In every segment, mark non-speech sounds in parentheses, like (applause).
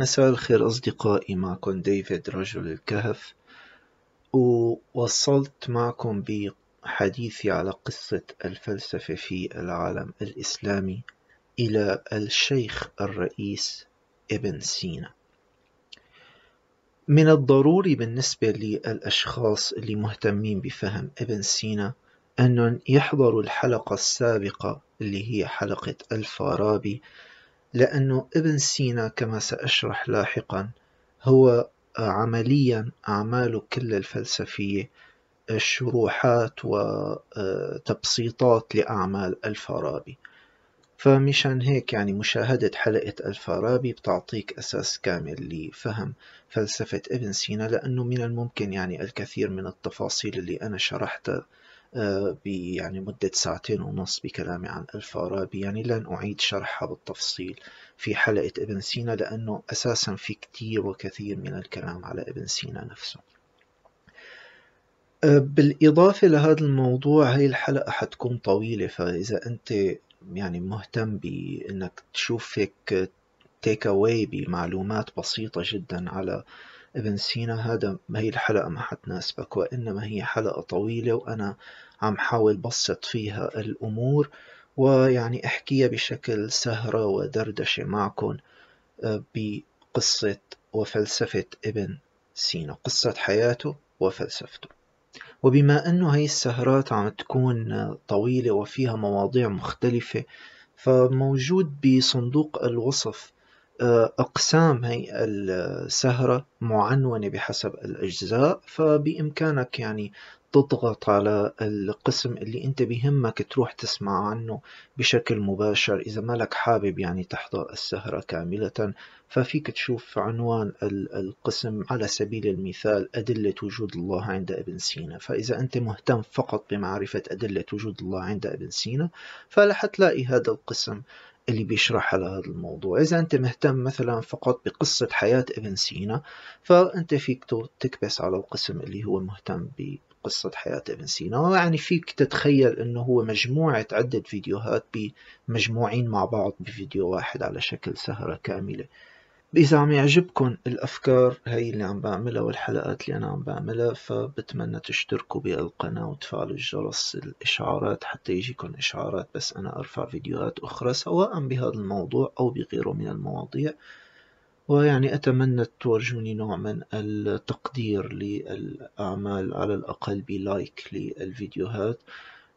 مساء الخير أصدقائي معكم ديفيد رجل الكهف ووصلت معكم بحديثي على قصة الفلسفة في العالم الإسلامي إلى الشيخ الرئيس ابن سينا. من الضروري بالنسبة للأشخاص اللي مهتمين بفهم ابن سينا أن يحضروا الحلقة السابقة اللي هي حلقة الفارابي لأنه ابن سينا كما سأشرح لاحقا هو عمليا أعماله كل الفلسفية شروحات وتبسيطات لأعمال الفارابي. فمشان هيك يعني مشاهدة حلقة الفارابي بتعطيك أساس كامل لفهم فلسفة ابن سينا لأنه من الممكن يعني الكثير من التفاصيل اللي أنا شرحتها يعني مدة ساعتين ونص بكلامي عن الفارابي. يعني لن أعيد شرحها بالتفصيل في حلقة ابن سينا لأنه أساسا في كتير وكثير من الكلام على ابن سينا نفسه. آه، بالإضافة لهذا الموضوع هاي الحلقة حتكون طويلة. فإذا أنت يعني مهتم بأنك تشوف هيك تيك أواي بمعلومات بسيطة جدا على ابن سينا هذا هي الحلقة ما حتناسبك وإنما هي حلقة طويلة وأنا عم حاول بسط فيها الأمور ويعني أحكيها بشكل سهرة ودردشة معكم آه، بقصة وفلسفة ابن سينا قصة حياته وفلسفته. وبما أنه هاي السهرات عم تكون طويلة وفيها مواضيع مختلفة فموجود بصندوق الوصف أقسام هي السهرة معنونة بحسب الأجزاء فبإمكانك يعني تضغط على القسم اللي أنت بهمك تروح تسمع عنه بشكل مباشر إذا مالك حابب يعني تحضر السهرة كاملة. ففيك تشوف عنوان القسم على سبيل المثال أدلة وجود الله عند ابن سينا. فإذا أنت مهتم فقط بمعرفة أدلة وجود الله عند ابن سينا فلح تلاقي هذا القسم. اللي بيشرح على هذا الموضوع. إذا أنت مهتم مثلا فقط بقصة حياة ابن سينا فأنت فيك تكبس على القسم اللي هو مهتم بقصة حياة ابن سينا. يعني فيك تتخيل أنه هو مجموعة عدة فيديوهات بمجموعين مع بعض بفيديو واحد على شكل سهرة كاملة. إذا عم يعجبكم الأفكار هاي اللي عم بعملها والحلقات اللي أنا عم بعملها فبتمنى تشتركوا بالقناة وتفعلوا الجرس الإشعارات حتى يجيكم إشعارات بس أنا أرفع فيديوهات أخرى سواء بهذا الموضوع أو بغيره من المواضيع. ويعني أتمنى تورجوني نوع من التقدير للأعمال على الأقل بلايك للفيديوهات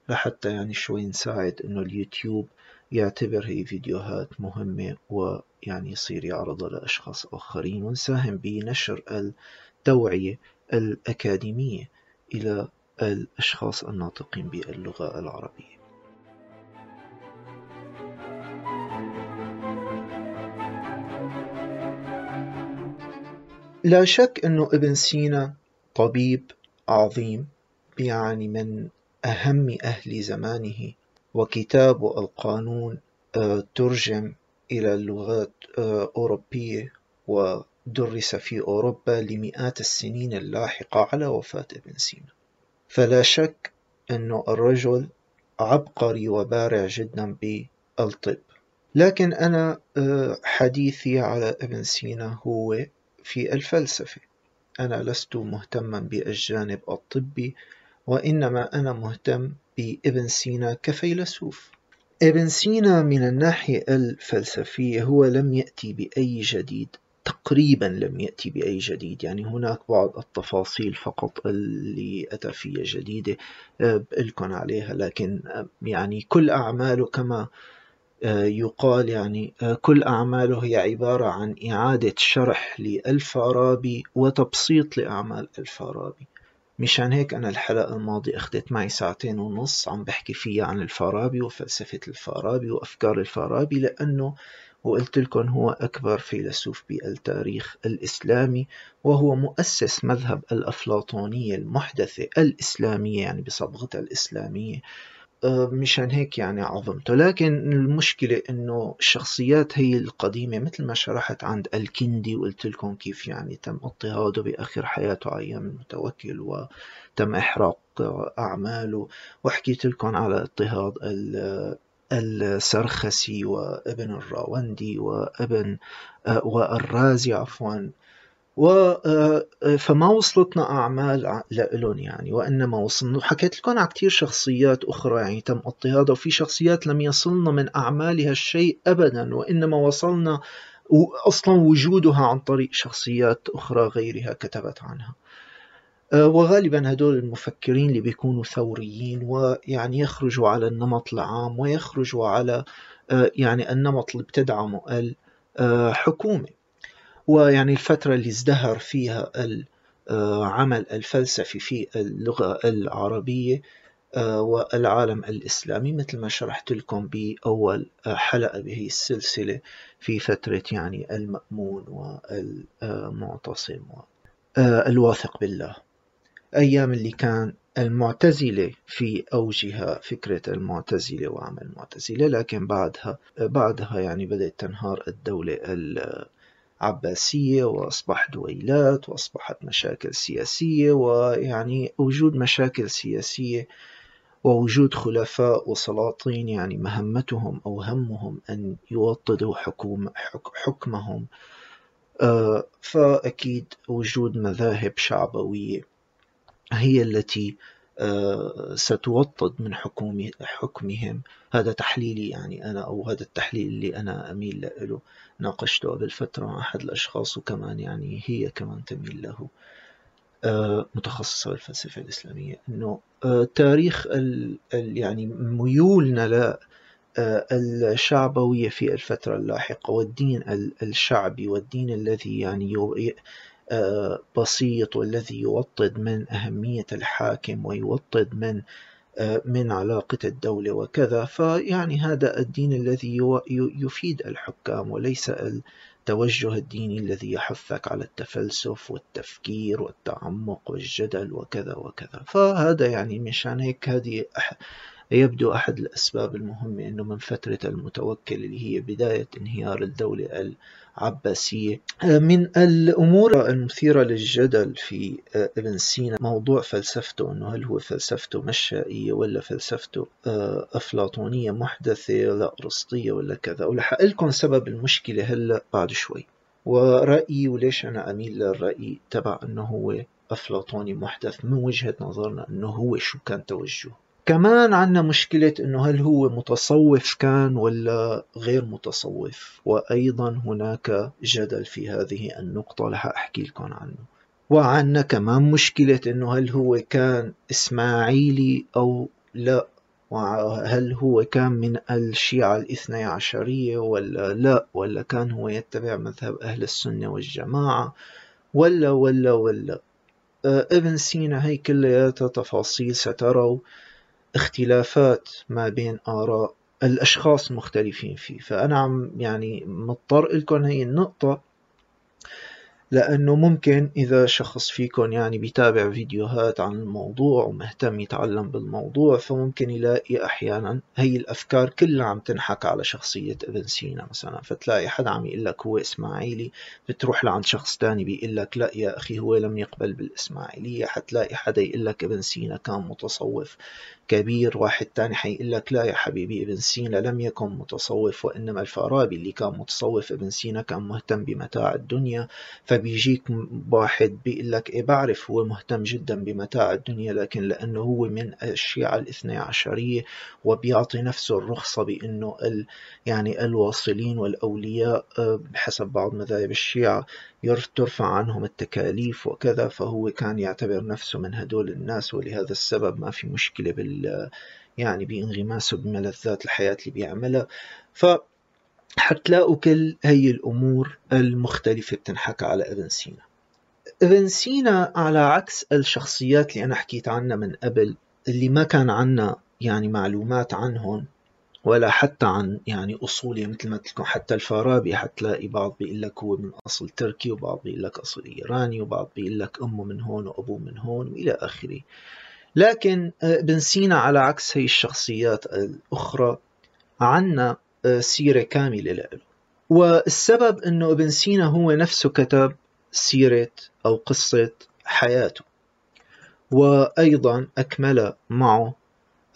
لحتى يعني شوي نساعد إنه اليوتيوب يعتبر هي فيديوهات مهمة ويعني يصير يعرضها لأشخاص آخرين ونساهم بنشر التوعية الأكاديمية إلى الأشخاص الناطقين باللغة العربية. لا شك أنه ابن سينا طبيب عظيم يعني من أهم أهل زمانه وكتاب القانون آه، ترجم إلى اللغات آه، ودرس في أوروبا لمئات السنين اللاحقة على وفاة ابن سينا. فلا شك أن الرجل عبقري وبارع جدا بالطب. لكن أنا آه، حديثي على ابن سينا هو في الفلسفة. أنا لست مهتما بالجانب الطبي وإنما أنا مهتم بابن سينا كفيلسوف. ابن سينا من الناحية الفلسفية هو لم يأتي بأي جديد تقريبا لم يأتي بأي جديد يعني هناك بعض التفاصيل فقط اللي أتى فيها جديدة آه، بقلكن عليها لكن آه، يعني كل أعماله كما آه، يقال يعني كل أعماله هي عبارة عن إعادة شرح للفارابي وتبسيط لأعمال الفارابي مشان هيك أنا الحلقة الماضية أخذت معي ساعتين ونص عم بحكي فيها عن الفارابي وفلسفة الفارابي وأفكار الفارابي لأنه وقلت لكم هو أكبر فيلسوف بالتاريخ الإسلامي وهو مؤسس مذهب الأفلاطونية المحدثة الإسلامية يعني بصبغتها الإسلامية. مشان هيك يعني عظمته. لكن المشكلة إنه الشخصيات هي القديمة مثل ما شرحت عند الكندي وقلت لكم كيف يعني تم اضطهاده بآخر حياته أيام المتوكل وتم إحراق أعماله. وحكيت لكم على اضطهاد السرخسي وابن الراوندي وابن والرازي عفوا. و فما وصلتنا أعمال لإلهم يعني وإنما وصلنا حكيت لكم على كثير شخصيات أخرى يعني تم اضطهادها وفي شخصيات لم يصلنا من أعمالها الشيء أبدا وإنما وصلنا أصلا وجودها عن طريق شخصيات أخرى غيرها كتبت عنها. آه، وغالبا هدول المفكرين اللي بيكونوا ثوريين ويعني يخرجوا على النمط العام ويخرجوا على آه، يعني النمط اللي بتدعمه الحكومة ويعني الفترة اللي ازدهر فيها العمل الفلسفي في اللغة العربية آه، والعالم الإسلامي مثل ما شرحت لكم بأول حلقة بهي السلسلة في فترة يعني المأمون والمعتصم والواثق بالله. أيام اللي كان المعتزلة في أوجها فكرة المعتزلة وعمل المعتزلة لكن بعدها بعدها يعني بدأت تنهار الدولة العباسية وأصبح دويلات وأصبحت مشاكل سياسية ويعني وجود مشاكل سياسية ووجود خلفاء وسلاطين يعني مهمتهم أو همهم أن يوطدوا حكوم حكمهم. آه، فأكيد وجود مذاهب شعبوية هي التي آه، ستوطد من حكوم حكمهم. هذا تحليلي يعني أنا أو هذا التحليل اللي أنا أميل له. ناقشته قبل فترة مع أحد الأشخاص وكمان يعني هي كمان تميل له آه، متخصصة بالفلسفة الإسلامية. أنه آه، تاريخ ال يعني ميولنا ل الشعبوية في الفترة اللاحقة والدين الشعبي والدين الذي يعني آه، بسيط والذي يوطد من أهمية الحاكم ويوطد من آه، من علاقة الدولة وكذا فيعني هذا الدين الذي يفيد الحكام وليس التوجه الديني الذي يحثك على التفلسف والتفكير والتعمق والجدل وكذا وكذا. فهذا يعني مشان هيك هذه يبدو أحد الأسباب المهمة أنه من فترة المتوكل اللي هي بداية انهيار الدولة العباسية من الأمور المثيرة للجدل في ابن سينا موضوع فلسفته أنه هل هو فلسفته مشائية ولا فلسفته أفلاطونية محدثة لا أرسطية ولا كذا. ولح لكم سبب المشكلة هلأ بعد شوي. ورأيي وليش أنا أميل للرأي تبع أنه هو أفلاطوني محدث من وجهة نظرنا أنه هو شو كان توجهه. كمان عنا مشكلة إنه هل هو متصوف كان ولا غير متصوف؟ وأيضا هناك جدل في هذه النقطة رح أحكي لكم عنه. وعنا كمان مشكلة إنه هل هو كان إسماعيلي أو لا؟ وهل هو كان من الشيعة الاثني عشرية ولا لا؟ ولا كان هو يتبع مذهب أهل السنة والجماعة ولا ولا ولا؟ آه، ابن سينا هي كلياتها تفاصيل ستروا. اختلافات ما بين آراء الأشخاص المختلفين فيه. فأنا عم يعني مضطر لكم هي النقطة لأنه ممكن إذا شخص فيكم يعني بيتابع فيديوهات عن الموضوع ومهتم يتعلم بالموضوع فممكن يلاقي أحيانا هي الأفكار كلها عم تنحك على شخصية ابن سينا مثلا. فتلاقي حدا عم يقول لك هو إسماعيلي بتروح لعند شخص تاني بيقول لك لا يا أخي هو لم يقبل بالإسماعيلية. حتلاقي حدا يقول لك ابن سينا كان متصوف كبير واحد تاني حيقول لك لا يا حبيبي ابن سينا لم يكن متصوف وإنما الفارابي اللي كان متصوف ابن سينا كان مهتم بمتاع الدنيا. فبيجيك واحد بيقول لك إيه بعرف هو مهتم جدا بمتاع الدنيا لكن لأنه هو من الشيعة الاثني عشرية وبيعطي نفسه الرخصة بأنه ال يعني الواصلين والأولياء آه، بحسب بعض مذاهب الشيعة. ترفع عنهم التكاليف وكذا فهو كان يعتبر نفسه من هدول الناس ولهذا السبب ما في مشكلة بال يعني بانغماسه بملذات الحياة اللي بيعملها. ف حتلاقوا كل هي الأمور المختلفة بتنحكى على إبن سينا. إبن سينا على عكس الشخصيات اللي أنا حكيت عنها من قبل اللي ما كان عنا يعني معلومات عنهم ولا حتى عن يعني أصولي مثل ما قلت لكم حتى الفارابي حتلاقي بعض بيقول لك هو من أصل تركي وبعض بيقول لك أصل إيراني وبعض بيقول لك أمه من هون وأبوه من هون وإلى آخره. لكن آه، ابن سينا على عكس هي الشخصيات الأخرى عنا آه، سيرة كاملة له. والسبب أنه ابن سينا هو نفسه كتب سيرة أو قصة حياته وأيضا أكمل معه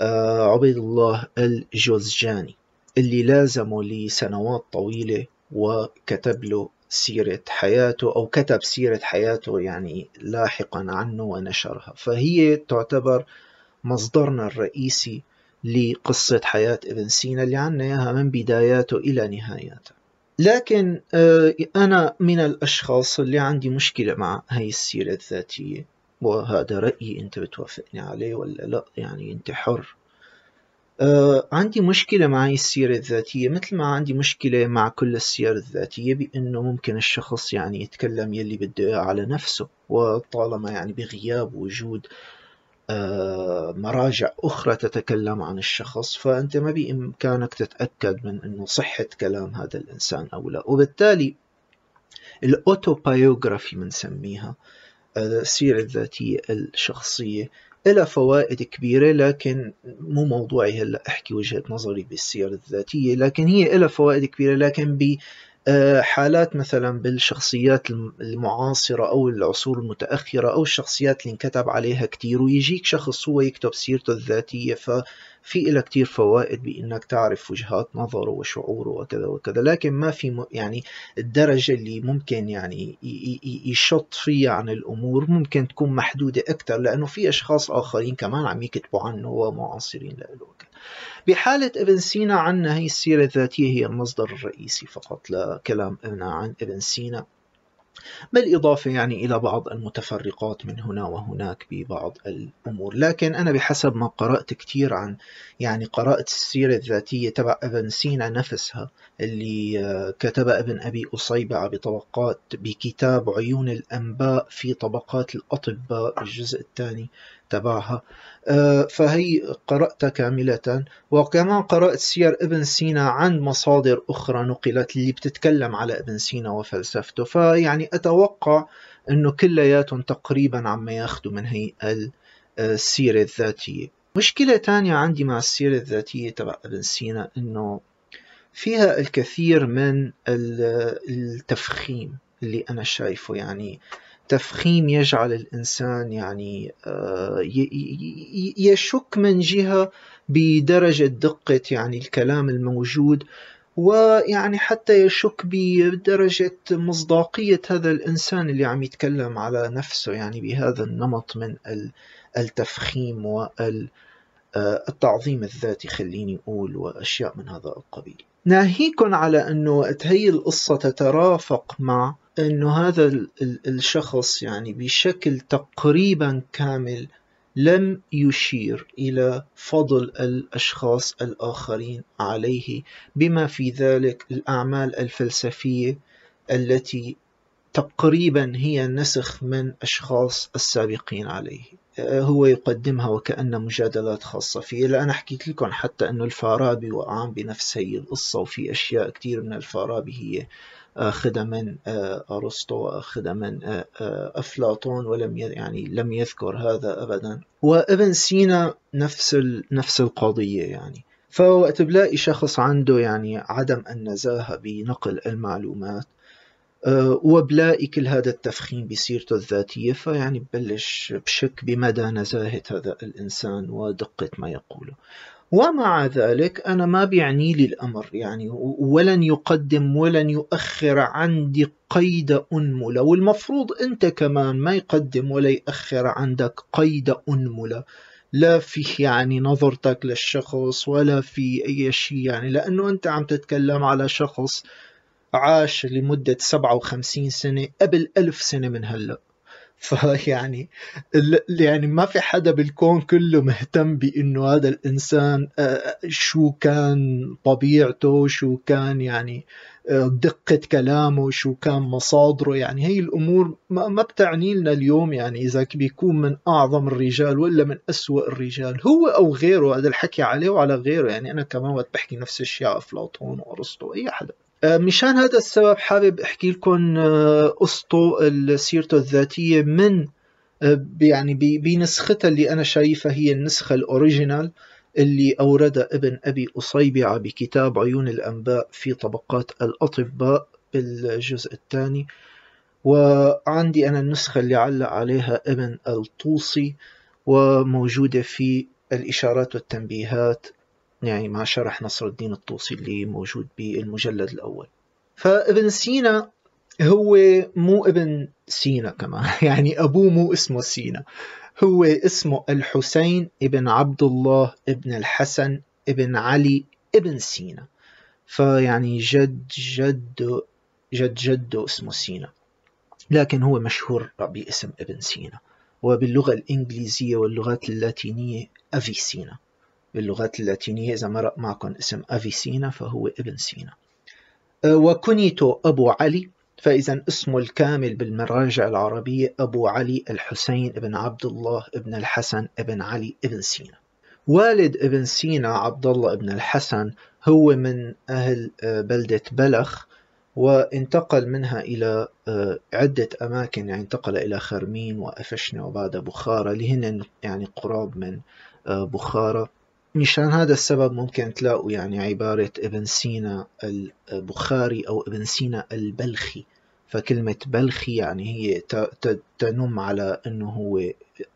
عبيد الله الجوزجاني اللي لازمه لسنوات طويلة وكتب له سيرة حياته أو كتب سيرة حياته يعني لاحقا عنه ونشرها. فهي تعتبر مصدرنا الرئيسي لقصة حياة ابن سينا اللي عنا إياها من بداياته إلى نهاياته. لكن آه، أنا من الأشخاص اللي عندي مشكلة مع هاي السيرة الذاتية. وهذا رأيي أنت بتوافقني عليه ولا لأ؟ يعني أنت حر. آه عندي مشكلة مع السيرة الذاتية. مثل ما عندي مشكلة مع كل السير الذاتية بأنه ممكن الشخص يعني يتكلم يلي بده على نفسه وطالما يعني بغياب وجود آه مراجع أخرى تتكلم عن الشخص فأنت ما بإمكانك تتأكد من أنه صحة كلام هذا الإنسان أو لا. وبالتالي الأوتوبايوغرافي بنسميها. السيرة الذاتية الشخصية. إلى فوائد كبيرة لكن مو موضوعي هلأ أحكي وجهة نظري بالسيرة الذاتية لكن هي إلى فوائد كبيرة لكن حالات مثلا بالشخصيات المعاصرة أو العصور المتأخرة أو الشخصيات اللي انكتب عليها كتير ويجيك شخص هو يكتب سيرته الذاتية ففي إلى كتير فوائد بأنك تعرف وجهات نظره وشعوره وكذا وكذا. لكن ما في يعني الدرجة اللي ممكن يعني يشط فيها عن الأمور ممكن تكون محدودة أكثر لأنه في أشخاص آخرين كمان عم يكتبوا عنه ومعاصرين له بحالة ابن سينا عنا هي السيرة الذاتية هي المصدر الرئيسي فقط لكلامنا عن ابن سينا. بالإضافة يعني إلى بعض المتفرقات من هنا وهناك ببعض الأمور. لكن أنا بحسب ما قرأت كثير عن يعني قرأت السيرة الذاتية تبع ابن سينا نفسها اللي آه، كتبها ابن أبي أصيبع بطبقات بكتاب عيون الأنباء في طبقات الأطباء الجزء الثاني تبعها. آه، فهي قرأتها كاملة وكمان قرأت سير ابن سينا عن مصادر أخرى نقلت اللي بتتكلم على ابن سينا وفلسفته. فيعني أتوقع أنه كلياتهم تقريبا عم ياخذوا من هي السيرة الذاتية. مشكلة تانية عندي مع السيرة الذاتية تبع ابن سينا أنه فيها الكثير من التفخيم اللي أنا شايفه. يعني تفخيم يجعل الإنسان يعني آه، يشك من جهة بدرجة دقة يعني الكلام الموجود ويعني حتى يشك بدرجة مصداقية هذا الإنسان اللي عم يتكلم على نفسه يعني بهذا النمط من التفخيم والتعظيم الذاتي خليني أقول وأشياء من هذا القبيل. ناهيكم على أنه هي القصة تترافق مع إنه هذا الشخص يعني بشكل تقريبا كامل لم يشير إلى فضل الأشخاص الآخرين عليه بما في ذلك الأعمال الفلسفية التي تقريبا هي نسخ من أشخاص السابقين عليه. هو يقدمها وكأن مجادلات خاصة فيه. لأنا حكيت لكم حتى أنه الفارابي وقعان بنفس هي القصة وفي أشياء كثير من الفارابي هي آخذ من آه، أرسطو وآخذ من آه، آه، أفلاطون ولم يعني لم يذكر هذا أبدا. وابن سينا نفس نفس القضية يعني. فوقت بلاقي شخص عنده يعني عدم النزاهة بنقل المعلومات وبلاقي كل هذا التفخيم بسيرته الذاتية فيعني ببلش بشك بمدى نزاهة هذا الإنسان ودقة ما يقوله. ومع ذلك أنا ما بيعني لي الأمر يعني ولن يقدم ولن يؤخر عندي قيد أنملة والمفروض أنت كمان ما يقدم ولا يأخر عندك قيد أنملة لا في يعني نظرتك للشخص ولا في أي شيء يعني لأنه أنت عم تتكلم على شخص عاش لمدة 57 سنة قبل ألف سنة من هلأ. فيعني يعني ما في حدا بالكون كله مهتم بإنه هذا الإنسان آه، شو كان طبيعته شو كان يعني آه، دقة كلامه شو كان مصادره. يعني هي الأمور ما بتعني لنا اليوم يعني إذا بيكون من أعظم الرجال ولا من أسوأ الرجال. هو أو غيره هذا الحكي عليه وعلى غيره. يعني أنا كمان وقت بحكي نفس الشيء أفلاطون وأرسطو أي حدا. مشان هذا السبب حابب أحكي لكم آه، قصته سيرته الذاتية من آه، يعني بنسختها اللي أنا شايفها هي النسخة الأوريجينال اللي اوردها ابن أبي اصيبعه بكتاب عيون الأنباء في طبقات الأطباء بالجزء الثاني. وعندي أنا النسخة اللي علق عليها ابن الطوسي وموجودة في الإشارات والتنبيهات يعني مع شرح نصر الدين الطوسي اللي موجود بالمجلد الأول. فابن سينا هو مو ابن سينا كمان (laughs) يعني أبوه مو اسمه سينا. هو اسمه الحسين ابن عبد الله ابن الحسن ابن علي ابن سينا. فيعني جد جد جد جده اسمه سينا. لكن هو مشهور باسم ابن سينا. وباللغة الإنجليزية واللغات اللاتينية أفيسينا باللغات اللاتينية. إذا مرق معكم اسم أفيسينا فهو ابن سينا. أه، وكنيته أبو علي فإذا اسمه الكامل بالمراجع العربية أبو علي الحسين بن عبد الله بن الحسن بن علي بن سينا. والد ابن سينا عبد الله بن الحسن هو من أهل أه، بلدة بلخ وانتقل منها إلى آه، عدة أماكن يعني انتقل إلى خرمين وأفشنة وبعد بخارى اللي هن يعني قراب من بخارى مشان هذا السبب ممكن تلاقوا يعني عبارة ابن سينا البخاري أو ابن سينا البلخي. فكلمة بلخي يعني هي تنم على أنه هو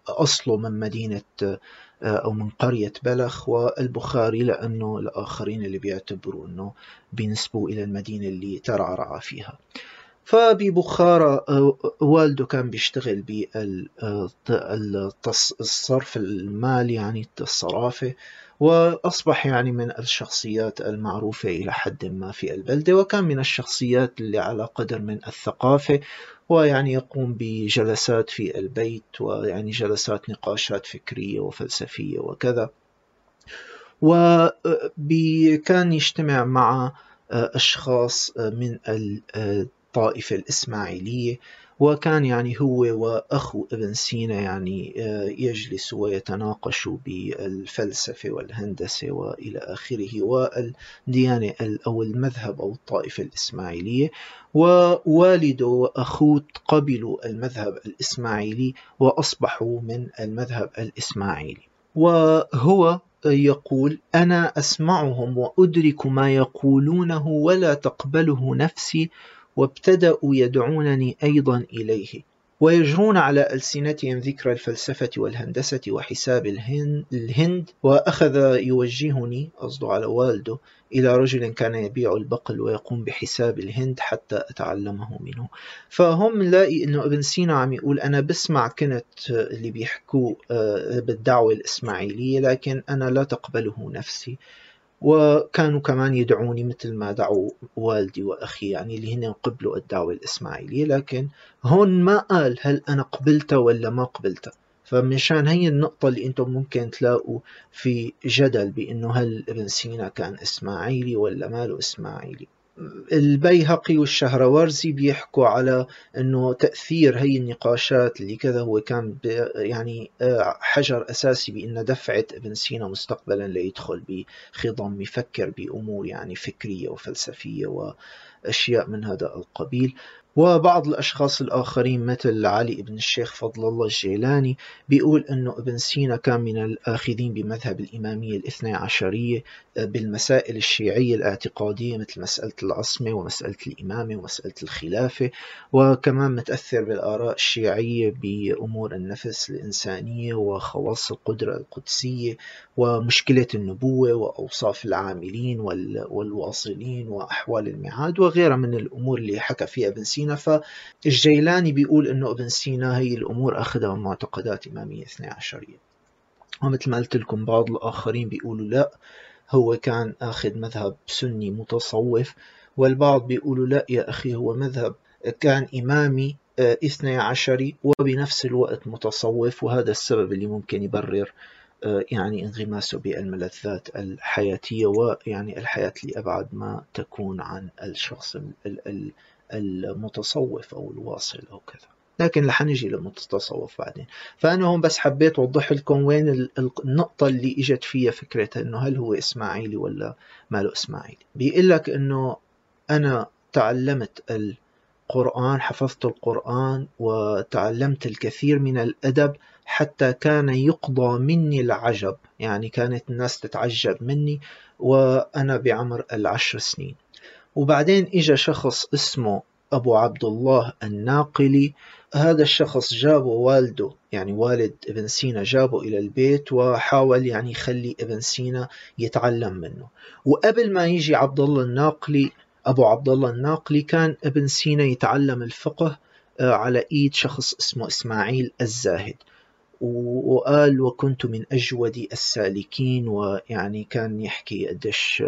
أصله من مدينة آه، أو من قرية بلخ والبخاري لأنه الآخرين اللي بيعتبروا أنه بينسبوا إلى المدينة اللي ترعرع فيها. فببخارى آه، والده كان بيشتغل بالصرف المالي يعني الصرافة وأصبح يعني من الشخصيات المعروفة إلى حد ما في البلدة وكان من الشخصيات اللي على قدر من الثقافة ويعني يقوم بجلسات في البيت ويعني جلسات نقاشات فكرية وفلسفية وكذا. وكان يجتمع مع أشخاص من الطائفة الإسماعيلية. وكان يعني هو وأخو ابن سينا يعني آه، يجلس ويتناقش بالفلسفة والهندسة وإلى آخره والديانة أو المذهب أو الطائفة الإسماعيلية. ووالده وأخوه قبلوا المذهب الإسماعيلي وأصبحوا من المذهب الإسماعيلي. وهو يقول أنا أسمعهم وأدرك ما يقولونه ولا تقبله نفسي وابتدأوا يدعونني أيضا إليه ويجرون على ألسنتهم ذكر الفلسفة والهندسة وحساب الهند وأخذ يوجهني قصده على والده إلى رجل كان يبيع البقل ويقوم بحساب الهند حتى أتعلمه منه. فهم لاقي أنه ابن سينا عم يقول أنا بسمع كنت اللي بيحكوا آه، بالدعوة الإسماعيلية لكن أنا لا تقبله نفسي. وكانوا كمان يدعوني مثل ما دعوا والدي وأخي يعني اللي هن قبلوا الدعوة الإسماعيلية لكن هون ما قال هل أنا قبلتها ولا ما قبلتها فمشان هي النقطة اللي أنتم ممكن تلاقوا في جدل بأنه هل ابن سينا كان إسماعيلي ولا ماله إسماعيلي. البيهقي والشهروارزي بيحكوا على إنه تأثير هي النقاشات اللي كذا هو كان يعني آه، حجر أساسي بان دفعت ابن سينا مستقبلا ليدخل بخضم يفكر بأمور يعني فكرية وفلسفية وأشياء من هذا القبيل. وبعض الأشخاص الآخرين مثل علي بن الشيخ فضل الله الجيلاني بيقول أنه ابن سينا كان من الآخذين بمذهب الإمامية الاثنى عشرية آه، بالمسائل الشيعية الاعتقادية مثل مسألة العصمة ومسألة الإمامة ومسألة الخلافة وكمان متأثر بالآراء الشيعية بأمور النفس الإنسانية وخواص القدرة القدسية ومشكلة النبوة وأوصاف العاملين والواصلين وأحوال الميعاد وغيرها من الأمور اللي حكى فيها ابن سينا. فالجيلاني بيقول إنه ابن سينا هي الأمور أخذها من معتقدات إمامية اثني عشرية. ومثل ما قلت لكم بعض الآخرين بيقولوا لا هو كان آخذ مذهب سني متصوف والبعض بيقولوا لا يا أخي هو مذهب كان إمامي آه، اثني عشري وبنفس الوقت متصوف وهذا السبب اللي ممكن يبرر يعني انغماسه بالملذات الحياتية ويعني الحياة لأبعد ما تكون عن الشخص المتصوف أو الواصل أو كذا. لكن رح نجي للمتصوف بعدين. فأنا هون بس حبيت أوضح لكم وين النقطة اللي إجت فيها فكرة إنه هل هو إسماعيلي ولا ماله إسماعيلي. بيقول لك إنه أنا تعلمت القرآن حفظت القرآن وتعلمت الكثير من الأدب حتى كان يقضى مني العجب. يعني كانت الناس تتعجب مني وأنا بعمر العشر سنين. وبعدين إجا شخص اسمه أبو عبد الله الناقلي. هذا الشخص جابه والده يعني والد ابن سينا جابه إلى البيت وحاول يعني يخلي ابن سينا يتعلم منه. وقبل ما يجي عبد الله الناقلي أبو عبد الله الناقلي كان ابن سينا يتعلم الفقه آه، على إيد شخص اسمه إسماعيل الزاهد. وقال وكنت من أجود السالكين ويعني كان يحكي قديش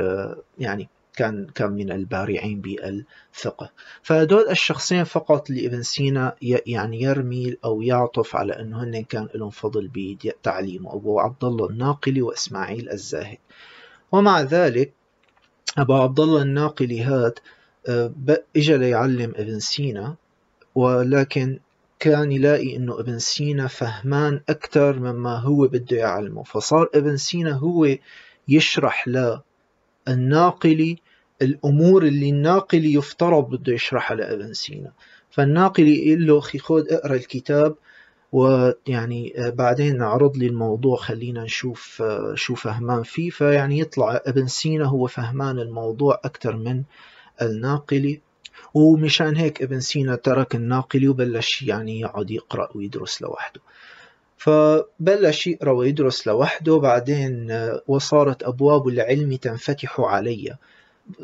يعني كان كان من البارعين بالفقه. فهدول الشخصين فقط اللي ابن سينا يعني يرمي أو يعطف على إنه هن كان لهم فضل بتعليمه أبو عبد الله الناقلي وإسماعيل الزاهد. ومع ذلك أبو عبد الله الناقلي هاد آه، اجى ليعلم ابن سينا ولكن كان يلاقي إنه ابن سينا فهمان أكثر مما هو بده يعلمه. فصار ابن سينا هو يشرح للناقلي الأمور اللي الناقلي يفترض بده يشرحها لابن سينا. فالناقلي يقول له أخي خذ اقرأ الكتاب ويعني بعدين عرض لي الموضوع خلينا نشوف شو فهمان فيه. فيعني يطلع ابن سينا هو فهمان الموضوع أكثر من الناقلي ومشان هيك ابن سينا ترك الناقلي وبلش يعني يقعد يقرأ ويدرس لوحده. فبلش يقرأ ويدرس لوحده بعدين وصارت أبواب العلم تنفتح علي.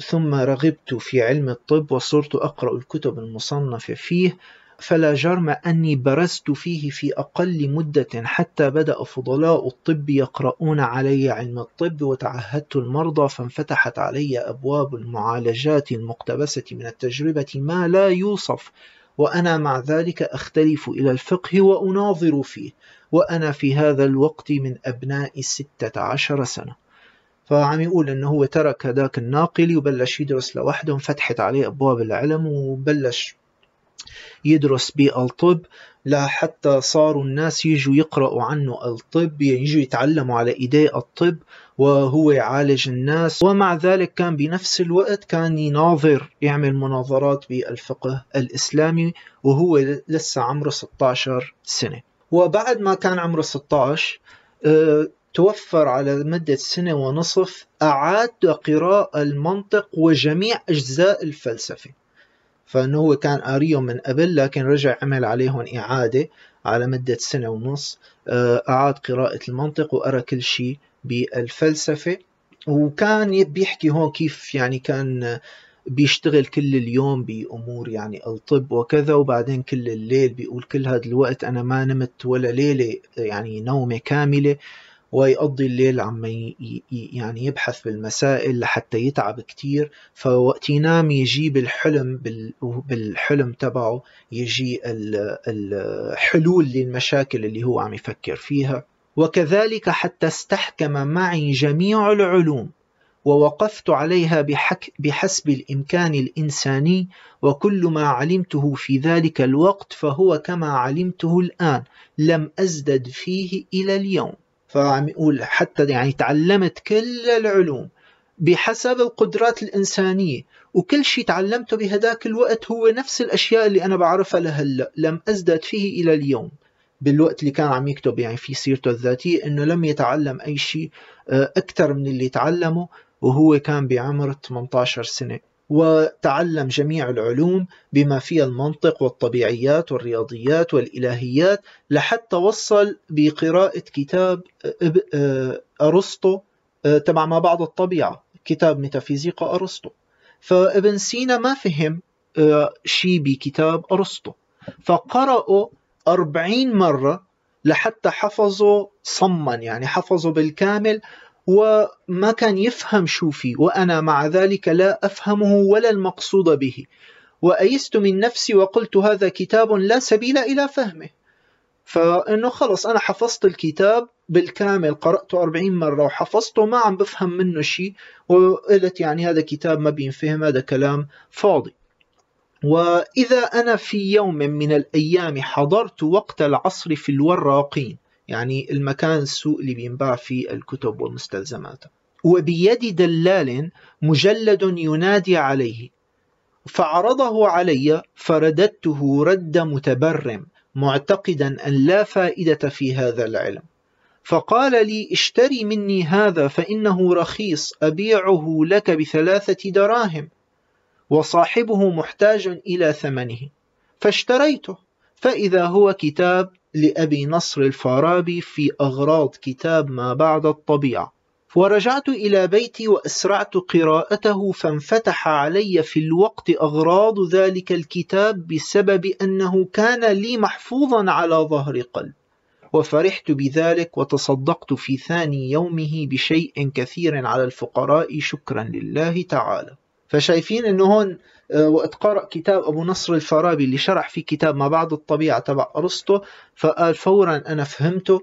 ثم رغبت في علم الطب وصرت أقرأ الكتب المصنفة فيه. فلا جرم أني برزت فيه في أقل مدة حتى بدأ فضلاء الطب يقرؤون علي علم الطب وتعهدت المرضى فانفتحت علي أبواب المعالجات المقتبسة من التجربة ما لا يوصف وأنا مع ذلك أختلف إلى الفقه وأناظر فيه وأنا في هذا الوقت من أبناء ستة عشر سنة. فعم يقول إنه هو ترك هذاك الناقلي وبلش يدرس لوحده انفتحت عليه أبواب العلم وبلش يدرس بالطب لحتى صاروا الناس يجوا يقرأوا عنه. الطب يجوا يتعلموا على إيديه الطب وهو يعالج الناس. ومع ذلك كان بنفس الوقت كان يناظر يعمل مناظرات بالفقه الإسلامي وهو لسه عمره 16 سنة. وبعد ما كان عمره 16 آه، توفر على مدة سنة ونصف أعاد قراءة المنطق وجميع أجزاء الفلسفة. فإنه هو كان قاريهم من قبل لكن رجع عمل عليهم إعادة على مدة سنة ونص. آه، أعاد قراءة المنطق وقرأ كل شيء بالفلسفة. وكان بيحكي هون كيف يعني كان بيشتغل كل اليوم بأمور يعني الطب وكذا وبعدين كل الليل بيقول كل هذا الوقت أنا ما نمت ولا ليلة يعني نومة كاملة. ويقضي الليل عم يعني يبحث بالمسائل لحتى يتعب كتير. فوقت ينام يجي بالحلم بالحلم تبعه يجي الحلول للمشاكل اللي هو عم يفكر فيها. وكذلك حتى استحكم معي جميع العلوم ووقفت عليها بحك بحسب الإمكان الإنساني وكل ما علمته في ذلك الوقت فهو كما علمته الآن لم أزدد فيه إلى اليوم. فعم يقول حتى يعني تعلمت كل العلوم بحسب القدرات الإنسانية وكل شيء تعلمته بهداك الوقت هو نفس الأشياء اللي أنا بعرفها لهلا لم أزداد فيه إلى اليوم. بالوقت اللي كان عم يكتب يعني في سيرته الذاتية إنه لم يتعلم أي شيء آه، أكثر من اللي تعلمه وهو كان بعمر 18 سنة. وتعلم جميع العلوم بما فيها المنطق والطبيعيات والرياضيات والإلهيات لحتى وصل بقراءة كتاب آه، أرسطو آه، تبع ما بعد الطبيعة كتاب ميتافيزيقا أرسطو. فابن سينا ما فهم آه، شيء بكتاب أرسطو. فقرأه أربعين مرة لحتى حفظه صما يعني حفظه بالكامل وما كان يفهم شو فيه وأنا مع ذلك لا أفهمه ولا المقصود به. وأيست من نفسي وقلت هذا كتاب لا سبيل إلى فهمه. فإنه خلص أنا حفظت الكتاب بالكامل قرأته 40 مرة وحفظته ما عم بفهم منه شيء. وقلت يعني هذا كتاب ما بينفهم هذا كلام فاضي. وإذا أنا في يوم من الأيام حضرت وقت العصر في الوراقين يعني المكان السوق اللي بينباع فيه الكتب والمستلزمات. وبيد دلال مجلد ينادي عليه. فعرضه علي فرددته رد متبرم معتقدا أن لا فائدة في هذا العلم. فقال لي اشتري مني هذا فإنه رخيص أبيعه لك بثلاثة دراهم. وصاحبه محتاج إلى ثمنه. فاشتريته. فإذا هو كتاب لأبي نصر الفارابي في أغراض كتاب ما بعد الطبيعة. ورجعت إلى بيتي وأسرعت قراءته فانفتح علي في الوقت أغراض ذلك الكتاب بسبب أنه كان لي محفوظا على ظهر قلب. وفرحت بذلك وتصدقت في ثاني يومه بشيء كثير على الفقراء شكرا لله تعالى. فشايفين إنه هون وقت قرأ كتاب أبو نصر الفارابي اللي شرح فيه كتاب ما بعد الطبيعة تبع أرسطو فقال فورا أنا فهمته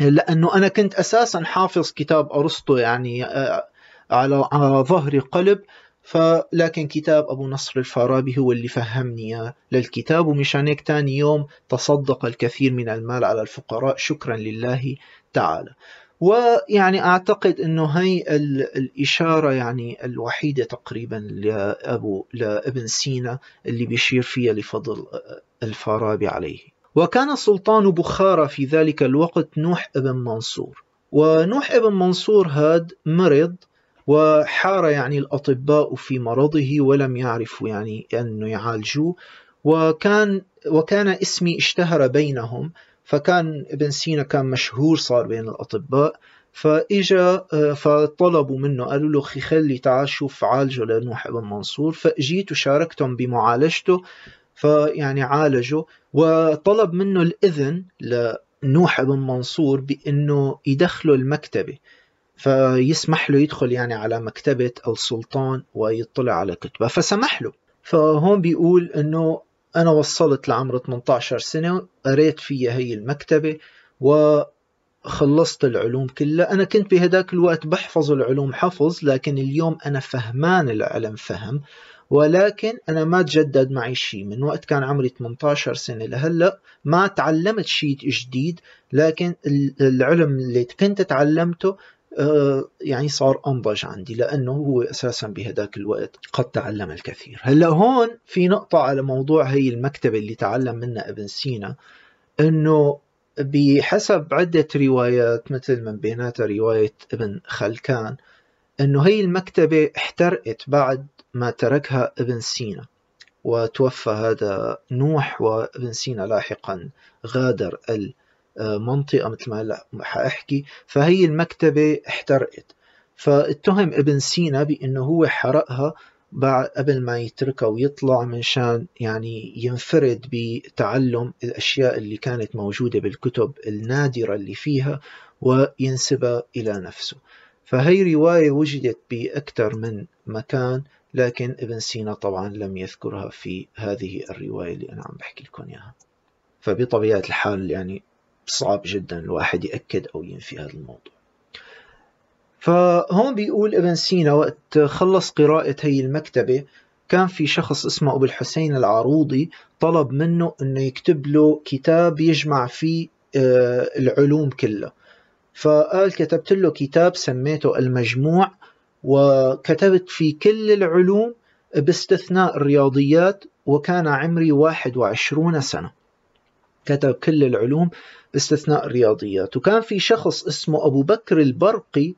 لأنه أنا كنت أساسا حافظ كتاب أرسطو يعني آه، على ظهر قلب فلكن كتاب أبو نصر الفارابي هو اللي فهمني للكتاب ومشان هيك تاني يوم تصدق الكثير من المال على الفقراء. شكرا لله تعالى. ويعني أعتقد أنه هي الإشارة يعني الوحيدة تقريبا لأبو لابن سينا اللي بيشير فيها لفضل الفارابي عليه. وكان سلطان بخارى في ذلك الوقت نوح ابن منصور. ونوح ابن منصور هاد مرض وحار يعني الأطباء في مرضه ولم يعرفوا يعني أنه يعالجوه. وكان وكان اسمي اشتهر بينهم. فكان ابن سينا كان مشهور صار بين الأطباء فإجا فطلبوا منه قالوا له خلي تعال شوف عالجه لنوح ابن منصور. فجيت وشاركتهم بمعالجته فيعني عالجه وطلب منه الإذن لنوح ابن منصور بأنه يدخله المكتبة فيسمح له يدخل يعني على مكتبة السلطان ويطلع على كتبه فسمح له. فهون بيقول إنه أنا وصلت لعمر 18 سنة قريت فيها هي المكتبة وخلصت العلوم كلها. أنا كنت بهداك الوقت بحفظ العلوم حفظ لكن اليوم أنا فهمان العلم فهم. ولكن أنا ما تجدد معي شيء من وقت كان عمري 18 سنة لهلأ ما تعلمت شيء جديد لكن العلم اللي كنت تعلمته يعني صار أنضج عندي لأنه هو أساسا بهداك الوقت قد تعلم الكثير. هلأ هون في نقطة على موضوع هي المكتبة اللي تعلم منها ابن سينا أنه بحسب عدة روايات مثل من بيناتها رواية ابن خلكان أنه هي المكتبة احترقت بعد ما تركها ابن سينا وتوفى هذا نوح وابن سينا لاحقا غادر ال منطقة مثل ما حأحكي فهي المكتبة احترقت. فاتهم ابن سينا بأنه هو حرقها بعد قبل ما يتركها ويطلع من شان يعني ينفرد بتعلم الأشياء اللي كانت موجودة بالكتب النادرة اللي فيها وينسبها إلى نفسه. فهي رواية وجدت بأكثر من مكان لكن ابن سينا طبعا لم يذكرها في هذه الرواية اللي أنا عم بحكي لكم إياها. فبطبيعة الحال يعني صعب جدا الواحد يأكد أو ينفي هذا الموضوع. فهون بيقول ابن سينا وقت خلص قراءة هي المكتبة كان في شخص اسمه أبو الحسين العروضي طلب منه أنه يكتب له كتاب يجمع فيه آه، العلوم كلها. فقال كتبت له كتاب سميته المجموع وكتبت فيه كل العلوم باستثناء الرياضيات وكان عمري 21 سنة. كتب كل العلوم باستثناء الرياضيات. وكان في شخص اسمه أبو بكر البرقي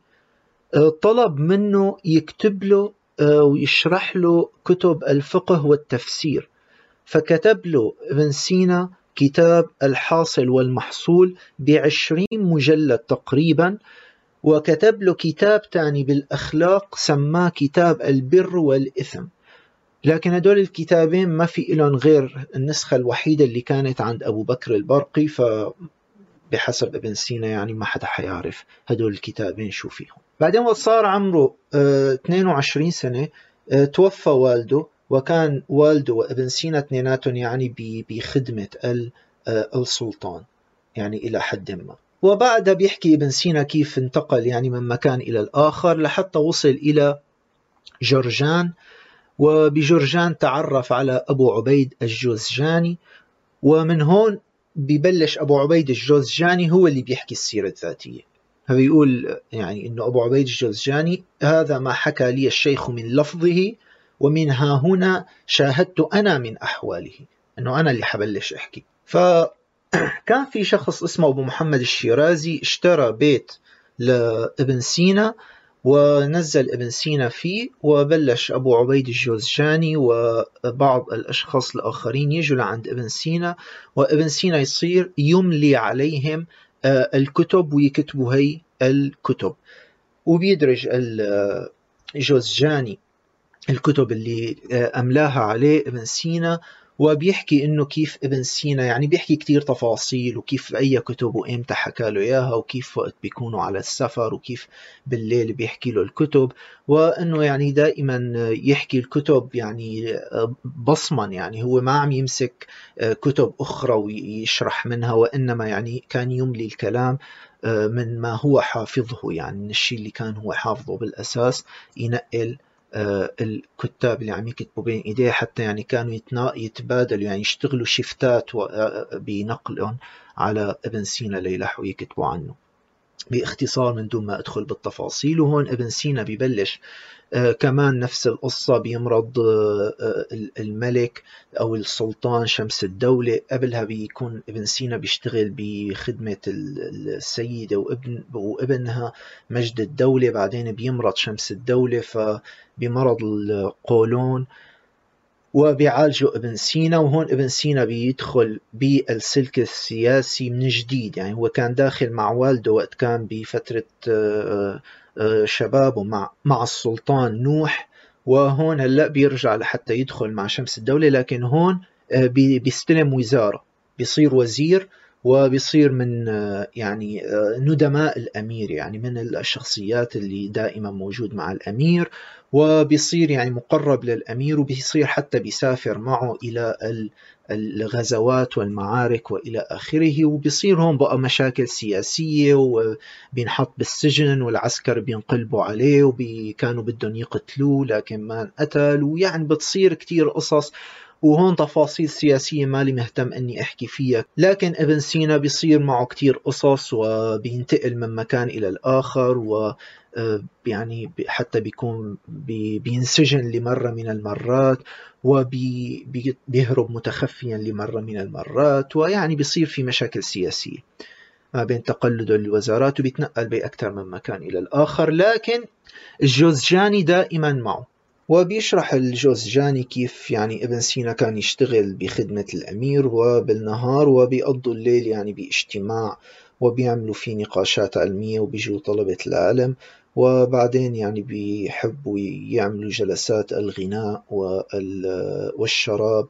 آه، طلب منه يكتب له آه، ويشرح له كتب الفقه والتفسير. فكتب له ابن سينا كتاب الحاصل والمحصول بعشرين مجلد تقريبا وكتب له كتاب تاني بالأخلاق سماه كتاب البر والإثم. لكن هدول الكتابين ما في لهم غير النسخة الوحيدة اللي كانت عند أبو بكر البرقي ف بحسب ابن سينا يعني ما حدا حيعرف هدول الكتابين شو فيهم. بعدين وقت صار عمره 22 آه، سنة آه، توفى والده وكان والده وابن سينا اثنيناتهم يعني بخدمة آه، السلطان يعني إلى حد ما. وبعدها بيحكي ابن سينا كيف انتقل يعني من مكان إلى الآخر لحتى وصل إلى جرجان وبجرجان تعرف على أبو عبيد الجوزجاني ومن هون ببلش أبو عبيد الجوزجاني هو اللي بيحكي السيرة الذاتية. فبيقول يعني أنه أبو عبيد الجوزجاني هذا ما حكى لي الشيخ من لفظه ومن ها هنا شاهدت أنا من أحواله. أنه أنا اللي حبلش أحكي. فكان (clears throat) في شخص اسمه أبو محمد الشيرازي اشترى بيت لابن سينا ونزل ابن سينا فيه وبلش أبو عبيد الجوزجاني وبعض الأشخاص الآخرين يجوا لعند ابن سينا وابن سينا يصير يملي عليهم آه، الكتب ويكتبوا هي الكتب. وبيدرج الجوزجاني الكتب اللي آه، أملاها عليه ابن سينا وبيحكي إنه كيف ابن سينا يعني بيحكي كتير تفاصيل وكيف أي كتب وإمتى حكى له إياها وكيف وقت بيكونوا على السفر وكيف بالليل بيحكي له الكتب. وإنه يعني دائما يحكي الكتب يعني بصما يعني هو ما عم يمسك كتب أخرى ويشرح منها وإنما يعني كان يملي الكلام من ما هو حافظه يعني من الشيء اللي كان هو حافظه بالأساس ينقل الكتاب اللي عم يكتبوا بين إيديه حتى يعني كانوا يتبادلوا يعني يشتغلوا شفتات آه، بنقلهم على ابن سينا ليلحوا يكتبوا عنه. باختصار من دون ما أدخل بالتفاصيل وهون ابن سينا ببلش آه، كمان نفس القصة بيمرض آه، آه، الملك أو السلطان شمس الدولة. قبلها بيكون ابن سينا بيشتغل بخدمة السيدة وابن وابنها مجد الدولة. بعدين بيمرض شمس الدولة فبمرض القولون وبيعالجوا ابن سينا. وهون ابن سينا بيدخل بالسلك السياسي من جديد. يعني هو كان داخل مع والده وقت كان بفترة شبابه مع مع السلطان نوح وهون هلأ بيرجع لحتى يدخل مع شمس الدولة لكن هون آه، بيستلم وزارة بيصير وزير وبيصير من آه، يعني آه، ندماء الأمير يعني من الشخصيات اللي دائما موجود مع الأمير وبيصير يعني مقرب للأمير وبيصير حتى بيسافر معه إلى الغزوات والمعارك وإلى آخره وبصير هون بقى مشاكل سياسية وبينحط بالسجن والعسكر بينقلبوا عليه وكانوا بدهم يقتلوه لكن ما انقتل ويعني بتصير كتير قصص وهون تفاصيل سياسية مالي مهتم إني أحكي فيها. لكن ابن سينا بيصير معه كتير قصص وبينتقل من مكان إلى الآخر و آه، يعني حتى بيكون بينسجن لمرة من المرات وبيهرب متخفيا لمرة من المرات ويعني بيصير في مشاكل سياسية ما بين تقلده للوزارات وبيتنقل بأكثر من مكان إلى الآخر. لكن الجوزجاني دائما معه وبيشرح الجوزجاني كيف يعني ابن سينا كان يشتغل بخدمة الأمير وبالنهار وبيقضوا الليل يعني باجتماع وبيعملوا فيه نقاشات علمية وبيجوا طلبة العلم وبعدين يعني بيحبوا يعملوا جلسات الغناء والشراب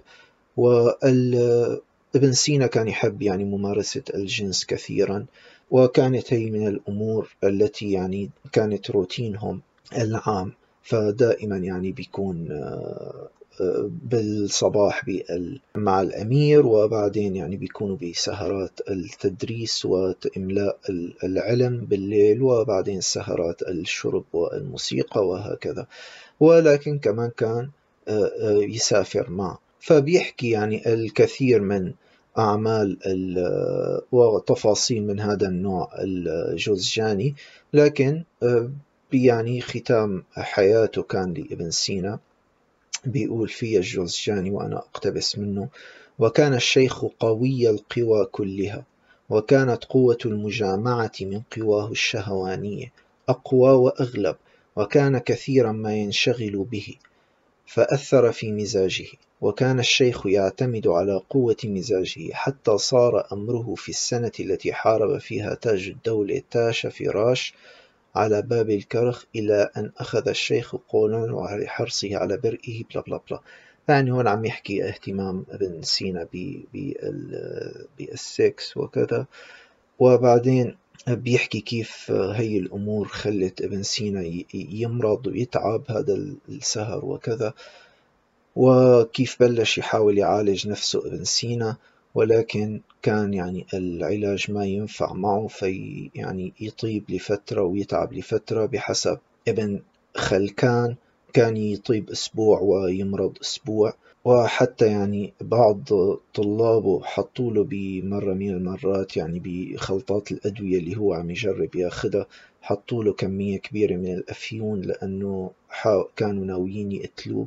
وابن سينا كان يحب يعني ممارسة الجنس كثيرا وكانت هي من الأمور التي يعني كانت روتينهم العام فدائما يعني بيكون بالصباح مع الأمير وبعدين يعني بيكونوا بسهرات التدريس وإملاء العلم بالليل وبعدين سهرات الشرب والموسيقى وهكذا. ولكن كمان كان آه، آه، يسافر مع فبيحكي يعني الكثير من أعمال وتفاصيل من هذا النوع الجوزجاني. لكن آه، يعني ختام حياته كان لابن سينا. بيقول في الجوزجاني وأنا أقتبس منه. وكان الشيخ قوي القوى كلها وكانت قوة المجامعة من قواه الشهوانية أقوى وأغلب وكان كثيرا ما ينشغل به فأثر في مزاجه. وكان الشيخ يعتمد على قوة مزاجه حتى صار أمره في السنة التي حارب فيها تاج الدولة تاش فراش على باب الكرخ إلى أن أخذ الشيخ قولا وعلى حرصه على برئه بلا بلا بلا. يعني هون عم يحكي اهتمام ابن سينا بالسكس وكذا. وبعدين بيحكي كيف هي الأمور خلت ابن سينا يمرض ويتعب هذا السهر وكذا. وكيف بلش يحاول يعالج نفسه ابن سينا. ولكن كان يعني العلاج ما ينفع معه في يعني يطيب لفترة ويتعب لفترة بحسب ابن خلكان. كان يطيب أسبوع ويمرض أسبوع وحتى يعني بعض طلابه حطوا له بمرة من المرات يعني بخلطات الأدوية اللي هو عم يجرب ياخدها حطوا له كمية كبيرة من الأفيون لأنه كانوا ناويين يقتلوه.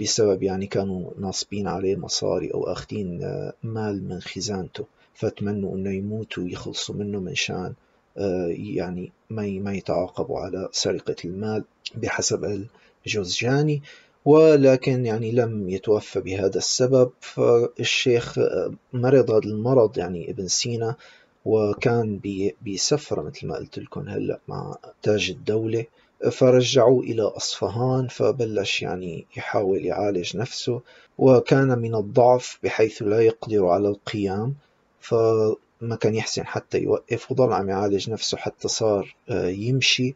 بسبب يعني كانوا ناصبين عليه مصاري أو أخذين آه، مال من خزانته فتمنوا أنه يموت ويخلصوا منه من شان يعني ما يتعاقبوا على سرقة المال بحسب الجوزجاني ولكن يعني لم يتوفى بهذا السبب فالشيخ مرض هذا المرض يعني ابن سينا وكان بسفرة مثل ما قلت لكم هلأ مع تاج الدولة. فرجعوه إلى أصفهان فبلش يعني يحاول يعالج نفسه وكان من الضعف بحيث لا يقدر على القيام فما كان يحسن حتى يوقف وضل عم يعالج نفسه حتى صار آه، يمشي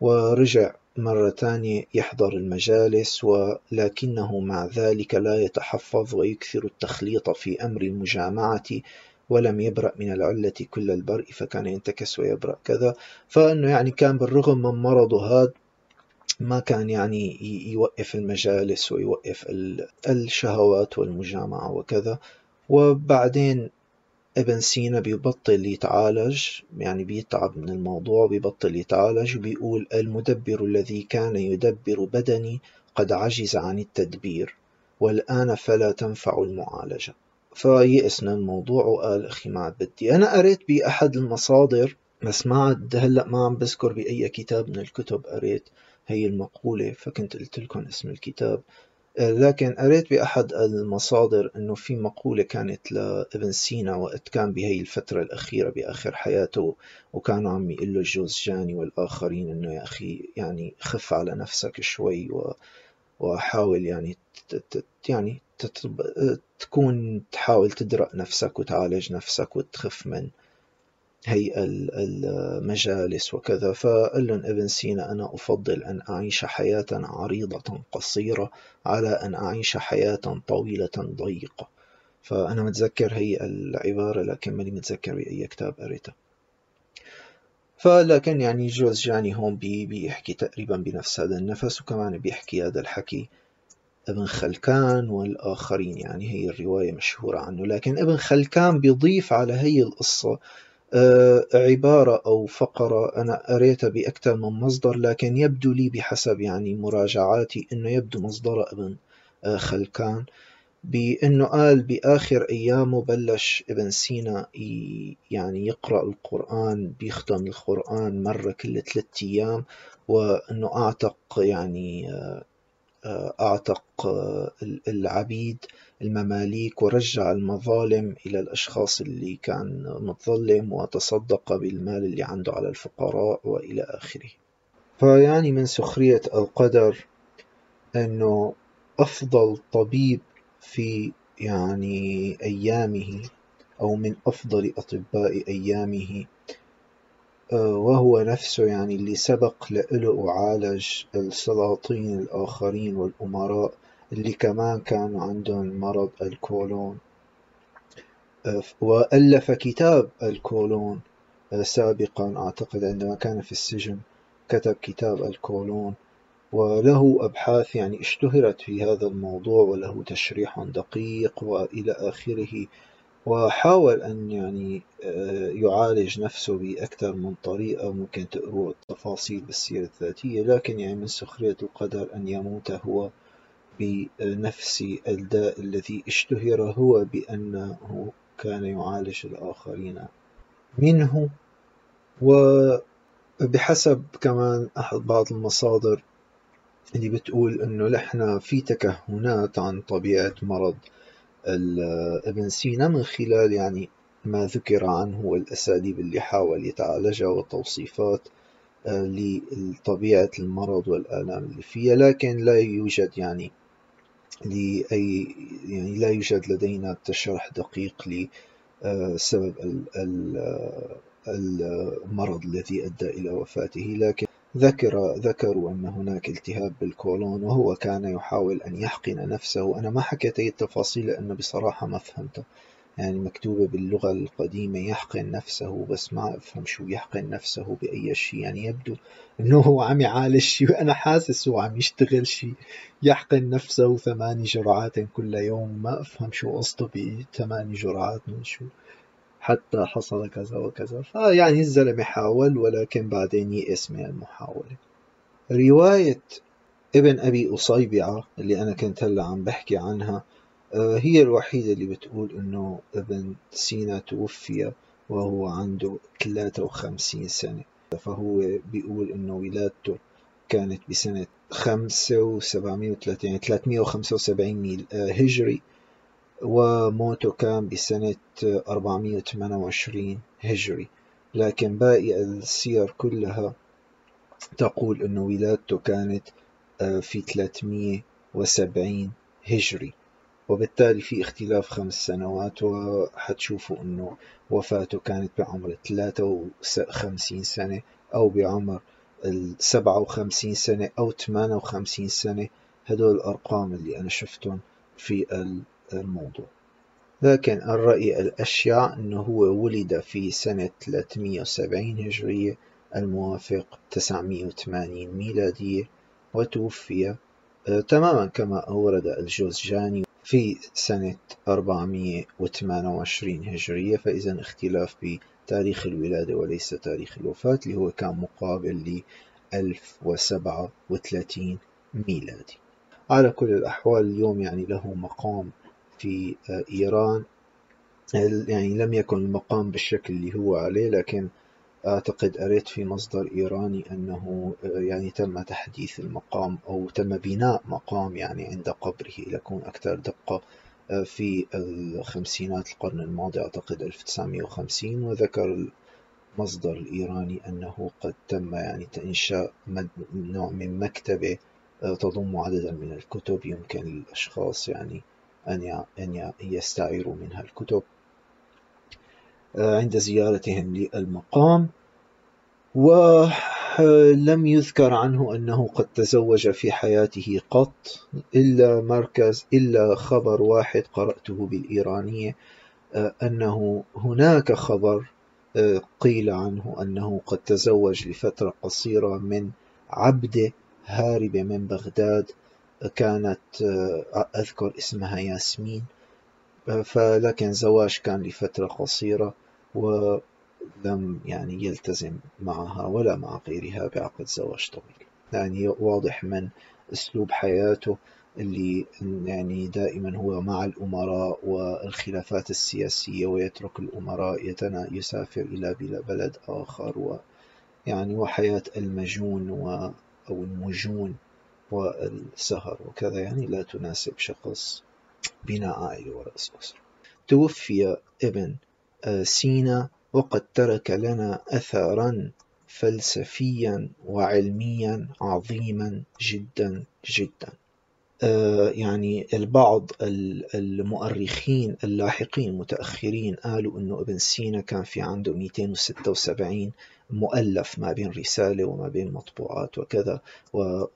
ورجع مرة تانية يحضر المجالس ولكنه مع ذلك لا يتحفظ ويكثر التخليط في أمر المجامعة ولم يبرأ من العلة كل البرء فكان ينتكس ويبرأ كذا. فأنه يعني كان بالرغم من مرضه هذا ما كان يعني يوقف المجالس ويوقف الشهوات والمجامعة وكذا. وبعدين ابن سينا بيبطل يتعالج يعني بيتعب من الموضوع بيبطل يتعالج وبيقول المدبر الذي كان يدبر بدني قد عجز عن التدبير والآن فلا تنفع المعالجة. فيئسنا الموضوع وقال أخي ما عاد بدي أنا قريت بأحد المصادر بس ما عاد هلأ ما عم بذكر بأي كتاب من الكتب قريت هي المقولة فكنت قلت لكم اسم الكتاب. لكن قريت بأحد المصادر أنه في مقولة كانت لابن سينا وقت كان بهي الفترة الأخيرة بآخر حياته وكانوا عم يقول له الجوزجاني والآخرين أنه يا أخي يعني خف على نفسك شوي و وحاول يعني يعني تكون تحاول تدرأ نفسك وتعالج نفسك وتخف من هي المجالس وكذا. فقال لهم ابن سينا أنا أفضل أن أعيش حياة عريضة قصيرة على أن أعيش حياة طويلة ضيقة. فأنا متذكر هي العبارة لكن ماني متذكر بأي كتاب قريته فلكن يعني جوز جاني هون بي بيحكي تقريبا بنفس هذا النفس وكمان بيحكي هذا الحكي ابن خلكان والآخرين يعني هي الرواية مشهورة عنه. لكن ابن خلكان بيضيف على هي القصة آه، عبارة أو فقرة أنا قريتها بأكثر من مصدر لكن يبدو لي بحسب يعني مراجعاتي أنه يبدو مصدر ابن آه، خلكان بأنه قال بآخر أيامه بلش ابن سينا يعني يقرأ القرآن بيختم القرآن مرة كل ثلاثة أيام وأنه أعتق يعني آه، أعتق العبيد المماليك ورجع المظالم إلى الأشخاص اللي كان متظلم وتصدق بالمال اللي عنده على الفقراء وإلى آخره. فيعني من سخرية القدر أنه أفضل طبيب في يعني أيامه أو من أفضل أطباء أيامه آه، وهو نفسه يعني اللي سبق لإله وعالج السلاطين الآخرين والأمراء اللي كمان كانوا عندهم مرض الكولون. وألف كتاب الكولون آه، سابقا أعتقد عندما كان في السجن كتب كتاب الكولون. وله أبحاث يعني اشتهرت في هذا الموضوع وله تشريح دقيق وإلى آخره. وحاول أن يعني آه، يعالج نفسه بأكثر من طريقة. ممكن تقروا التفاصيل بالسيرة الذاتية لكن يعني من سخرية القدر أن يموت هو بنفس الداء الذي اشتهر هو بأنه كان يعالج الآخرين منه. وبحسب كمان أحد بعض المصادر اللي بتقول أنه نحن في تكهنات عن طبيعة مرض ابن سينا من خلال يعني ما ذكر عنه والأساليب اللي حاول يتعالجها والتوصيفات آه، لطبيعة المرض والآلام اللي فيها لكن لا يوجد يعني لأي يعني لا يوجد لدينا تشرح دقيق لسبب المرض الذي أدى إلى وفاته لكن ذكر ذكروا أن هناك التهاب بالكولون وهو كان يحاول أن يحقن نفسه. أنا ما حكيت أي التفاصيل لأنه بصراحة ما فهمتها يعني مكتوبة باللغة القديمة يحقن نفسه بس ما أفهم شو يحقن نفسه بأي شيء. يعني يبدو أنه هو عم يعالج شيء. وأنا حاسس هو عم يشتغل شيء. يحقن نفسه ثماني جرعات كل يوم. ما أفهم شو قصته بثماني جرعات من شو. حتى حصل كذا وكذا. فيعني الزلمة حاول ولكن بعدين يئس من المحاولة. رواية ابن أبي أصيبعة اللي أنا كنت هلأ عم بحكي عنها آه، هي الوحيدة اللي بتقول إنه ابن سينا توفي وهو عنده 53 سنة. فهو بيقول إنه ولادته كانت بسنة 5730 يعني 375 ميل آه، هجري. وموته كان بسنة 428 هجري. لكن باقي السير كلها تقول أن ولادته كانت آه، في 370 هجري. وبالتالي في اختلاف خمس سنوات وحتشوفوا أنه وفاته كانت بعمر 53 سنة أو بعمر 57 سنة أو 58 سنة. هدول الأرقام اللي أنا شفتهم في الموضوع. لكن الرأي الأشيع أنه هو ولد في سنة 370 هجرية الموافق 980 ميلادية وتوفي آه، تماما كما أورد الجوزجاني في سنة 428 هجرية فإذا اختلاف بتاريخ الولادة وليس تاريخ الوفاة اللي هو كان مقابل ل 1037 ميلادي. على كل الأحوال اليوم يعني له مقام في آه، إيران. يعني لم يكن المقام بالشكل اللي هو عليه لكن أعتقد قريت في مصدر إيراني أنه آه، يعني تم تحديث المقام أو تم بناء مقام يعني عند قبره لكون أكثر دقة آه، في الخمسينات القرن الماضي أعتقد 1950 وذكر المصدر الإيراني أنه قد تم يعني إنشاء نوع من مكتبة تضم عددا من الكتب يمكن للأشخاص يعني أن يستعيروا منها الكتب. آه، عند زيارتهم للمقام ولم يذكر عنه أنه قد تزوج في حياته قط إلا مركز إلا خبر واحد قرأته بالإيرانية آه، أنه هناك خبر آه، قيل عنه أنه قد تزوج لفترة قصيرة من عبدة هاربة من بغداد كانت أذكر اسمها ياسمين. فلكن زواج كان لفترة قصيرة ولم يعني يلتزم معها ولا مع غيرها بعقد زواج طويل. يعني واضح من أسلوب حياته اللي يعني دائما هو مع الأمراء والخلافات السياسية ويترك الأمراء يتنا يسافر إلى بلد آخر و يعني وحياة المجون و أو المجون. والسهر وكذا يعني لا تناسب شخص بناء عائلة ورأس أسرة توفي ابن آه، سينا وقد ترك لنا أثرا فلسفيا وعلميا عظيما جدا جدا. آه، يعني البعض المؤرخين اللاحقين متأخرين قالوا أنه ابن سينا كان في عنده 276 مؤلف ما بين رسالة وما بين مطبوعات وكذا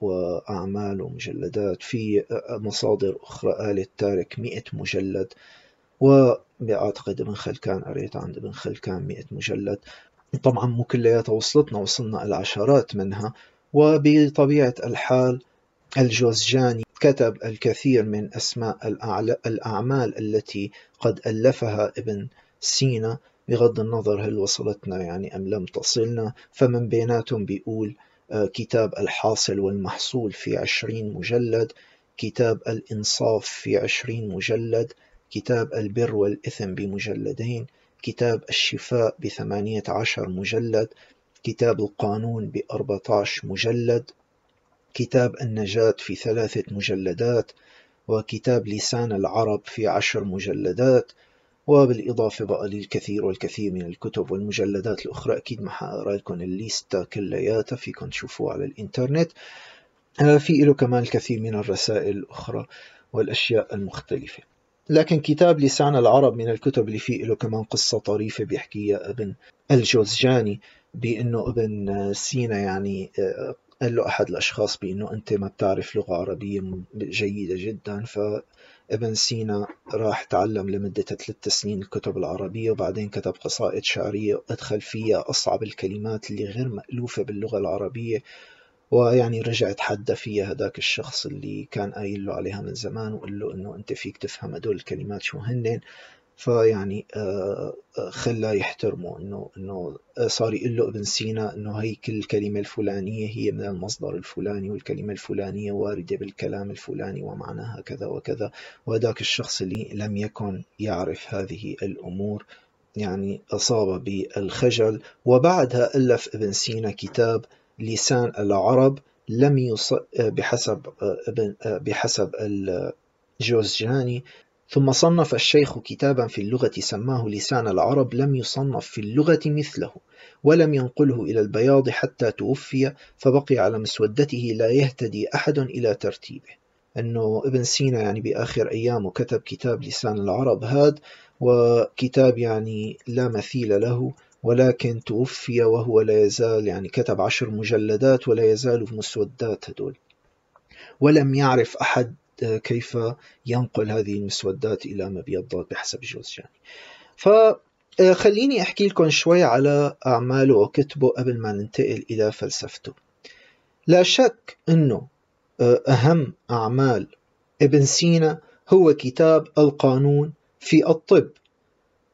وأعمال ومجلدات. في مصادر أخرى قالت تارك 100 مجلد. وبأعتقد ابن خلكان قريت عند ابن خلكان 100 مجلد. طبعا مو كلياتها وصلتنا وصلنا العشرات منها. وبطبيعة الحال الجوزجاني كتب الكثير من أسماء الأعمال التي قد ألفها ابن سينا. بغض النظر هل وصلتنا يعني أم لم تصلنا فمن بيناتهم بيقول آه، كتاب الحاصل والمحصول في عشرين مجلد كتاب الإنصاف في عشرين مجلد كتاب البر والإثم بمجلدين كتاب الشفاء بثمانية عشر مجلد كتاب القانون بأربعة عشر مجلد كتاب النجاة في ثلاثة مجلدات وكتاب لسان العرب في عشر مجلدات وبالإضافة بقى للكثير والكثير من الكتب والمجلدات الأخرى أكيد ما حقرا لكم الليستة كلياتها فيكم تشوفوها على الإنترنت. آه، في له كمان الكثير من الرسائل الأخرى والأشياء المختلفة. لكن كتاب لسان العرب من الكتب اللي فيه له كمان قصة طريفة بيحكيها ابن الجوزجاني بأنه ابن سينا يعني آه، قال له أحد الأشخاص بأنه أنت ما بتعرف لغة عربية جيدة جدا فابن سينا راح تعلم لمدة ثلاث سنين الكتب العربية وبعدين كتب قصائد شعرية وأدخل فيها أصعب الكلمات اللي غير مألوفة باللغة العربية ويعني رجع تحدى فيها هذاك الشخص اللي كان قايل له عليها من زمان وقال له إنه أنت فيك تفهم هدول الكلمات شو هن فيعني آه، آه، خلاه يحترمه إنه إنه آه، صار يقول له ابن سينا إنه هي كل الكلمة الفلانية هي من المصدر الفلاني والكلمة الفلانية واردة بالكلام الفلاني ومعناها كذا وكذا وذاك الشخص اللي لم يكن يعرف هذه الأمور يعني أصاب بالخجل. وبعدها ألف ابن سينا كتاب لسان العرب لم يص... بحسب ابن بحسب الجوزجاني ثم صنف الشيخ كتابا في اللغة سماه لسان العرب لم يصنف في اللغة مثله ولم ينقله إلى البياض حتى توفي فبقي على مسودته لا يهتدي أحد إلى ترتيبه. أنه ابن سينا يعني بآخر أيامه كتب كتاب لسان العرب هاد وكتاب يعني لا مثيل له ولكن توفي وهو لا يزال يعني كتب عشر مجلدات ولا يزال في مسودات هدول ولم يعرف أحد كيف ينقل هذه المسودات إلى مبيضات بحسب جوزجاني فخليني أحكي لكم شوي على أعماله وكتبه قبل ما ننتقل إلى فلسفته. لا شك أنه أهم أعمال ابن سينا هو كتاب القانون في الطب.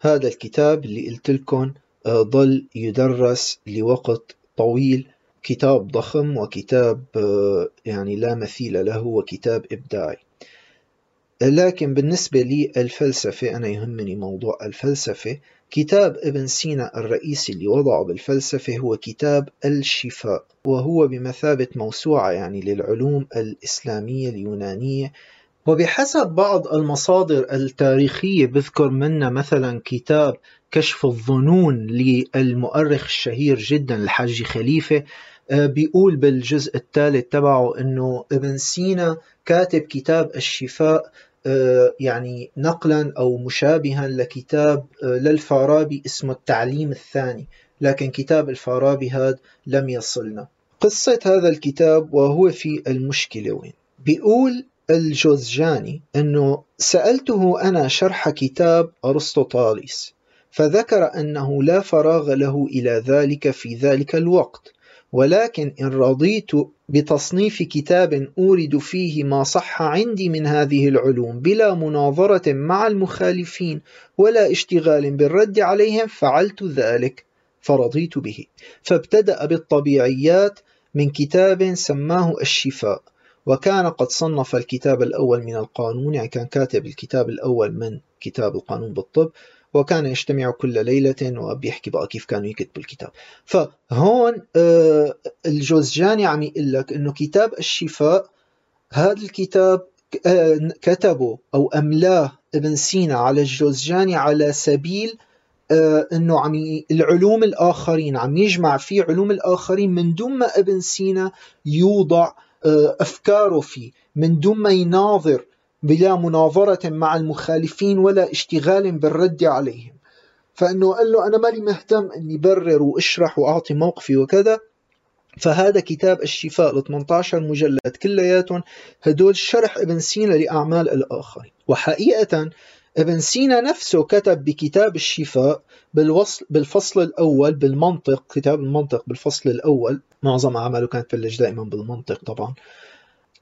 هذا الكتاب اللي قلت لكم آه، ظل يدرس لوقت طويل كتاب ضخم وكتاب آه، يعني لا مثيل له وكتاب إبداعي. لكن بالنسبة لي الفلسفة أنا يهمني موضوع الفلسفة كتاب ابن سينا الرئيسي اللي وضعه بالفلسفة هو كتاب الشفاء وهو بمثابة موسوعة يعني للعلوم الإسلامية اليونانية. وبحسب بعض المصادر التاريخية بذكر منا مثلا كتاب كشف الظنون للمؤرخ الشهير جدا الحاج خليفة. بيقول بالجزء الثالث تبعه إنه ابن سينا كاتب كتاب الشفاء آه، يعني نقلا أو مشابها لكتاب آه، للفارابي اسمه التعليم الثاني لكن كتاب الفارابي هذا لم يصلنا. قصة هذا الكتاب وهو في المشكلة وين؟ بيقول الجوزجاني أنه سألته أنا شرح كتاب أرسطوطاليس فذكر أنه لا فراغ له إلى ذلك في ذلك الوقت. ولكن إن رضيت بتصنيف كتاب أورد فيه ما صح عندي من هذه العلوم بلا مناظرة مع المخالفين ولا اشتغال بالرد عليهم فعلت ذلك فرضيت به. فابتدأ بالطبيعيات من كتاب سماه الشفاء وكان قد صنف الكتاب الأول من القانون يعني كان كاتب الكتاب الأول من كتاب القانون بالطب وكان يجتمع كل ليلة وبيحكي بقى كيف كانوا يكتبوا الكتاب. فهون آه، الجوزجاني عم يقول لك إنه كتاب الشفاء هذا الكتاب آه، كتبه أو أملاه ابن سينا على الجوزجاني على سبيل آه، إنه عم العلوم الآخرين عم يجمع فيه علوم الآخرين من دون ما ابن سينا يوضع أفكاره فيه من دون ما يناظر بلا مناظرة مع المخالفين ولا اشتغال بالرد عليهم. فأنه قال له أنا مالي مهتم أني برر وأشرح وأعطي موقفي وكذا. فهذا كتاب الشفاء ل 18 مجلد كلياتهم هدول شرح ابن سينا لأعمال الآخرين وحقيقة ابن سينا نفسه كتب بكتاب الشفاء بالوصل بالفصل الأول بالمنطق كتاب المنطق بالفصل الأول. معظم أعماله كانت تبلش دائما بالمنطق طبعا.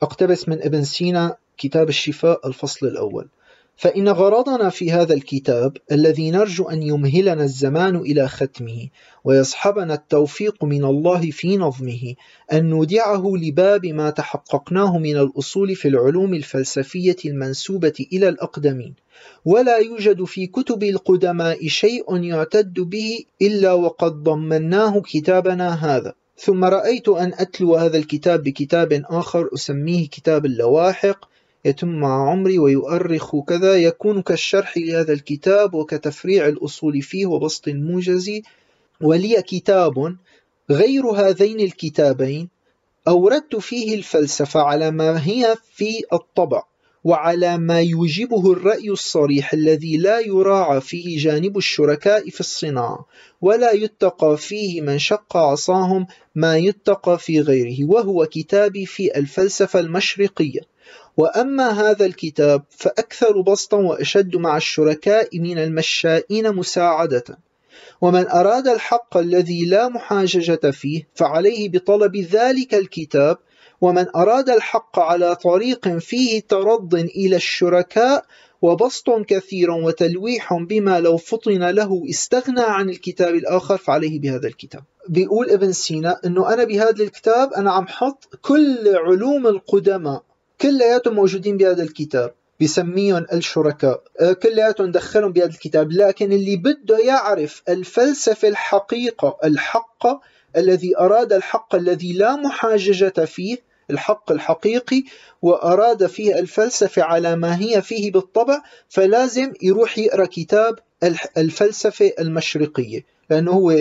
اقتبس من ابن سينا كتاب الشفاء الفصل الأول. فإن غرضنا في هذا الكتاب الذي نرجو أن يمهلنا الزمان إلى ختمه ويصحبنا التوفيق من الله في نظمه أن نودعه لباب ما تحققناه من الأصول في العلوم الفلسفية المنسوبة إلى الأقدمين. ولا يوجد في كتب القدماء شيء يعتد به إلا وقد ضمناه كتابنا هذا. ثم رأيت أن أتلو هذا الكتاب بكتاب آخر أسميه كتاب اللواحق يتم مع عمري ويؤرخ كذا يكون كالشرح لهذا الكتاب وكتفريع الأصول فيه وبسط الموجز. ولي كتاب غير هذين الكتابين أوردت فيه الفلسفة على ما هي في الطبع. وعلى ما يوجبه الرأي الصريح الذي لا يراعى فيه جانب الشركاء في الصناعة ولا يتقى فيه من شق عصاهم ما يتقى في غيره وهو كتابي في الفلسفة المشرقية. وأما هذا الكتاب فأكثر بسطا وأشد مع الشركاء من المشائين مساعدة. ومن أراد الحق الذي لا محاججة فيه فعليه بطلب ذلك الكتاب ومن أراد الحق على طريق فيه ترض إلى الشركاء وبسط كثير وتلويح بما لو فطن له استغنى عن الكتاب الآخر فعليه بهذا الكتاب. بيقول ابن سينا أنه أنا بهذا الكتاب أنا عم حط كل علوم القدماء كلياتهم موجودين بهذا الكتاب بسميهم الشركاء آه، كلياتهم دخلهم بهذا الكتاب لكن اللي بده يعرف الفلسفة الحقيقة الحق الذي أراد الحق الذي لا محاججة فيه الحق الحقيقي وأراد فيه الفلسفة على ما هي فيه بالطبع فلازم يروح يقرأ كتاب الفلسفة المشرقية لأنه هو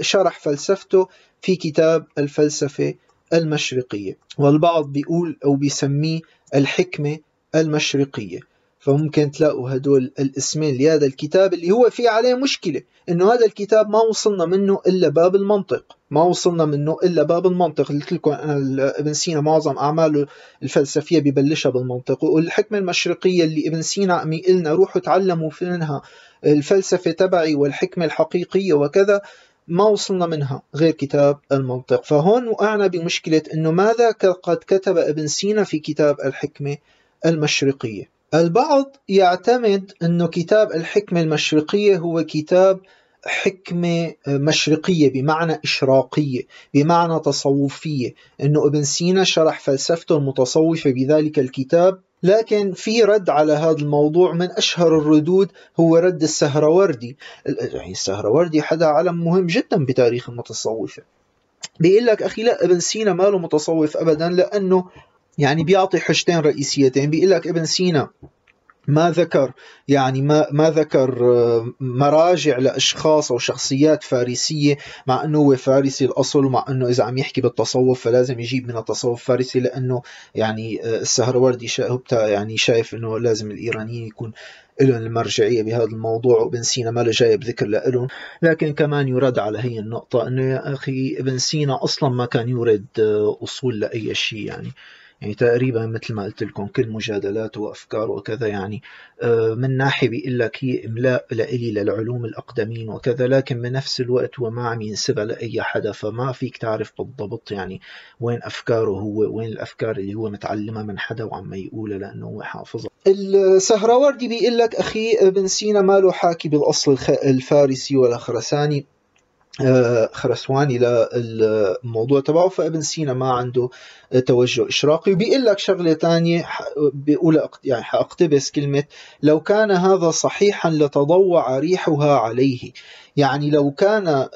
شرح فلسفته في كتاب الفلسفة المشرقية والبعض بيقول أو بيسميه الحكمة المشرقية. فممكن تلاقوا هدول الاسمين لهذا الكتاب اللي هو في عليه مشكلة إنه هذا الكتاب ما وصلنا منه إلا باب المنطق ما وصلنا منه إلا باب المنطق قلت لكم ابن سينا معظم أعماله الفلسفية ببلشها بالمنطق والحكمة المشرقية اللي ابن سينا عم يقلنا روحوا تعلموا منها الفلسفة تبعي والحكمة الحقيقية وكذا ما وصلنا منها غير كتاب المنطق. فهون وقعنا بمشكلة أنه ماذا قد كتب ابن سينا في كتاب الحكمة المشرقية؟ البعض يعتمد أنه كتاب الحكمة المشرقية هو كتاب حكمة مشرقية بمعنى إشراقية بمعنى تصوفية أنه ابن سينا شرح فلسفته المتصوفة بذلك الكتاب لكن في رد على هذا الموضوع من أشهر الردود هو رد السهروردي. يعني السهروردي حدا علم مهم جدا بتاريخ المتصوفة. بيقول لك أخي لا ابن سينا ما له متصوف أبدا لأنه يعني بيعطي حجتين رئيسيتين بيقول لك ابن سينا ما ذكر يعني ما ما ذكر آه، مراجع لأشخاص أو شخصيات فارسية مع إنه هو فارسي الأصل ومع إنه إذا عم يحكي بالتصوف فلازم يجيب من التصوف فارسي لأنه يعني آه، السهروردي يعني شايف إنه لازم الإيرانيين يكون لهم المرجعية بهذا الموضوع وابن سينا ما له جايب ذكر لهم لكن كمان يرد على هي النقطة أنه يا أخي ابن سينا أصلا ما كان يورد آه، أصول لأي شيء يعني. يعني تقريبا مثل ما قلت لكم كل مجادلاته وافكاره وكذا يعني آه، من ناحية بيقول لك هي إملاء لإلي للعلوم الأقدمين وكذا لكن بنفس الوقت هو ما عم ينسبها لأي حدا فما فيك تعرف بالضبط يعني وين أفكاره هو وين الأفكار اللي هو متعلمها من حدا وعم يقولها لأنه هو حافظها. السهراوردي بيقول لك أخي ابن سينا ما له حاكي بالأصل الفارسي ولا خرساني آه، خرسواني للموضوع تبعه فابن سينا ما عنده توجه إشراقي. وبيقول لك شغلة ثانية بيقول يعني حأقتبس كلمة لو كان هذا صحيحا لتضوع ريحها عليه. يعني لو كان آه،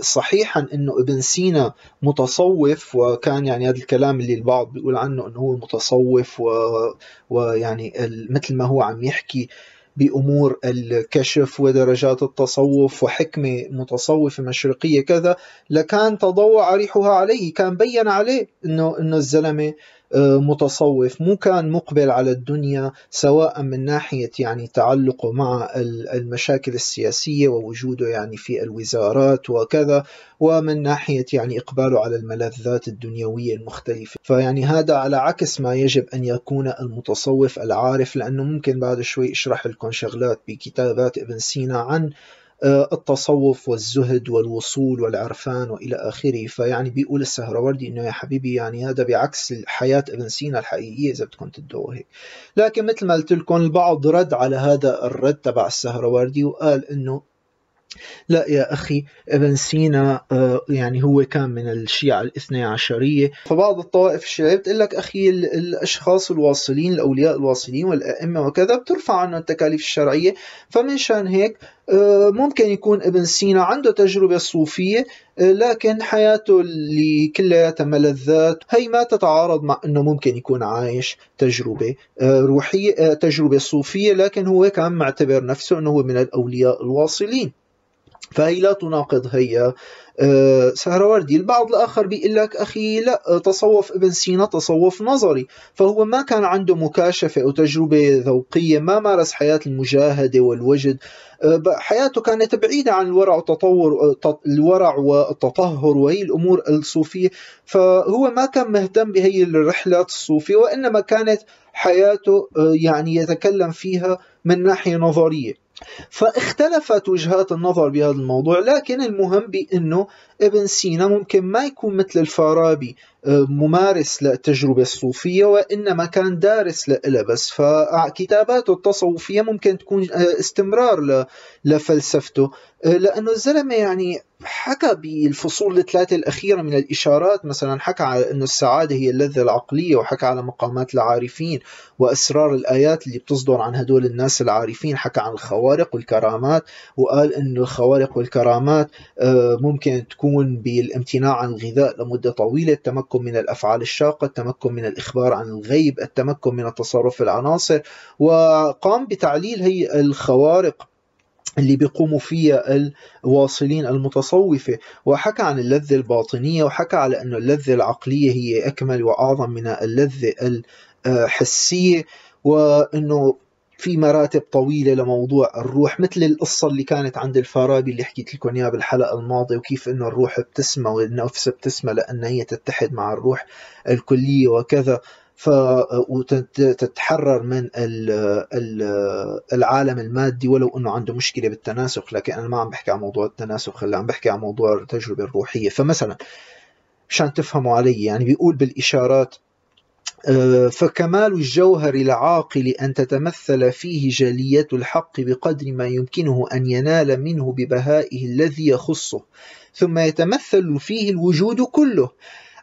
صحيحا إنه ابن سينا متصوف وكان يعني هذا الكلام اللي البعض بيقول عنه إنه هو متصوف ويعني مثل ما هو عم يحكي بأمور الكشف ودرجات التصوف وحكمة متصوفة مشرقية كذا لكان تضوع ريحها عليه كان بين عليه إنه إنه الزلمة متصوف مو كان مقبل على الدنيا سواء من ناحية يعني تعلقه مع المشاكل السياسية ووجوده يعني في الوزارات وكذا ومن ناحية يعني إقباله على الملذات الدنيوية المختلفة. فيعني هذا على عكس ما يجب أن يكون المتصوف العارف لأنه ممكن بعد شوي اشرح لكم شغلات بكتابات ابن سينا عن آه، التصوف والزهد والوصول والعرفان وإلى آخره. فيعني بيقول السهروردي إنه يا حبيبي يعني هذا بعكس حياه ابن سينا الحقيقية إذا بدكم تدعوا هيك. لكن مثل ما قلت لكم البعض رد على هذا الرد تبع السهروردي وقال إنه لا يا أخي ابن سينا آه، يعني هو كان من الشيعة الاثنى عشرية. فبعض الطوائف الشيعية بتقول لك أخي الأشخاص الواصلين الأولياء الواصلين والأئمة وكذا بترفع عنه التكاليف الشرعية. فمن شأن هيك آه، ممكن يكون ابن سينا عنده تجربة صوفية آه، لكن حياته اللي كلياتها ملذات هي ما تتعارض مع إنه ممكن يكون عايش تجربة روحية تجربة صوفية لكن هو كان معتبر نفسه إنه هو من الأولياء الواصلين. فهي لا تناقض هي آه، سهروردي البعض الآخر بيقول لك أخي لا تصوف ابن سينا تصوف نظري. فهو ما كان عنده مكاشفة أو تجربة ذوقية ما مارس حياة المجاهدة والوجد. آه، حياته كانت بعيدة عن الورع والتطور آه، الورع والتطهر وهي الأمور الصوفية. فهو ما كان مهتم بهي الرحلات الصوفية وإنما كانت حياته يعني يتكلم فيها من ناحية نظرية. فاختلفت وجهات النظر بهذا الموضوع لكن المهم بأنه ابن سينا ممكن ما يكون مثل الفارابي. ممارس للتجربة الصوفية وإنما كان دارس لها بس فكتاباته التصوفية ممكن تكون استمرار لفلسفته. لأنه الزلمة يعني حكى بالفصول الثلاثة الأخيرة من الإشارات. مثلا حكى على أنه السعادة هي اللذة العقلية وحكى على مقامات العارفين وأسرار الآيات اللي بتصدر عن هدول الناس العارفين. حكى عن الخوارق والكرامات وقال أنه الخوارق والكرامات آه، ممكن تكون بالامتناع عن الغذاء لمدة طويلة. التمكن من الأفعال الشاقة التمكن من الإخبار عن الغيب التمكن من التصرف في العناصر وقام بتعليل هي الخوارق اللي بيقوموا فيها الواصلين المتصوفة. وحكى عن اللذة الباطنية وحكى على أن اللذة العقلية هي أكمل وأعظم من اللذة الحسية وأنه في مراتب طويلة لموضوع الروح مثل القصة اللي كانت عند الفارابي اللي حكيت لكم إياها بالحلقة الماضية وكيف إنه الروح بتسمى والنفس بتسمى لأن هي تتحد مع الروح الكلية وكذا. ف وتتحرر من العالم المادي ولو إنه عنده مشكلة بالتناسخ لكن أنا ما عم بحكي عن موضوع التناسخ هلا عم بحكي عن موضوع التجربة الروحية. فمثلا مشان تفهموا علي يعني بيقول بالإشارات فكمال الجوهر العاقل أن تتمثل فيه جلية الحق بقدر ما يمكنه أن ينال منه ببهائه الذي يخصه ثم يتمثل فيه الوجود كله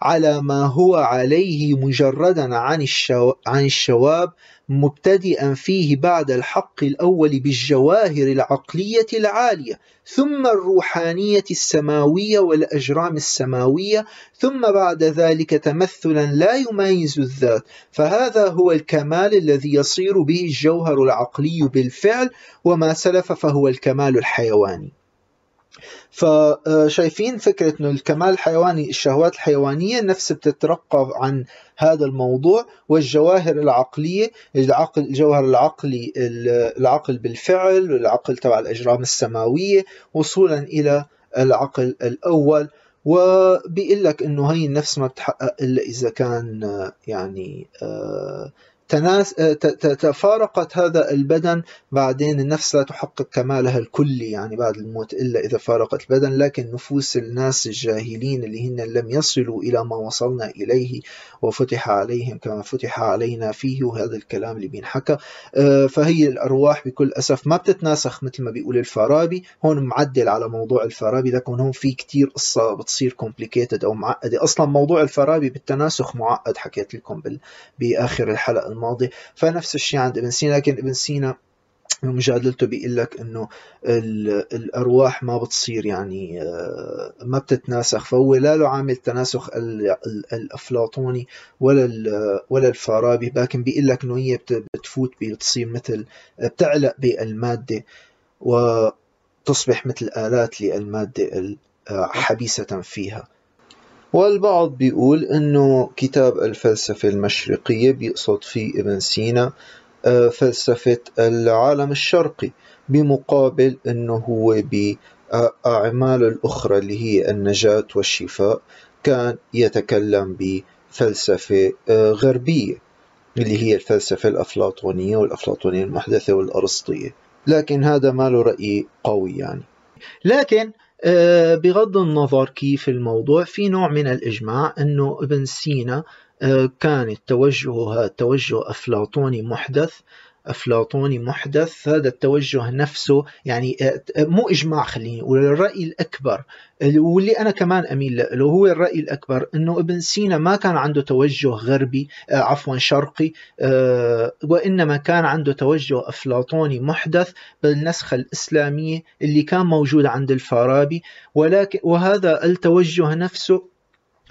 على ما هو عليه مجردا عن, الشو... عن الشواب مبتدئا فيه بعد الحق الأول بالجواهر العقلية العالية ثم الروحانية السماوية والأجرام السماوية ثم بعد ذلك تمثلا لا يميز الذات. فهذا هو الكمال الذي يصير به الجوهر العقلي بالفعل وما سلف فهو الكمال الحيواني. فشايفين فكرة أنه الكمال الحيواني الشهوات الحيوانية نفس بتترقب عن هذا الموضوع والجواهر العقلية العقل الجوهر العقلي العقل بالفعل والعقل تبع الأجرام السماوية وصولا إلى العقل الأول. وبيقول لك إنه هي النفس ما بتحقق إلا إذا كان يعني آه تناس آه، تفارقت هذا البدن بعدين النفس لا تحقق كمالها الكلي يعني بعد الموت إلا إذا فارقت البدن لكن نفوس الناس الجاهلين اللي هن لم يصلوا إلى ما وصلنا إليه وفتح عليهم كما فتح علينا فيه وهذا الكلام اللي بينحكى. آه، فهي الأرواح بكل أسف ما بتتناسخ مثل ما بيقول الفارابي. هون معدل على موضوع الفارابي لكن هون في كتير قصة بتصير complicated أو معقدة. أصلا موضوع الفارابي بالتناسخ معقد حكيت لكم بآخر الحلقة الماضي فنفس الشيء عند ابن سينا لكن ابن سينا بمجادلته بيقول لك إنه الأرواح ما بتصير يعني آه، ما بتتناسخ فهو لا له عامل تناسخ الأفلاطوني ولا ولا الفارابي لكن بيقول لك إنه هي بتفوت بتصير مثل بتعلق بالمادة وتصبح مثل آلات للمادة حبيسة فيها. والبعض بيقول إنه كتاب الفلسفة المشرقية بيقصد فيه ابن سينا آه، فلسفة العالم الشرقي بمقابل إنه هو بأعماله الأخرى اللي هي النجاة والشفاء كان يتكلم بفلسفة آه، غربية اللي هي الفلسفة الأفلاطونية والأفلاطونية المحدثة والأرسطية. لكن هذا ما له رأي قوي يعني. لكن آه، بغض النظر كيف الموضوع في نوع من الإجماع أنه ابن سينا آه، كان توجهه توجه أفلاطوني محدث أفلاطوني محدث هذا التوجه نفسه يعني آه، مو إجماع خليني نقول الرأي الأكبر واللي أنا كمان أميل له هو الرأي الأكبر أنه ابن سينا ما كان عنده توجه غربي آه، عفوا شرقي وإنما كان عنده توجه أفلاطوني محدث بالنسخة الإسلامية اللي كان موجود عند الفارابي ولكن وهذا التوجه نفسه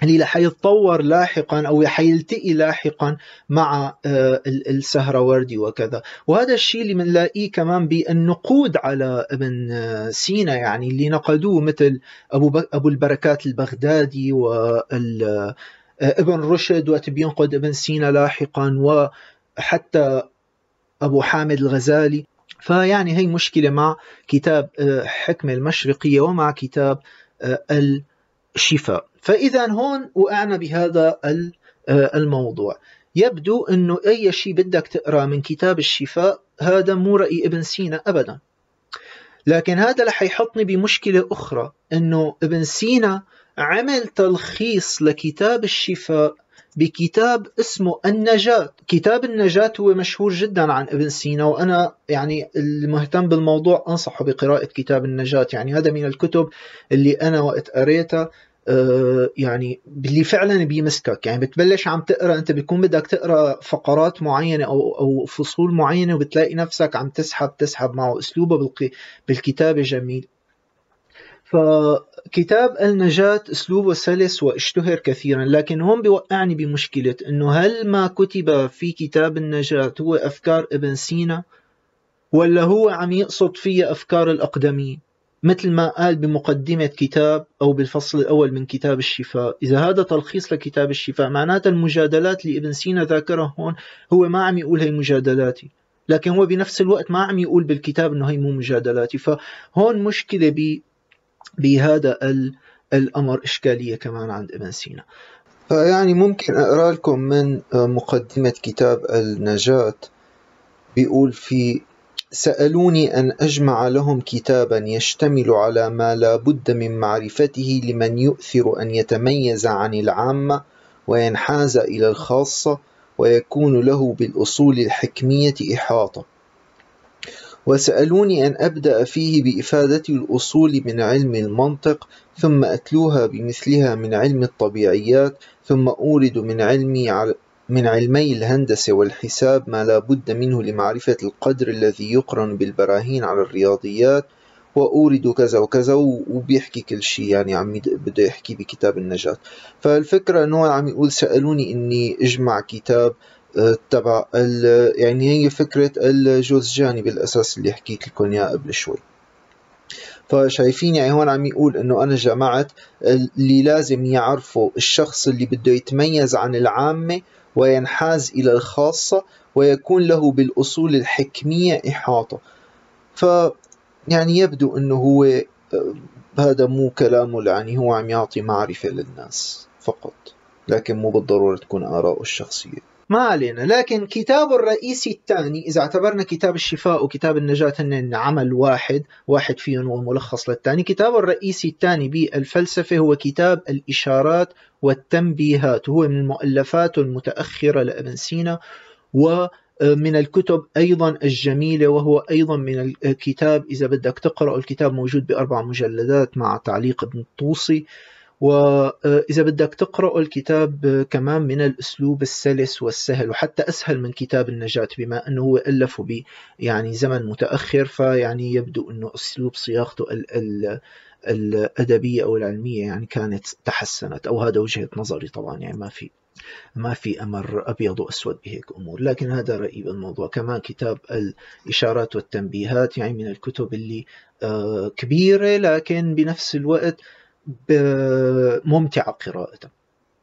اللي رح يتطور لاحقا أو حيلتقي لاحقا مع آه، السهروردي وكذا. وهذا الشيء اللي بنلاقيه كمان بالنقود على ابن آه، سينا يعني اللي نقدوه مثل أبو أبو البركات البغدادي وابن آه، رشد وقت بينقد ابن سينا لاحقا وحتى أبو حامد الغزالي. فيعني هي مشكلة مع كتاب حكمة المشرقية ومع كتاب الشفاء. فإذا هون وقعنا بهذا آه، الموضوع. يبدو أنه أي شيء بدك تقرأ من كتاب الشفاء هذا مو رأي ابن سينا أبدا. لكن هذا رح يحطني بمشكلة أخرى أنه ابن سينا عمل تلخيص لكتاب الشفاء بكتاب اسمه النجاة. كتاب النجاة هو مشهور جدا عن ابن سينا وأنا يعني المهتم بالموضوع أنصحه بقراءة كتاب النجاة. يعني هذا من الكتب اللي أنا وقت قريتها. يعني اللي فعلا بيمسكك. يعني بتبلش عم تقرأ أنت بيكون بدك تقرأ فقرات معينة أو أو فصول معينة وبتلاقي نفسك عم تسحب تسحب معه أسلوبه بالكتابة جميل. فكتاب النجاة أسلوبه سلس واشتهر كثيرا لكن هون بيوقعني بمشكلة إنه هل ما كتب في كتاب النجاة هو أفكار ابن سينا ولا هو عم يقصد فيها أفكار الأقدمين؟ مثل ما قال بمقدمة كتاب أو بالفصل الأول من كتاب الشفاء. إذا هذا تلخيص لكتاب الشفاء معناتها المجادلات اللي ابن سينا ذاكرها هون هو ما عم يقول هي مجادلاتي. لكن هو بنفس الوقت ما عم يقول بالكتاب إنه هي مو مجادلاتي. فهون مشكلة ب بهذا الأمر إشكالية كمان عند ابن سينا. فيعني ممكن أقرأ لكم من مقدمة كتاب النجاة بيقول في سألوني أن أجمع لهم كتابا يشتمل على ما لا بد من معرفته لمن يؤثر أن يتميز عن العامة وينحاز إلى الخاصة ويكون له بالأصول الحكمية إحاطة. وسألوني أن أبدأ فيه بإفادة الأصول من علم المنطق ثم أتلوها بمثلها من علم الطبيعيات ثم أورد من علمي من علمي الهندسة والحساب ما لا بد منه لمعرفة القدر الذي يقرن بالبراهين على الرياضيات وأورد كذا وكذا وبيحكي كل شيء. يعني عم بده يحكي بكتاب النجاة. فالفكرة أنه عم يقول سألوني أني أجمع كتاب آه، تبع يعني هي فكرة الجوزجاني بالأساس اللي حكيت لكم إياه قبل شوي. فشايفين يعني هون عم يقول إنه أنا جمعت اللي لازم يعرفه الشخص اللي بده يتميز عن العامة وينحاز إلى الخاصة ويكون له بالأصول الحكمية إحاطة. ف يعني يبدو أنه هو آه، هذا مو كلامه يعني هو عم يعطي معرفة للناس فقط لكن مو بالضرورة تكون آراءه الشخصية. ما علينا. لكن كتابه الرئيسي الثاني إذا اعتبرنا كتاب الشفاء وكتاب النجاة هن عمل واحد واحد فيهم هو ملخص للثاني كتابه الرئيسي الثاني بالفلسفة هو كتاب الإشارات والتنبيهات. وهو من المؤلفات المتأخرة لابن سينا و من الكتب أيضا الجميلة وهو أيضا من الكتاب إذا بدك تقرأ الكتاب موجود بأربع مجلدات مع تعليق ابن الطوسي وإذا بدك تقرأ الكتاب كمان من الأسلوب السلس والسهل وحتى أسهل من كتاب النجاة بما أنه هو ألفه ب يعني زمن متأخر فيعني يبدو أنه أسلوب صياغته الأدبية أو العلمية يعني كانت تحسنت أو هذا وجهة نظري طبعا يعني ما في ما في أمر أبيض وأسود بهيك أمور. لكن هذا رأيي بالموضوع. كمان كتاب الإشارات والتنبيهات يعني من الكتب اللي آه، كبيرة لكن بنفس الوقت ممتعة قراءته.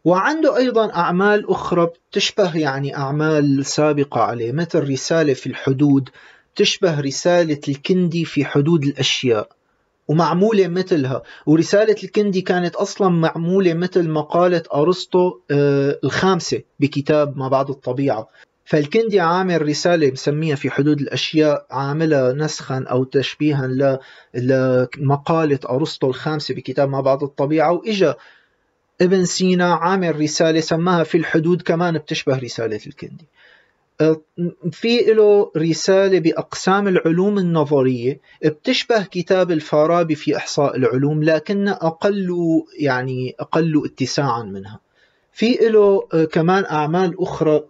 وعنده أيضا أعمال أخرى تشبه يعني أعمال سابقة عليه مثل رسالة في الحدود تشبه رسالة الكندي في حدود الأشياء ومعمولة مثلها. ورسالة الكندي كانت أصلا معمولة مثل مقالة أرسطو آه، الخامسة بكتاب ما بعد الطبيعة. فالكندي عامل رسالة مسميها في حدود الأشياء عاملها نسخا أو تشبيها لمقالة أرسطو الخامسة بكتاب ما بعد الطبيعة وإجا ابن سينا عامل رسالة سماها في الحدود كمان بتشبه رسالة الكندي. في له رسالة بأقسام العلوم النظرية بتشبه كتاب الفارابي في إحصاء العلوم لكن أقل يعني أقل اتساعا منها. في له كمان أعمال أخرى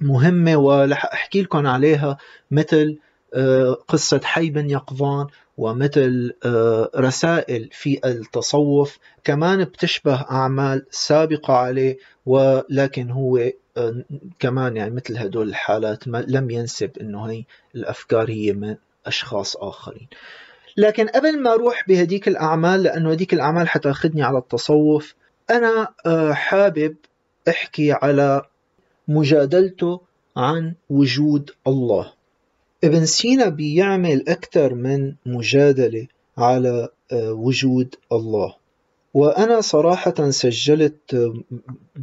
مهمة ورح أحكي لكم عليها مثل آه، قصة حي بن يقظان ومثل آه، رسائل في التصوف كمان بتشبه أعمال سابقة عليه ولكن هو آه، كمان يعني مثل هدول الحالات لم ينسب إنه هي الأفكار هي من أشخاص آخرين. لكن قبل ما أروح بهديك الأعمال لأنه هديك الأعمال حتأخذني على التصوف أنا حابب أحكي على مجادلته عن وجود الله. ابن سينا بيعمل أكثر من مجادلة على آه، وجود الله. وأنا صراحة سجلت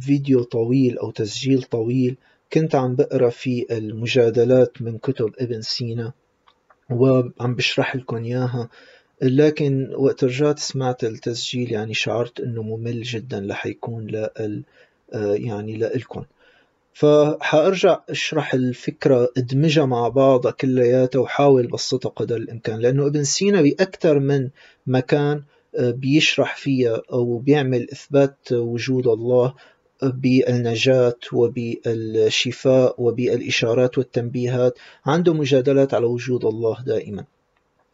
فيديو طويل أو تسجيل طويل كنت عم بقرأ في المجادلات من كتب ابن سينا وعم بشرح لكم إياها. لكن وقت رجعت سمعت التسجيل يعني شعرت إنه ممل جدا رح يكون لل يعني لإلكم فحأرجع أشرح الفكرة ادمجها مع بعضها كلياتها وحاول بسطها قدر الإمكان لأنه ابن سينا بأكثر من مكان بيشرح فيها أو بيعمل إثبات وجود الله بالنجاة وبالشفاء وبالإشارات والتنبيهات عنده مجادلات على وجود الله دائما.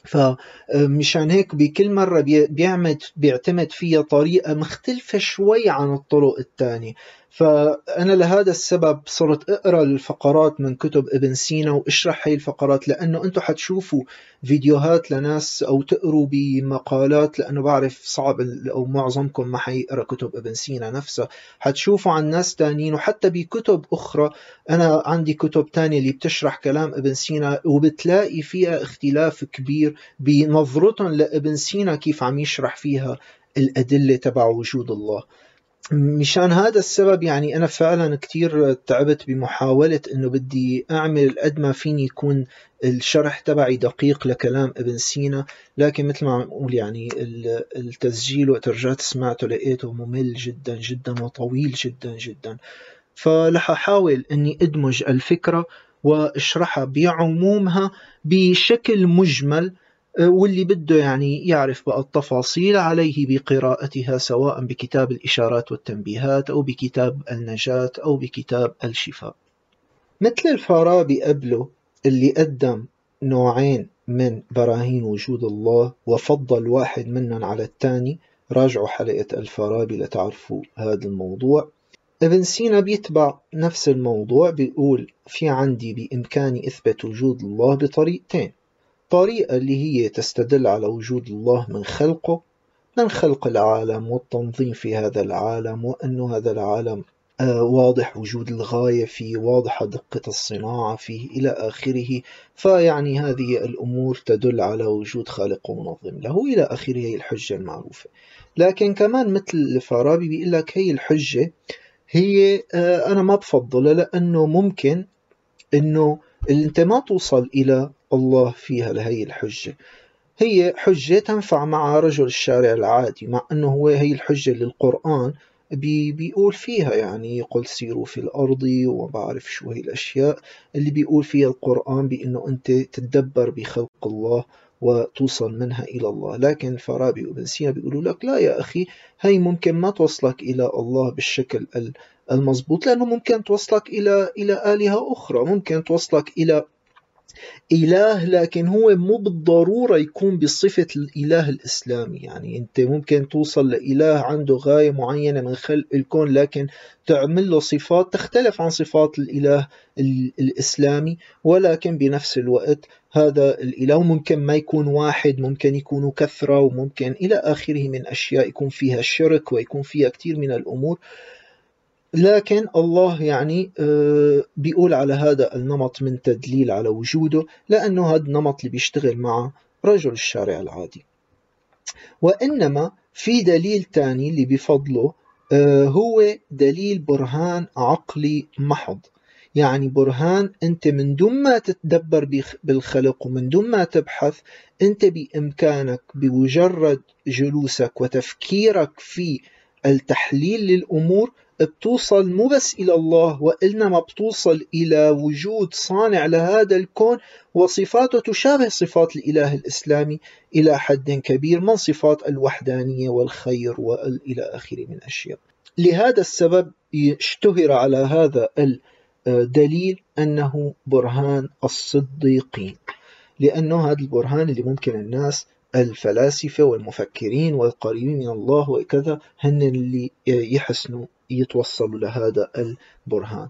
فمشان هيك بكل مرة بيعمد بيعتمد فيها طريقة مختلفة شوي عن الطرق الثانية. فأنا لهذا السبب صرت أقرأ الفقرات من كتب ابن سينا واشرح هاي الفقرات لأنه أنتم حتشوفوا فيديوهات لناس أو تقروا بمقالات لأنه بعرف صعب أو معظمكم ما حيقرأ كتب ابن سينا نفسها حتشوفوا عن ناس تانيين وحتى بكتب أخرى. أنا عندي كتب تانية اللي بتشرح كلام ابن سينا وبتلاقي فيها اختلاف كبير بنظرتهم لابن سينا كيف عم يشرح فيها الأدلة تبع وجود الله. مشان هذا السبب يعني أنا فعلا كتير تعبت بمحاولة أنه بدي أعمل قد ما فيني يكون الشرح تبعي دقيق لكلام ابن سينا لكن مثل ما عم أقول يعني التسجيل وقت رجعت سمعته لقيته ممل جدا جدا وطويل جدا جدا. فلح أحاول أني أدمج الفكرة وأشرحها بعمومها بشكل مجمل واللي بده يعني يعرف بقى التفاصيل عليه بقراءتها سواء بكتاب الإشارات والتنبيهات أو بكتاب النجاة أو بكتاب الشفاء. مثل الفارابي قبله اللي قدم نوعين من براهين وجود الله وفضل واحد منهم على الثاني راجعوا حلقة الفارابي لتعرفوا هذا الموضوع. ابن سينا بيتبع نفس الموضوع بيقول في عندي بإمكاني إثبات وجود الله بطريقتين. طريقة اللي هي تستدل على وجود الله من خلقه من خلق العالم والتنظيم في هذا العالم وأنه هذا العالم آه، واضح وجود الغاية فيه واضحة دقة الصناعة فيه إلى آخره. فيعني هذه الأمور تدل على وجود خالق ومنظم له إلى آخره هي الحجة المعروفة. لكن كمان مثل الفارابي بيقول لك هي الحجة هي آه، أنا ما بفضلها لأنه ممكن أنه أنت ما توصل إلى الله فيها لهي الحجة. هي حجة تنفع مع رجل الشارع العادي مع أنه هو هي الحجة للقرآن بي بيقول فيها. يعني يقول سيروا في الأرض وبعرف شو هي الأشياء. اللي بيقول فيها القرآن بأنه أنت تتدبر بخلق الله وتوصل منها إلى الله. لكن الفارابي وابن سينا بيقولوا لك لا يا أخي هي ممكن ما توصلك إلى الله بالشكل المضبوط لأنه ممكن توصلك إلى إلى آلهة أخرى. ممكن توصلك إلى إله لكن هو مو بالضرورة يكون بصفة الإله الإسلامي. يعني أنت ممكن توصل لإله عنده غاية معينة من خلق الكون لكن تعمل له صفات تختلف عن صفات الإله الإسلامي ولكن بنفس الوقت هذا الإله ممكن ما يكون واحد ممكن يكونوا كثرة وممكن إلى آخره من أشياء يكون فيها الشرك ويكون فيها كثير من الأمور. لكن الله يعني آه، بيقول على هذا النمط من تدليل على وجوده لأنه هذا النمط اللي بيشتغل مع رجل الشارع العادي. وإنما في دليل تاني اللي بفضله آه، هو دليل برهان عقلي محض. يعني برهان أنت من دون ما تتدبر بالخلق ومن دون ما تبحث أنت بإمكانك بمجرد جلوسك وتفكيرك في التحليل للأمور بتوصل مو بس إلى الله وإنما بتوصل إلى وجود صانع لهذا الكون وصفاته تشابه صفات الإله الإسلامي إلى حد كبير من صفات الوحدانية والخير وإلى آخره من أشياء. لهذا السبب اشتهر على هذا الدليل أنه برهان الصديقين لأنه هذا البرهان اللي ممكن الناس الفلاسفة والمفكرين والقريبين من الله وكذا هن اللي يحسنوا يتوصلوا لهذا البرهان.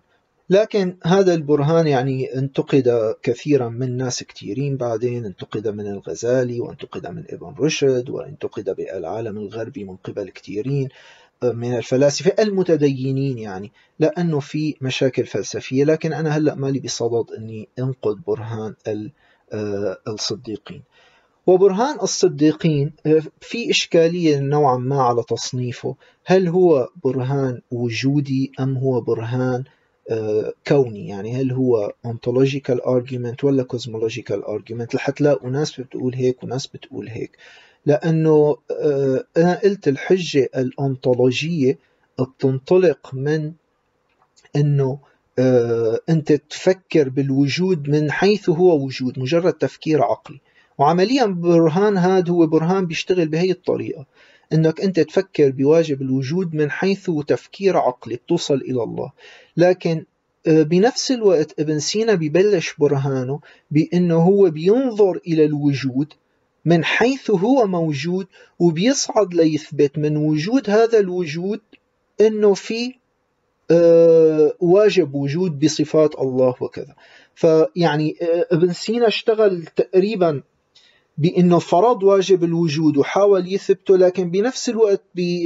لكن هذا البرهان يعني انتقد كثيرا من ناس كثيرين بعدين انتقد من الغزالي وانتقد من ابن رشد وانتقد بالعالم الغربي من قبل كثيرين من الفلاسفة المتدينين يعني. لأنه في مشاكل فلسفية لكن أنا هلأ مالي بصدد أني أنقد برهان آه، الصديقين. وبرهان الصديقين آه، في إشكالية نوعا ما على تصنيفه. هل هو برهان وجودي أم هو برهان آه، كوني؟ يعني هل هو ontological argument ولا cosmological argument رح تلاقوا ناس بتقول هيك وناس بتقول هيك. لأنه آه، أنا قلت الحجة الأنطولوجية بتنطلق من أنه أنت تفكر بالوجود من حيث هو وجود مجرد تفكير عقلي. وعمليا برهان هذا هو برهان بيشتغل بهي الطريقة إنك أنت تفكر بواجب الوجود من حيث تفكير عقلي بتوصل إلى الله. لكن آه، بنفس الوقت ابن سينا ببلش برهانه بأنه هو بينظر إلى الوجود من حيث هو موجود وبيصعد ليثبت من وجود هذا الوجود إنه في آه، واجب وجود بصفات الله وكذا. فيعني آه، ابن سينا اشتغل تقريبا بأنه فرض واجب الوجود وحاول يثبته لكن بنفس الوقت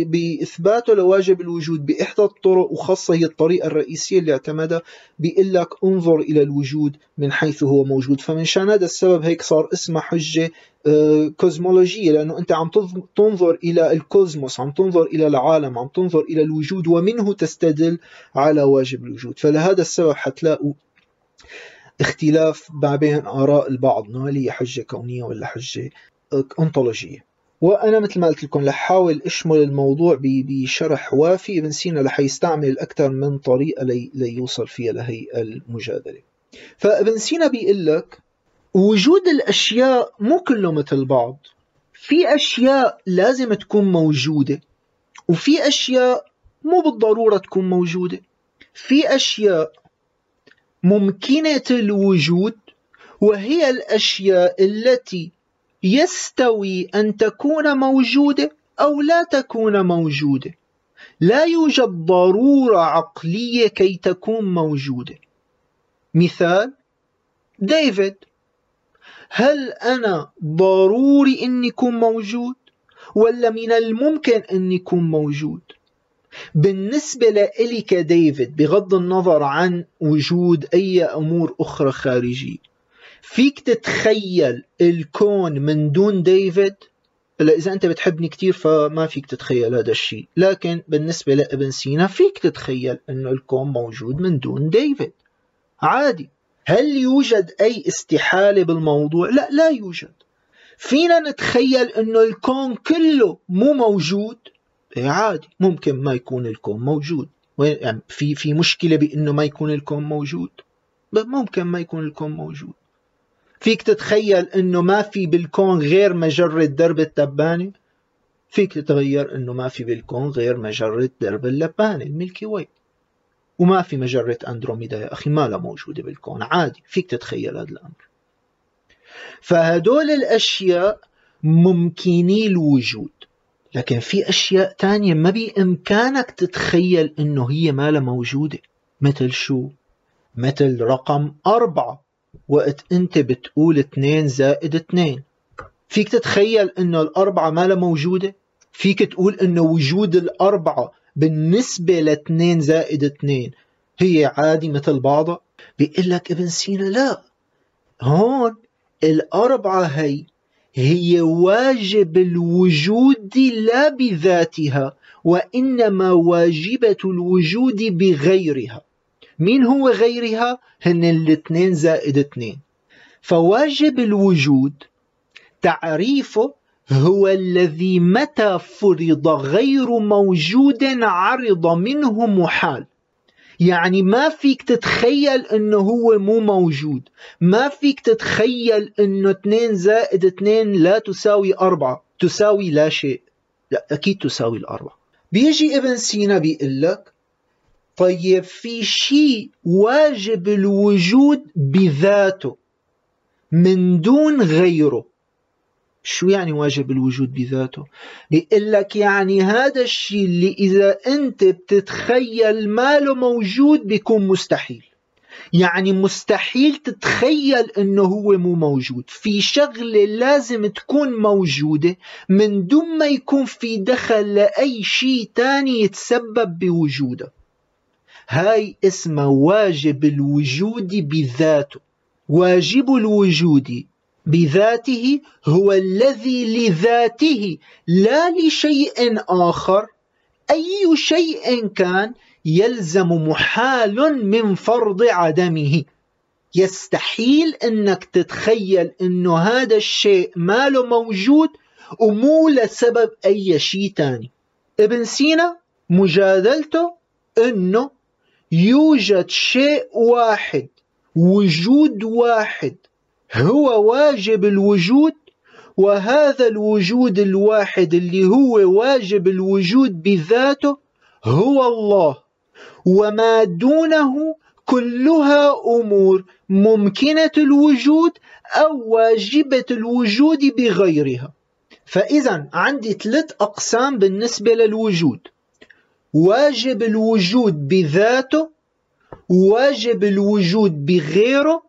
بإثباته لواجب الوجود بإحدى الطرق وخاصة هي الطريقة الرئيسية اللي اعتمدها بيقول لك انظر إلى الوجود من حيث هو موجود. فمن شأن هذا السبب هيك صار اسمها حجة آه، كوزمولوجية لأنه أنت عم تنظر إلى الكوزموس عم تنظر إلى العالم عم تنظر إلى الوجود ومنه تستدل على واجب الوجود. فلهذا السبب حتلاقوا اختلاف ما بين آراء البعض هل هي حجة كونية ولا حجة أنطولوجية وأنا مثل ما قلت لكم رح حاول أشمل الموضوع بشرح وافي ابن سينا رح يستعمل أكثر من طريقة لي ليوصل فيها لهي المجادلة. فابن سينا بيقول لك وجود الأشياء مو كله مثل بعض. في أشياء لازم تكون موجودة وفي أشياء مو بالضرورة تكون موجودة. في أشياء ممكنة الوجود وهي الأشياء التي يستوي أن تكون موجودة أو لا تكون موجودة. لا يوجد ضرورة عقلية كي تكون موجودة. مثال ديفيد هل أنا ضروري أني أكون موجود ولا من الممكن أني أكون موجود؟ بالنسبة لإلي كديفيد بغض النظر عن وجود أي أمور أخرى خارجية فيك تتخيل الكون من دون ديفيد؟ هلا إذا أنت بتحبني كتير فما فيك تتخيل هذا الشيء لكن بالنسبة لابن سينا فيك تتخيل أنه الكون موجود من دون ديفيد. عادي. هل يوجد أي استحالة بالموضوع؟ لا لا يوجد. فينا نتخيل أنه الكون كله مو موجود عادي. ممكن ما يكون الكون موجود. يعني في في مشكلة بإنه ما يكون الكون موجود؟ ممكن ما يكون الكون موجود. فيك تتخيل إنه ما في بالكون غير مجرة درب التبانة؟ فيك تتغير إنه ما في بالكون غير مجرة درب اللبانة الميلكي واي. وما في مجرة أندروميدا يا أخي ما لها موجودة بالكون. عادي فيك تتخيل هذا الأمر. فهدول الأشياء ممكني الوجود. لكن في أشياء تانية ما بإمكانك تتخيل إنه هي ما موجودة مثل شو؟ مثل رقم أربعة وقت أنت بتقول اثنين زائد اثنين فيك تتخيل إنه الأربعة ما موجودة؟ فيك تقول إنه وجود الأربعة بالنسبة لاثنين زائد اثنين هي عادي مثل بعضها؟ بيقول لك ابن سينا لا هون الأربعة هي هي واجب الوجود لا بذاتها وإنما واجبة الوجود بغيرها. مين هو غيرها؟ هن الاثنين زائد اثنين. فواجب الوجود تعريفه هو الذي متى فرض غير موجود عرض منه محال. يعني ما فيك تتخيل إنه هو مو موجود. ما فيك تتخيل إنه 2 زائد 2 لا تساوي 4 تساوي لا شيء. لا أكيد تساوي الأربعة. بيجي ابن سينا بيقول لك طيب في شيء واجب الوجود بذاته من دون غيره. شو يعني واجب الوجود بذاته؟ بيقول لك يعني هذا الشيء اللي إذا أنت بتتخيل ماله موجود بيكون مستحيل. يعني مستحيل تتخيل إنه هو مو موجود. في شغلة لازم تكون موجودة من دون ما يكون في دخل لأي شيء تاني يتسبب بوجوده. هاي اسمها واجب الوجود بذاته. واجب الوجود بذاته هو الذي لذاته لا لشيء آخر. أي شيء كان يلزم محال من فرض عدمه. يستحيل أنك تتخيل انه هذا الشيء ما له موجود ومو لسبب أي شيء تاني. ابن سينا مجادلته أنه يوجد شيء واحد وجود واحد. هو واجب الوجود وهذا الوجود الواحد اللي هو واجب الوجود بذاته هو الله. وما دونه كلها أمور ممكنة الوجود أو واجبة الوجود بغيرها. فاذا عندي ثلاث أقسام بالنسبة للوجود. واجب الوجود بذاته واجب الوجود بغيره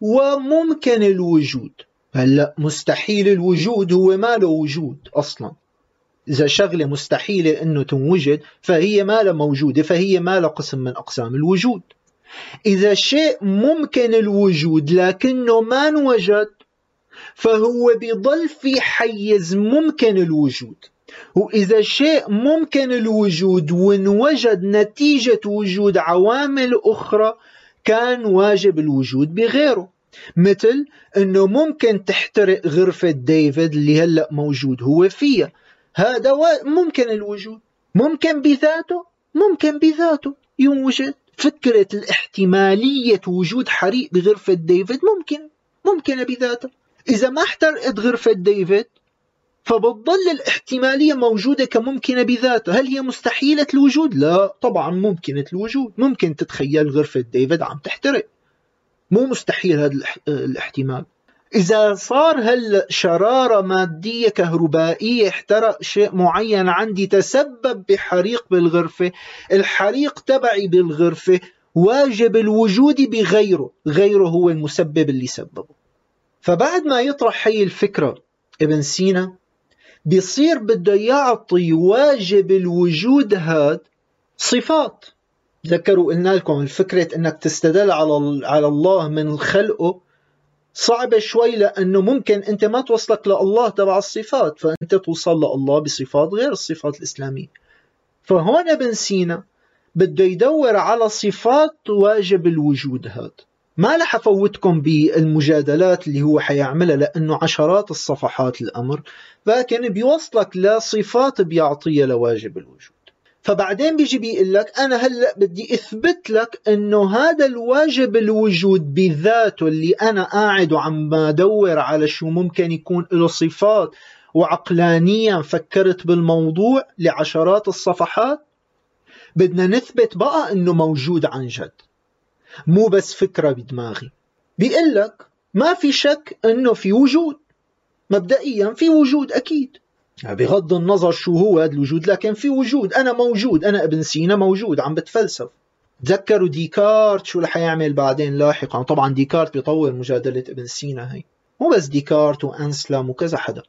وممكن الوجود. هلا مستحيل الوجود هو ما له وجود أصلا. إذا شغلة مستحيلة إنه تنوجد فهي ما لها موجودة فهي ما لها قسم من أقسام الوجود. إذا شيء ممكن الوجود لكنه ما انوجد فهو بيضل في حيز ممكن الوجود. وإذا شيء ممكن الوجود وانوجد نتيجة وجود عوامل أخرى كان واجب الوجود بغيره. مثل أنه ممكن تحترق غرفة ديفيد اللي هلأ موجود هو فيها. هذا ممكن الوجود. ممكن بذاته. ممكن بذاته. يوجد فكرة الاحتمالية وجود حريق بغرفة ديفيد ممكن. ممكنة بذاتها إذا ما احترقت غرفة ديفيد فبتضل الاحتمالية موجودة كممكنة بذاتها هل هي مستحيلة الوجود؟ لا طبعا ممكنة الوجود. ممكن تتخيل غرفة ديفيد عم تحترق. مو مستحيل هذا الاحتمال. إذا صار هل شرارة مادية كهربائية احترق شيء معين عندي تسبب بحريق بالغرفة. الحريق تبعي بالغرفة واجب الوجود بغيره غيره هو المسبب اللي سببه. فبعد ما يطرح هي الفكرة ابن سينا بيصير بده يعطي واجب الوجود هاد صفات. ذكروا قلنا لكم الفكرة إنك تستدل على على الله من خلقه. صعبة شوي لأنه ممكن أنت ما توصلك لله تبع الصفات فأنت توصل لله بصفات غير الصفات الإسلامية. فهون ابن سينا بده يدور على صفات واجب الوجود هذا ما رح أفوتكم بالمجادلات اللي هو حيعملها لأنه عشرات الصفحات الأمر لكن بيوصلك لصفات بيعطيها لواجب الوجود. فبعدين بيجي بيقول لك أنا هلأ بدي أثبت لك إنه هذا الواجب الوجود بذاته اللي أنا قاعد وعم بدور على شو ممكن يكون له صفات وعقلانيا فكرت بالموضوع لعشرات الصفحات. بدنا نثبت بقى إنه موجود عن جد مو بس فكرة بدماغي. بيقول لك ما في شك إنه في وجود مبدئيا في وجود أكيد. بغض النظر شو هو هذا الوجود لكن في وجود. أنا موجود أنا ابن سينا موجود عم بتفلسف. تذكروا ديكارت شو رح يعمل بعدين لاحقا. طبعا ديكارت بيطور مجادلة ابن سينا هي. مو بس ديكارت وأنسلم وكذا حدا.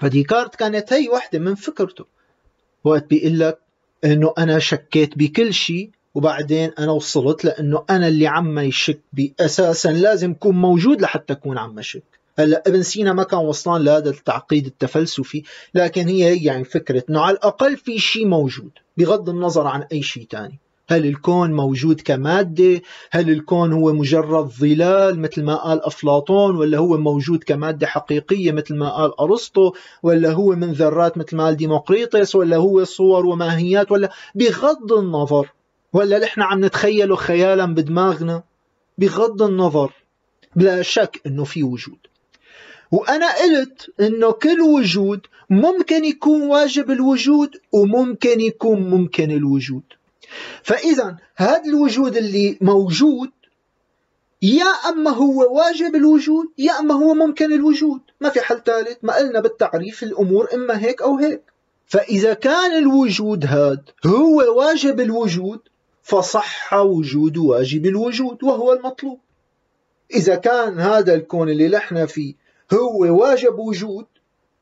فديكارت كانت هي وحدة من فكرته. وقت بيقول لك إنه أنا شكيت بكل شيء وبعدين أنا وصلت لإنه أنا اللي عم يشك بي. أساسا لازم يكون موجود لحتى أكون عم اشك هلا ابن سينا ما كان وصلان لهذا التعقيد التفلسفي لكن هي يعني فكرة إنه على الأقل في شيء موجود بغض النظر عن أي شيء ثاني هل الكون موجود كمادة؟ هل الكون هو مجرد ظلال مثل ما قال أفلاطون؟ ولا هو موجود كمادة حقيقية مثل ما قال أرسطو؟ ولا هو من ذرات مثل ما قال ديمقريطس؟ ولا هو صور وماهيات؟ ولا بغض النظر ولا نحن عم نتخيله خيالا بدماغنا بغض النظر بلا شك إنه في وجود. وأنا قلت إنه كل وجود ممكن يكون واجب الوجود وممكن يكون ممكن الوجود. فاذا هذا الوجود اللي موجود يا أما هو واجب الوجود يا أما هو ممكن الوجود. ما في حل ثالث ما قلنا بالتعريف الأمور إما هيك أو هيك. فإذا كان الوجود هذا هو واجب الوجود فصح وجود واجب الوجود وهو المطلوب. إذا كان هذا الكون اللي نحن فيه هو واجب وجود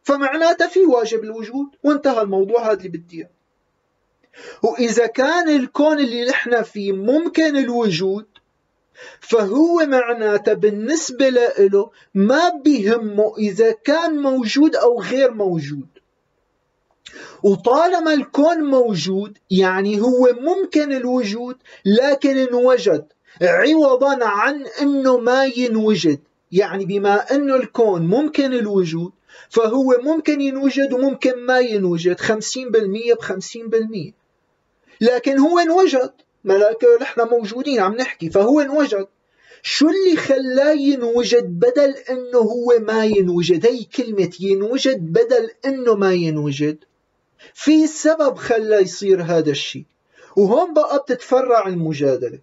فمعناته في واجب الوجود وانتهى الموضوع هذا اللي بدي وإذا كان الكون اللي نحن فيه ممكن الوجود فهو معناته بالنسبة له ما بيهمه إذا كان موجود أو غير موجود. وطالما الكون موجود يعني هو ممكن الوجود لكن انوجد عوضا عن إنه ما ينوجد. يعني بما انه الكون ممكن الوجود فهو ممكن ينوجد وممكن ما ينوجد 50% ب 50% لكن هو انوجد ملاك نحن موجودين عم نحكي فهو انوجد. شو اللي خلاه ينوجد بدل أنه هو ما ينوجد؟ هي كلمة ينوجد بدل أنه ما ينوجد. في سبب خلاه يصير هذا الشيء وهون بقى بتتفرع المجادلة.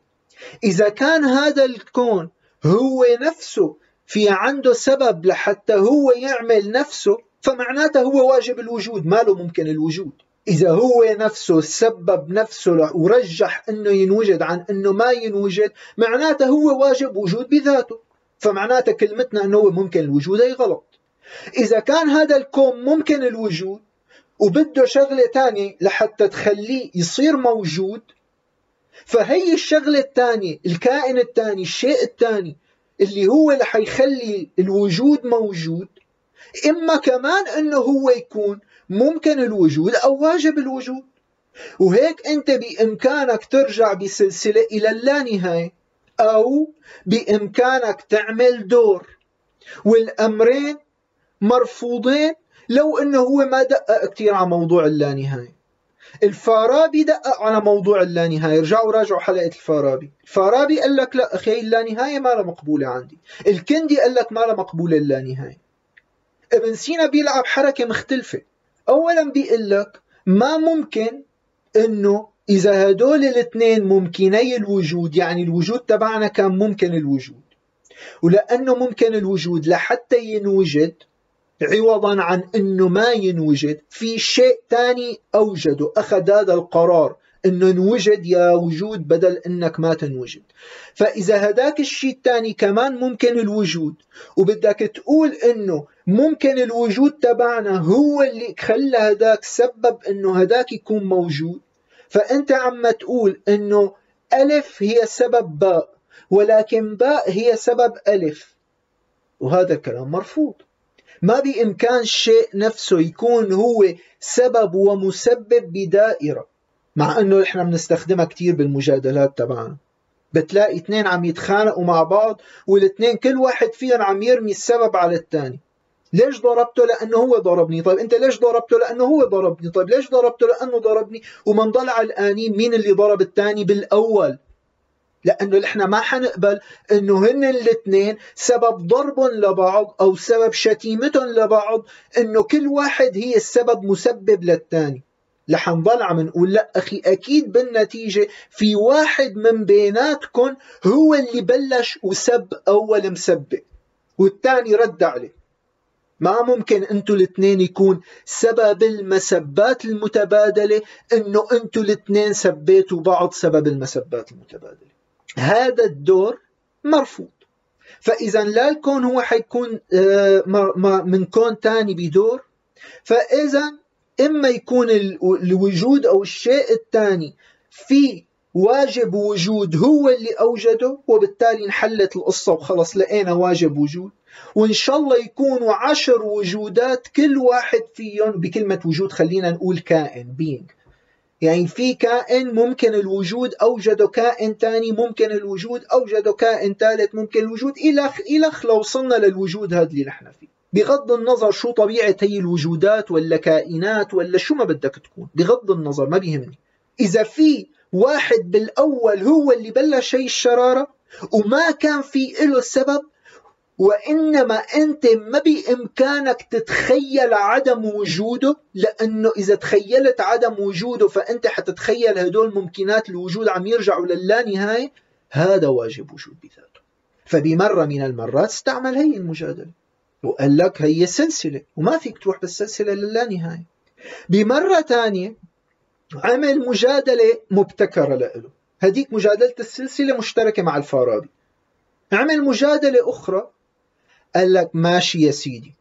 إذا كان هذا الكون هو نفسه في عنده سبب لحتى هو يعمل نفسه فمعناته هو واجب الوجود ما له ممكن الوجود. إذا هو نفسه سبب نفسه ورجح أنه ينوجد عن أنه ما ينوجد معناته هو واجب وجود بذاته. فمعناته كلمتنا أنه هو ممكن الوجود أي غلط. إذا كان هذا الكون ممكن الوجود وبده شغلة تانية لحتى تخليه يصير موجود فهي الشغلة الثانية الكائن الثاني الشيء الثاني اللي هو اللي حيخلي الوجود موجود إما كمان أنه هو يكون ممكن الوجود أو واجب الوجود. وهيك أنت بإمكانك ترجع بسلسلة إلى اللانهاية أو بإمكانك تعمل دور. والأمرين مرفوضين لو أنه هو ما دقق كثير على موضوع اللانهاية الفارابي دقق على موضوع اللانهاية. رجعوا راجعوا حلقة الفارابي. الفارابي قال لك لا أخي اللانهاية ما لها مقبولة عندي. الكندي قال لك ما لها مقبولة اللانهاية. ابن سينا بيلعب حركة مختلفة. أولا بيقول لك ما ممكن أنه إذا هدول الاثنين ممكني الوجود يعني الوجود تبعنا كان ممكن الوجود. ولأنه ممكن الوجود لحتى ينوجد عوضا عن إنه ما ينوجد في شيء ثاني أوجده. أخذ هذا القرار إنه انوجد يا وجود بدل إنك ما تنوجد. فإذا هداك الشيء الثاني كمان ممكن الوجود. وبدك تقول إنه ممكن الوجود تبعنا هو اللي خلى هداك سبب إنه هداك يكون موجود. فأنت عم تقول إنه ألف هي سبب باء ولكن باء هي سبب ألف. وهذا الكلام مرفوض. ما بإمكان الشيء نفسه يكون هو سبب ومسبب بدائرة مع أنه إحنا بنستخدمها كتير بالمجادلات تبعنا. بتلاقي اثنين عم يتخانقوا مع بعض والاثنين كل واحد فيهم عم يرمي السبب على الثاني. ليش ضربته لأنه هو ضربني؟ طيب أنت ليش ضربته لأنه هو ضربني؟ طيب ليش ضربته لأنه ضربني؟ ومنضل على الآنين مين اللي ضرب الثاني بالأول؟ لأنه نحن ما حنقبل إنه هن الاثنين سبب ضرب لبعض أو سبب شتيمتهم لبعض إنه كل واحد هي السبب مسبب للثاني. لحنضل عم نقول لا أخي أكيد بالنتيجة في واحد من بيناتكم هو اللي بلش وسب أول مسبب والثاني رد عليه. ما ممكن أنتوا الاثنين يكون سبب المسبات المتبادلة إنه أنتوا الاثنين سبيتوا بعض سبب المسبات المتبادلة. هذا الدور مرفوض. فإذا لا الكون هو حيكون آه، من كون ثاني بدور. فإذا إما يكون الوجود أو الشيء الثاني في واجب وجود هو اللي أوجده وبالتالي انحلت القصة وخلص لقينا واجب وجود. وإن شاء الله يكونوا عشر وجودات كل واحد فيهم بكلمة وجود خلينا نقول كائن بينج يعني في كائن ممكن الوجود أوجده كائن ثاني ممكن الوجود أوجده كائن ثالث ممكن الوجود إلى إلى لو وصلنا للوجود هذا اللي نحن فيه. بغض النظر شو طبيعة هي الوجودات ولا كائنات ولا شو ما بدك تكون. بغض النظر ما بيهمني. إذا في واحد بالأول هو اللي بلش هي الشرارة وما كان في له سبب وإنما أنت ما بإمكانك تتخيل عدم وجوده لأنه إذا تخيلت عدم وجوده فأنت حتتخيل هدول ممكنات الوجود عم يرجعوا للانهاية هذا واجب وجود بذاته. فبمرة من المرات استعمل هي المجادلة وقال لك هي سلسلة وما فيك تروح بالسلسلة للانهاية بمرة ثانية عمل مجادلة مبتكرة له. هديك مجادلة السلسلة مشتركة مع الفارابي. عمل مجادلة أخرى قال لك ماشي يا سيدي.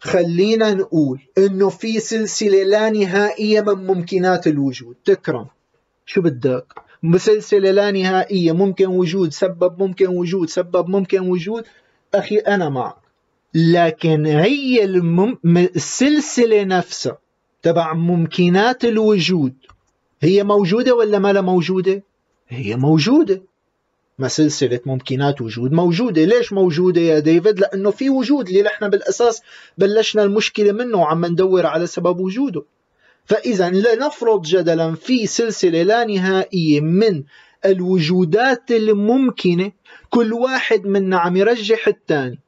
خلينا نقول إنه في سلسلة لا نهائية من ممكنات الوجود. تكرم. شو بدك؟ سلسلة لا نهائية ممكن وجود سبب ممكن وجود سبب ممكن وجود. أخي أنا معك. لكن هي المم... السلسلة نفسها تبع ممكنات الوجود هي موجودة ولا ما لا موجودة؟ هي موجودة. ما سلسلة ممكنات وجود موجودة. ليش موجودة يا ديفيد؟ لأنه في وجود اللي نحن بالأساس بلشنا المشكلة منه وعم ندور على سبب وجوده. فإذا لنفرض جدلا في سلسلة لا نهائية من الوجودات الممكنة كل واحد منا عم يرجح الثاني.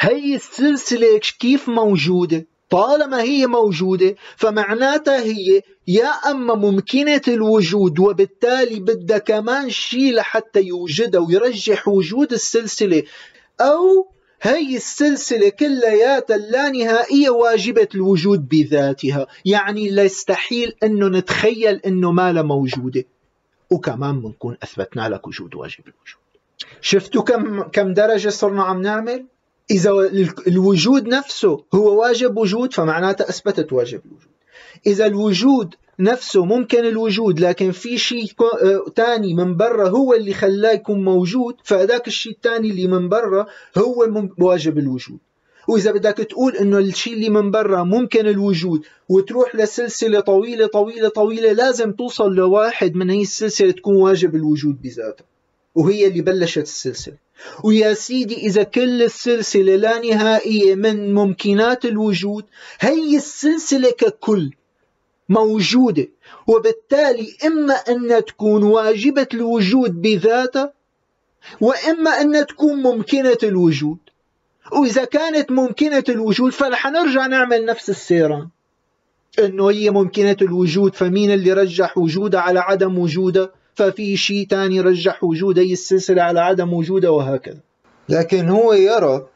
هي السلسلة كيف موجودة؟ طالما هي موجودة فمعناتها هي يا أما ممكنة الوجود وبالتالي بدها كمان شيء لحتى يوجدها ويرجح وجود السلسلة. أو هي السلسلة كلياتها اللانهائية واجبة الوجود بذاتها. يعني لا يستحيل أنه نتخيل أنه ما لا موجودة. وكمان بنكون أثبتنا لك وجود واجب الوجود. شفتوا كم كم درجة صرنا عم نعمل؟ إذا الوجود نفسه هو واجب وجود فمعناته أثبتت واجب الوجود. إذا الوجود نفسه ممكن الوجود لكن في شيء ثاني من برا هو اللي خلاه يكون موجود فهذاك الشيء الثاني اللي من برا هو واجب الوجود. وإذا بدك تقول إنه الشيء اللي من برا ممكن الوجود وتروح لسلسلة طويلة طويلة طويلة لازم توصل لواحد من هي السلسلة تكون واجب الوجود بذاتها. وهي اللي بلشت السلسلة. ويا سيدي إذا كل السلسلة لا نهائية من ممكنات الوجود هي السلسلة ككل موجودة. وبالتالي إما أن تكون واجبة الوجود بذاتها وإما أن تكون ممكنة الوجود. وإذا كانت ممكنة الوجود فرح نرجع نعمل نفس السيران. إنه هي ممكنة الوجود فمين اللي رجح وجودها على عدم وجودها ففي شيء تاني رجح وجود هي السلسلة على عدم وجودها وهكذا. لكن هو يرى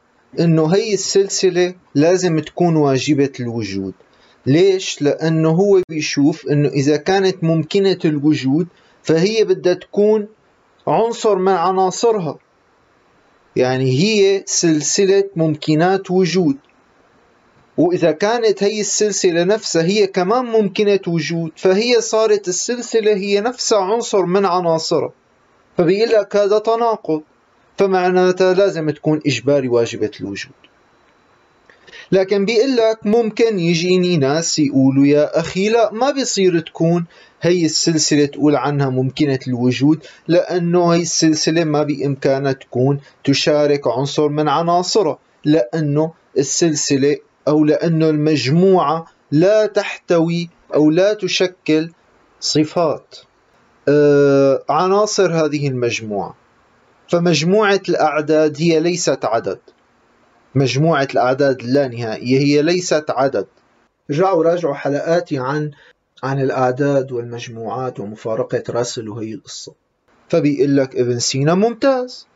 إنه هي السلسلة لازم تكون واجبة الوجود. ليش؟ لأنه هو بيشوف أنه إذا كانت ممكنة الوجود فهي بدها تكون عنصر من عناصرها. يعني هي سلسلة ممكنات وجود. وإذا كانت هي السلسلة نفسها هي كمان ممكنة وجود فهي صارت السلسلة هي نفسها عنصر من عناصرها. فبيقول لك هذا تناقض فمعناتها لازم تكون إجباري واجبة الوجود. لكن بيقول لك ممكن يجيني ناس يقولوا يا أخي لا ما بيصير تكون هي السلسلة تقول عنها ممكنة الوجود لأنه هي السلسلة ما بإمكانها تكون تشارك عنصر من عناصرها لأنه السلسلة أو لأنه المجموعة لا تحتوي أو لا تشكل صفات. آه عناصر هذه المجموعة. فمجموعة الأعداد هي ليست عدد. مجموعة الأعداد اللانهائية هي ليست عدد. رجعوا راجعوا حلقاتي عن عن الأعداد والمجموعات ومفارقة راسل وهي القصة. فبيقول لك ابن سينا ممتاز.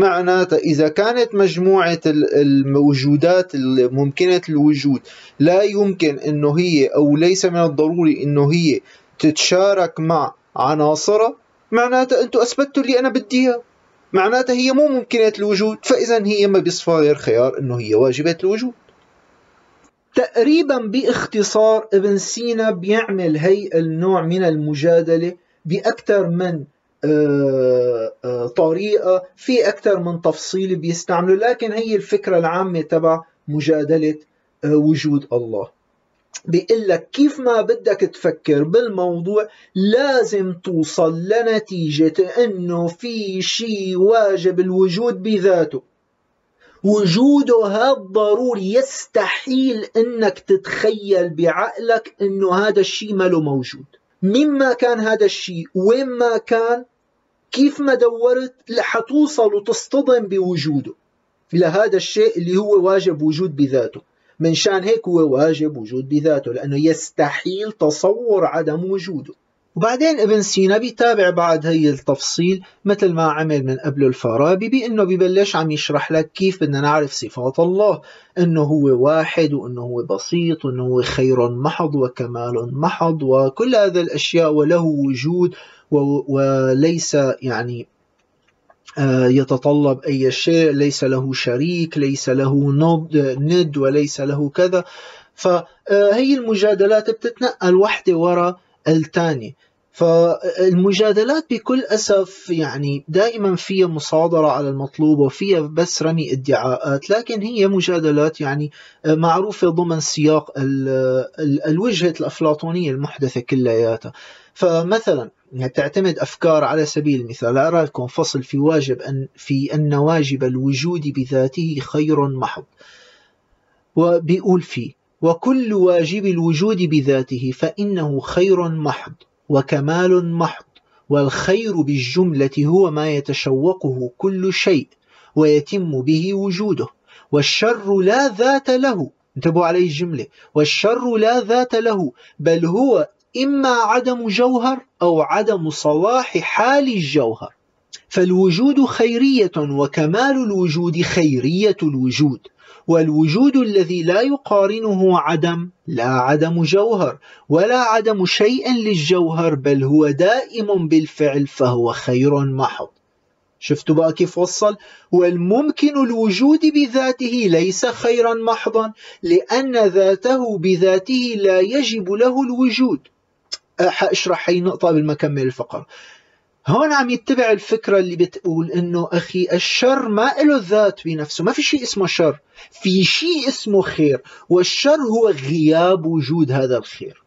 معناتها إذا كانت مجموعة الموجودات الممكنة الوجود لا يمكن أنه هي أو ليس من الضروري أنه هي تتشارك مع عناصرها معناتها أنتم أثبتوا اللي أنا بديها معناتها هي مو ممكنة الوجود فإذا هي ما بيصفى غير خيار أنه هي واجبة الوجود. تقريبا باختصار ابن سينا بيعمل هي النوع من المجادلة بأكثر من طريقة في أكثر من تفصيل بيستعملوا لكن هي الفكرة العامة تبع مجادلة آه، وجود الله. بيقول لك كيف ما بدك تفكر بالموضوع لازم توصل لنتيجة إنه في شيء واجب الوجود بذاته. وجوده هذا ضروري يستحيل إنك تتخيل بعقلك إنه هذا الشيء ما له موجود. مما كان هذا الشيء وين ما كان كيف ما دورت حتوصل وتصطدم بوجوده. لهذا الشيء اللي هو واجب وجود بذاته. من شان هيك هو واجب وجود بذاته لأنه يستحيل تصور عدم وجوده. وبعدين ابن سينا بيتابع بعد هي التفصيل مثل ما عمل من قبل الفارابي بأنه ببلش عم يشرح لك كيف بدنا نعرف صفات الله. إنه هو واحد وإنه هو بسيط وإنه هو خير محض وكمال محض وكل هذه الأشياء وله وجود وليس يعني آه، يتطلب أي شيء ليس له شريك ليس له ند وليس له كذا. فهي المجادلات بتتنقل واحدة وراء الثانية فالمجادلات بكل أسف يعني دائما فيها مصادرة على المطلوب وفيها بس رمي ادعاءات لكن هي مجادلات يعني معروفة ضمن سياق الوجهة الأفلاطونية المحدثة كلياتها. فمثلا يعني تعتمد أفكار على سبيل المثال. أرى لكم فصل في واجب أن في أن واجب الوجود بذاته خير محض. وبيقول فيه وكل واجب الوجود بذاته فإنه خير محض وكمال محض. والخير بالجملة هو ما يتشوقه كل شيء ويتم به وجوده. والشر لا ذات له انتبهوا عليه الجملة. والشر لا ذات له بل هو إما عدم جوهر أو عدم صلاح حال الجوهر. فالوجود خيرية وكمال الوجود خيرية الوجود. والوجود الذي لا يقارنه عدم لا عدم جوهر ولا عدم شيء للجوهر بل هو دائم بالفعل فهو خير محض. شفتوا بقى كيف وصل؟ والممكن الوجود بذاته ليس خيرا محضا لأن ذاته بذاته لا يجب له الوجود. حاشرح هي النقطة قبل ما أكمل الفقرة هون عم يتبع الفكرة اللي بتقول إنه أخي الشر ما له ذات بنفسه. ما في شيء اسمه شر في شيء اسمه خير والشر هو غياب وجود هذا الخير.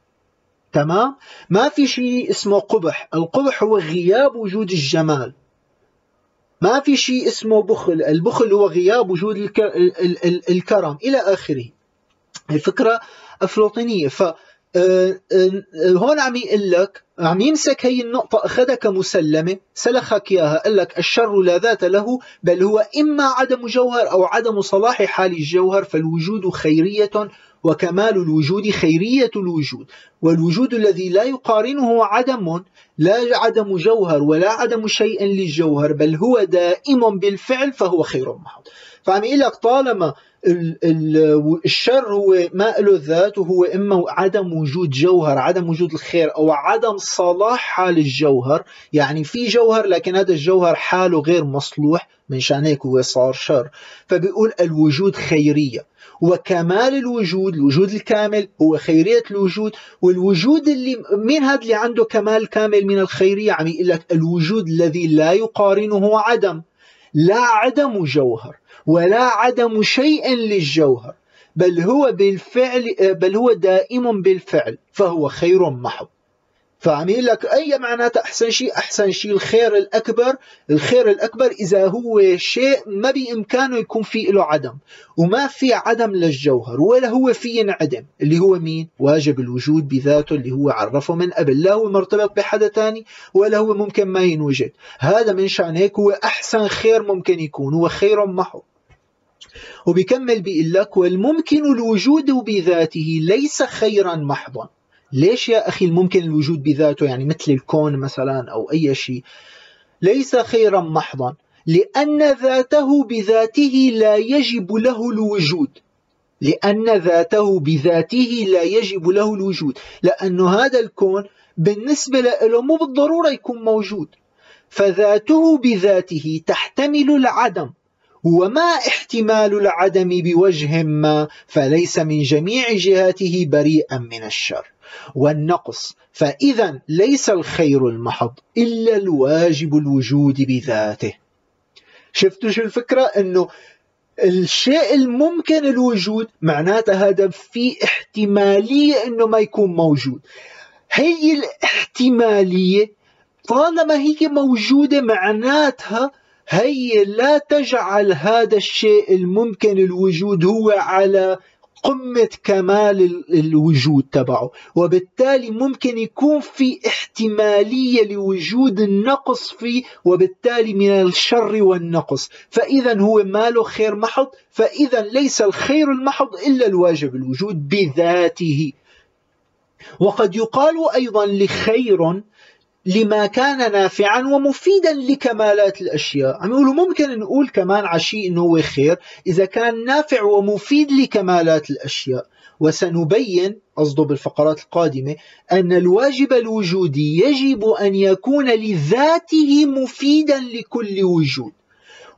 تمام؟ ما في شيء اسمه قبح القبح هو غياب وجود الجمال. ما في شيء اسمه بخل البخل هو غياب وجود الكرم إلى آخره. الفكرة أفلاطينية. ف هون عم يقول لك عم يمسك هي النقطة أخذها كمسلمة سلخك إياها قال لك الشر لا ذات له بل هو إما عدم جوهر أو عدم صلاح حال الجوهر فالوجود خيرية وكمال الوجود خيرية الوجود. والوجود الذي لا يقارنه عدم لا عدم جوهر ولا عدم شيء للجوهر بل هو دائم بالفعل فهو خير محض. فعم يقول لك طالما الشر هو ما له ذات وهو إما عدم وجود جوهر عدم وجود الخير أو عدم صلاح حال الجوهر. يعني في جوهر لكن هذا الجوهر حاله غير مصلوح من شأن هيك هو صار شر. فبيقول الوجود خيرية. وكمال الوجود الوجود الكامل هو خيرية الوجود. والوجود اللي مين هذا اللي عنده كمال كامل من الخيرية؟ عم يقول لك الوجود الذي لا يقارنه عدم. لا عدم جوهر. ولا عدم شيء للجوهر بل هو بالفعل بل هو دائم بالفعل فهو خير محض. فعم يقول لك أي معناته أحسن شيء؟ أحسن شيء الخير الأكبر. الخير الأكبر إذا هو شيء ما بإمكانه يكون في له عدم وما في عدم للجوهر ولا هو في ينعدم اللي هو مين؟ واجب الوجود بذاته اللي هو عرفه من قبل لا هو مرتبط بحدا تاني ولا هو ممكن ما ينوجد. هذا من شان هيك هو أحسن خير ممكن يكون هو خير محض. وبيكمل بيقول لك والممكن الوجود بذاته ليس خيرا محضا. ليش يا أخي الممكن الوجود بذاته؟ يعني مثل الكون مثلا أو أي شيء. ليس خيرا محضا لأن ذاته بذاته لا يجب له الوجود. لأن ذاته بذاته لا يجب له الوجود. لأن هذا الكون بالنسبة له مو بالضرورة يكون موجود. فذاته بذاته تحتمل العدم. وما احتمال العدم بوجه ما فليس من جميع جهاته بريئا من الشر. والنقص فإذا ليس الخير المحض إلا الواجب الوجود بذاته. شفتوا شو الفكرة؟ أنه الشيء الممكن الوجود معناته هذا في احتمالية أنه ما يكون موجود. هي الاحتمالية طالما هي موجودة معناتها هي لا تجعل هذا الشيء الممكن الوجود هو على قمة كمال الوجود تبعه. وبالتالي ممكن يكون في احتمالية لوجود النقص فيه وبالتالي من الشر والنقص. فإذا هو ماله خير محض فإذا ليس الخير المحض إلا الواجب الوجود بذاته. وقد يقال أيضا لخير لما كان نافعا ومفيدا لكمالات الأشياء. عم يقولوا ممكن نقول كمان عشي إنه هو خير إذا كان نافع ومفيد لكمالات الأشياء. وسنبين قصده بالفقرات القادمة أن الواجب الوجودي يجب أن يكون لذاته مفيدا لكل وجود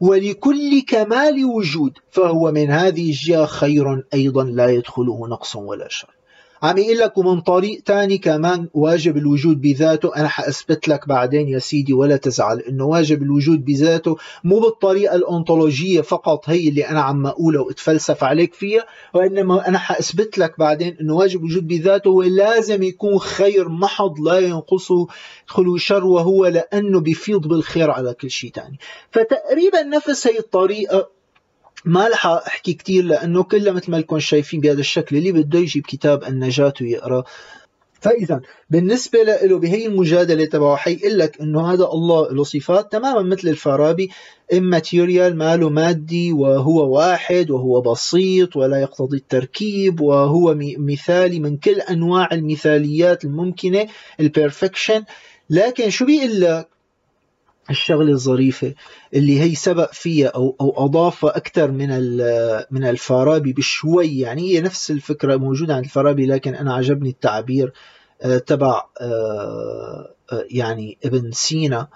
ولكل كمال وجود فهو من هذه الجهة خير أيضا لا يدخله نقص ولا شر. عم يقول لك ومن طريق تاني كمان واجب الوجود بذاته؟ أنا حأثبت لك بعدين يا سيدي ولا تزعل إنه واجب الوجود بذاته مو بالطريقة الأنطولوجية فقط هي اللي أنا عم أقولها وأتفلسف عليك فيها وإنما أنا حأثبت لك بعدين إنه واجب الوجود بذاته ولازم يكون خير محض لا ينقصه خلو شر وهو لأنه بيفيض بالخير على كل شيء تاني. فتقريبا نفس هي الطريقة ما رح أحكي كثير لأنه كلها مثل ما لكم شايفين بهذا الشكل اللي بده يجيب كتاب النجاة ويقرأ. فاذا بالنسبة له بهي المجادلة تبعه حيقول لك إنه هذا الله له صفات تماما مثل الفارابي immaterial ماله مادي وهو واحد وهو بسيط ولا يقتضي التركيب وهو مثالي من كل أنواع المثاليات الممكنة ال perfection لكن شو بيقول لك؟ الشغلة الظريفة اللي هي سبق فيها أو أو اضافها أكثر من من الفارابي بشوي. يعني هي نفس الفكرة موجودة عند الفارابي لكن أنا عجبني التعبير آه، تبع آه، آه، يعني ابن سينا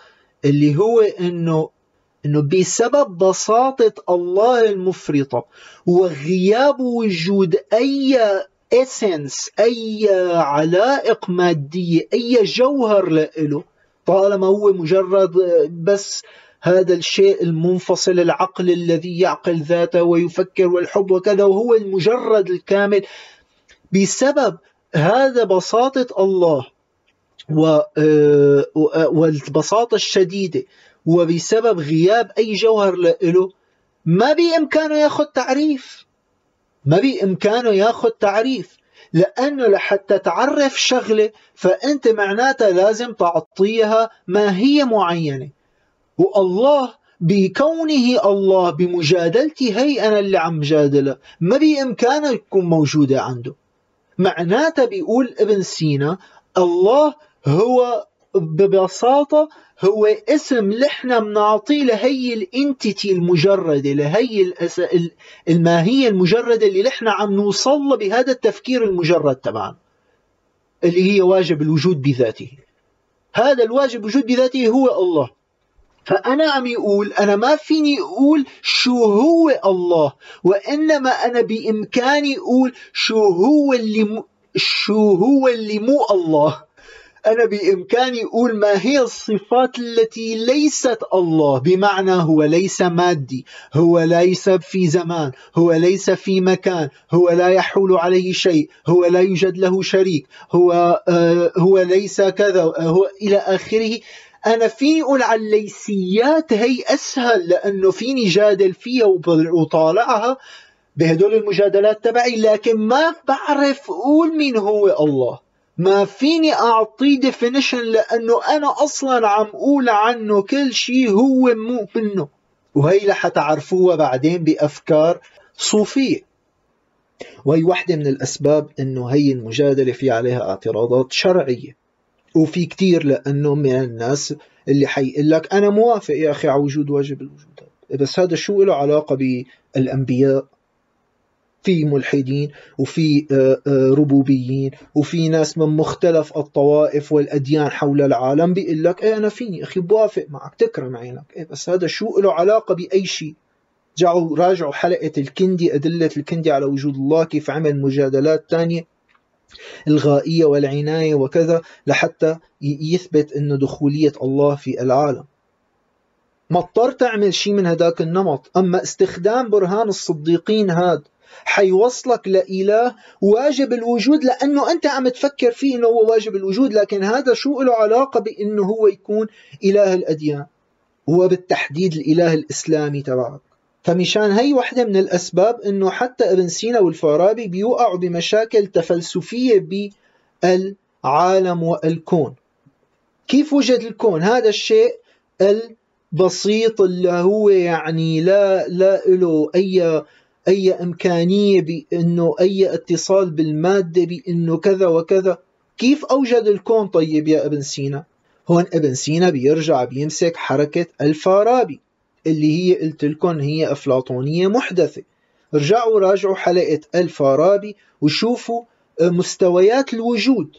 اللي هو انه إنه بسبب بساطة الله المفرطة وغياب وجود أي اسنس أي علائق مادية أي جوهر له طالما هو مجرد بس هذا الشيء المنفصل العقل الذي يعقل ذاته ويفكر والحب وكذا وهو المجرد الكامل. بسبب هذا بساطة الله والبساطة الشديدة وبسبب غياب أي جوهر له ما بإمكانه ياخذ تعريف. ما بإمكانه ياخذ تعريف. لأنه لحتى تعرف شغلة فأنت معناتها لازم تعطيها ماهية معينة. والله بكونه الله بمجادلتي هي أنا اللي عم جادله. ما بإمكانه تكون موجودة عنده. معناتها بيقول ابن سينا الله هو ببساطة هو اسم لحنا بنعطيه لهي الانتيتي المجردة لهي الماهية المجردة اللي نحن عم نوصل بهذا التفكير المجرد تبعنا اللي هي واجب الوجود بذاته. هذا الواجب الوجود بذاته هو الله. فأنا عم يقول أنا ما فيني أقول شو هو الله وإنما أنا بإمكاني أقول شو هو اللي م... شو هو اللي مو الله. أنا بإمكاني أقول ما هي الصفات التي ليست الله بمعنى هو ليس مادي هو ليس في زمان هو ليس في مكان هو لا يحول عليه شيء هو لا يوجد له شريك هو آه هو ليس كذا هو إلى آخره. أنا فيني أقول على الليسيات هي أسهل لأنه فيني جادل فيها وطالعها بهدول المجادلات تبعي لكن ما بعرف أقول مين هو الله. ما فيني أعطيه definition لأنه أنا أصلا عم أقول عنه كل شيء هو مو منه. وهي رح تعرفوها بعدين بأفكار صوفية. وهي واحدة من الأسباب أنه هي المجادلة في عليها اعتراضات شرعية. وفي كتير لأنه من الناس اللي حيقول لك أنا موافق يا أخي على وجود واجب الوجود. بس هذا شو له علاقة بالأنبياء؟ في ملحدين وفي آه، آه، ربوبيين وفي ناس من مختلف الطوائف والأديان حول العالم بيقول لك إيه أنا فيني أخي بوافق معك تكرم عينك. إيه بس هذا شو له علاقة بأي شيء؟ جعوا راجعوا حلقة الكندي أدلة الكندي على وجود الله كيف عمل مجادلات تانية الغائية والعناية وكذا لحتى يثبت أنه دخولية الله في العالم. ما اضطر تعمل شيء من هذاك النمط. أما استخدام برهان الصديقين هذا حيوصلك لإله واجب الوجود لأنه أنت عم تفكر فيه أنه هو واجب الوجود لكن هذا شو له علاقة بأنه هو يكون إله الأديان؟ وبالتحديد الإله الإسلامي تبعك. فمشان هي وحدة من الأسباب أنه حتى ابن سينا والفارابي بيوقعوا بمشاكل تفلسفية بالعالم والكون. كيف وجد الكون؟ هذا الشيء البسيط اللي هو يعني لا لا له أي أي إمكانية بأنه أي اتصال بالمادة بأنه كذا وكذا. كيف أوجد الكون طيب يا ابن سينا؟ هون ابن سينا بيرجع بيمسك حركة الفارابي اللي هي قلت لكم هي أفلاطونية محدثة. رجعوا راجعوا حلقة الفارابي وشوفوا مستويات الوجود.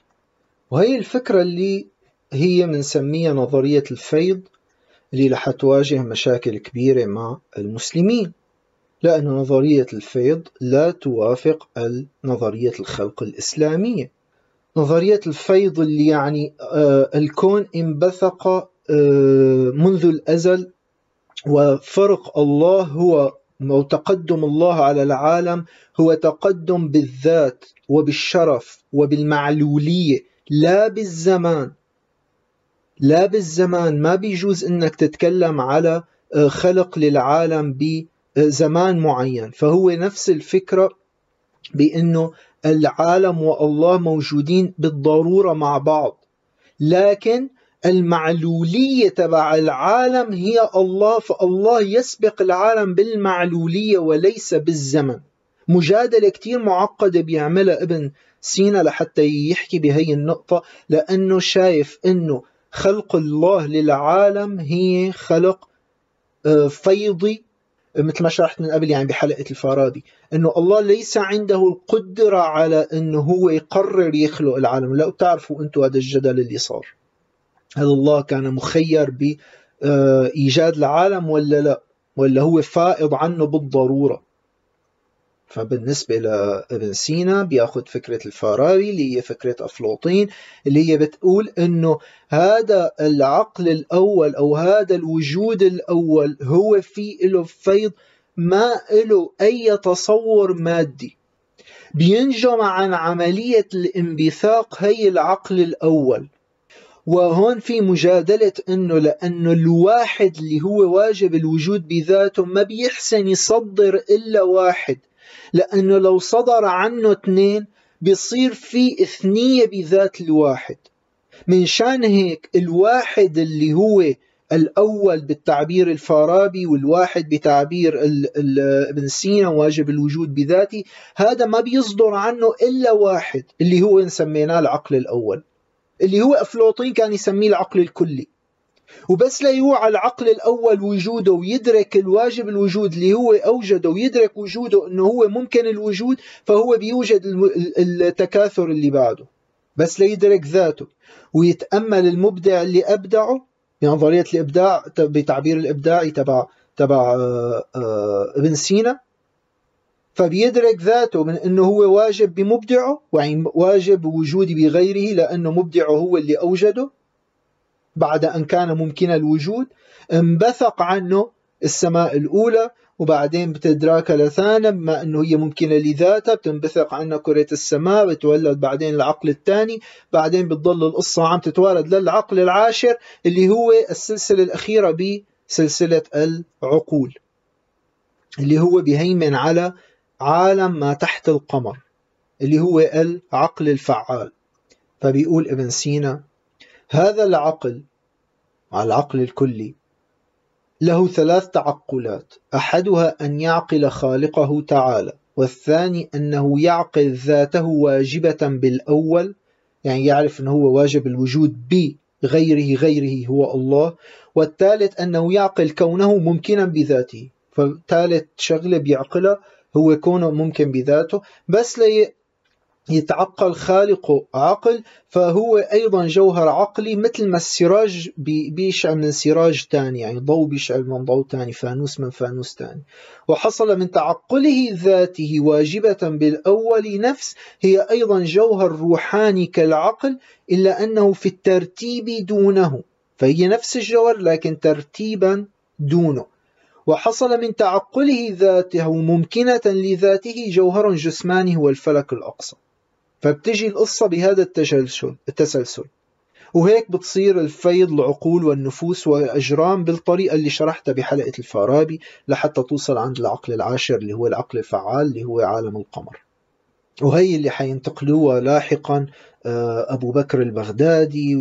وهي الفكرة اللي هي بنسميها نظرية الفيض اللي رح تواجه مشاكل كبيرة مع المسلمين. لأن نظرية الفيض لا توافق نظرية الخلق الإسلامية. نظرية الفيض اللي يعني آه، الكون انبثق آه، منذ الأزل وفرق الله هو أو تقدم الله على العالم هو تقدم بالذات وبالشرف وبالمعلولية لا بالزمان. لا بالزمان. ما بيجوز إنك تتكلم على آه، خلق للعالم بزمان معين. فهو نفس الفكرة بأنه العالم والله موجودين بالضرورة مع بعض. لكن المعلولية تبع العالم هي الله فالله يسبق العالم بالمعلولية وليس بالزمن. مجادلة كتير معقدة بيعملها ابن سينا لحتى يحكي بهي النقطة لأنه شايف أنه خلق الله للعالم هي خلق آه، فيضي مثل ما شرحت من قبل يعني بحلقة الفارابي إنه الله ليس عنده القدرة على إنه هو يقرر يخلق العالم. لو بتعرفوا أنتم هذا الجدل اللي صار. هل الله كان مخير بإيجاد العالم ولا لا؟ ولا هو فائض عنه بالضرورة؟ فبالنسبة لابن سينا بياخذ فكرة الفارابي اللي هي فكرة أفلاطين اللي هي بتقول إنه هذا العقل الأول أو هذا الوجود الأول هو في له فيض ما له أي تصور مادي. بينجم عن عملية الانبثاق هي العقل الأول. وهون في مجادلة إنه لأنه الواحد اللي هو واجب الوجود بذاته ما بيحسن يصدر إلا واحد. لأنه لو صدر عنه اثنين بيصير في اثنية بذات الواحد. من شان هيك الواحد اللي هو الأول بالتعبير الفارابي والواحد بتعبير ابن سينا واجب الوجود بذاته هذا ما بيصدر عنه إلا واحد اللي هو سميناه العقل الأول. اللي هو أفلاطين كان يسميه العقل الكلي. وبس لا يوعى العقل الأول وجوده ويدرك الواجب الوجود اللي هو أوجده ويدرك وجوده أنه هو ممكن الوجود فهو بيوجد التكاثر اللي بعده. بس لا يدرك ذاته. ويتأمل المبدع اللي أبدعه بنظرية الإبداع بتعبير الإبداعي تبع تبع آه، آه، ابن سينا. فبيدرك ذاته من إنه هو واجب بمبدعه يعني واجب وجودي بغيره لأنه مبدعه هو اللي أوجده. بعد أن كان ممكن الوجود انبثق عنه السماء الأولى وبعدين بتدراك لثانا بما أنه هي ممكنة لذاتها بتنبثق عنها كرة السماء بتولد بعدين العقل الثاني بعدين بتضل القصة عم تتوارد للعقل العاشر اللي هو السلسلة الأخيرة بسلسلة العقول اللي هو بيهيمن على عالم ما تحت القمر اللي هو العقل الفعال. فبيقول ابن سينا هذا العقل العقل الكلي له ثلاث تعقلات. أحدها أن يعقل خالقه تعالى والثاني أنه يعقل ذاته واجبة بالأول يعني يعرف أنه هو واجب الوجود بغيره غيره هو الله. والثالث أنه يعقل كونه ممكنا بذاته. فثالث شغلة بيعقلها هو كونه ممكن بذاته بس يتعقل خالقه عقل فهو أيضا جوهر عقلي مثل ما السراج بيشعل من سراج تاني يعني ضوء بيشعل من ضوء تاني فانوس من فانوس تاني. وحصل من تعقله ذاته واجبة بالأول نفس هي أيضا جوهر روحاني كالعقل إلا أنه في الترتيب دونه. فهي نفس الجوهر لكن ترتيبا دونه. وحصل من تعقله ذاته ممكنة لذاته جوهر جسماني هو الفلك الأقصى. فبتجي القصة بهذا التسلسل التسلسل. وهيك بتصير الفيض العقول والنفوس والأجرام بالطريقة اللي شرحتها بحلقة الفارابي لحتى توصل عند العقل العاشر اللي هو العقل الفعال اللي هو عالم القمر. وهي اللي حينتقلوها لاحقا آه، أبو بكر البغدادي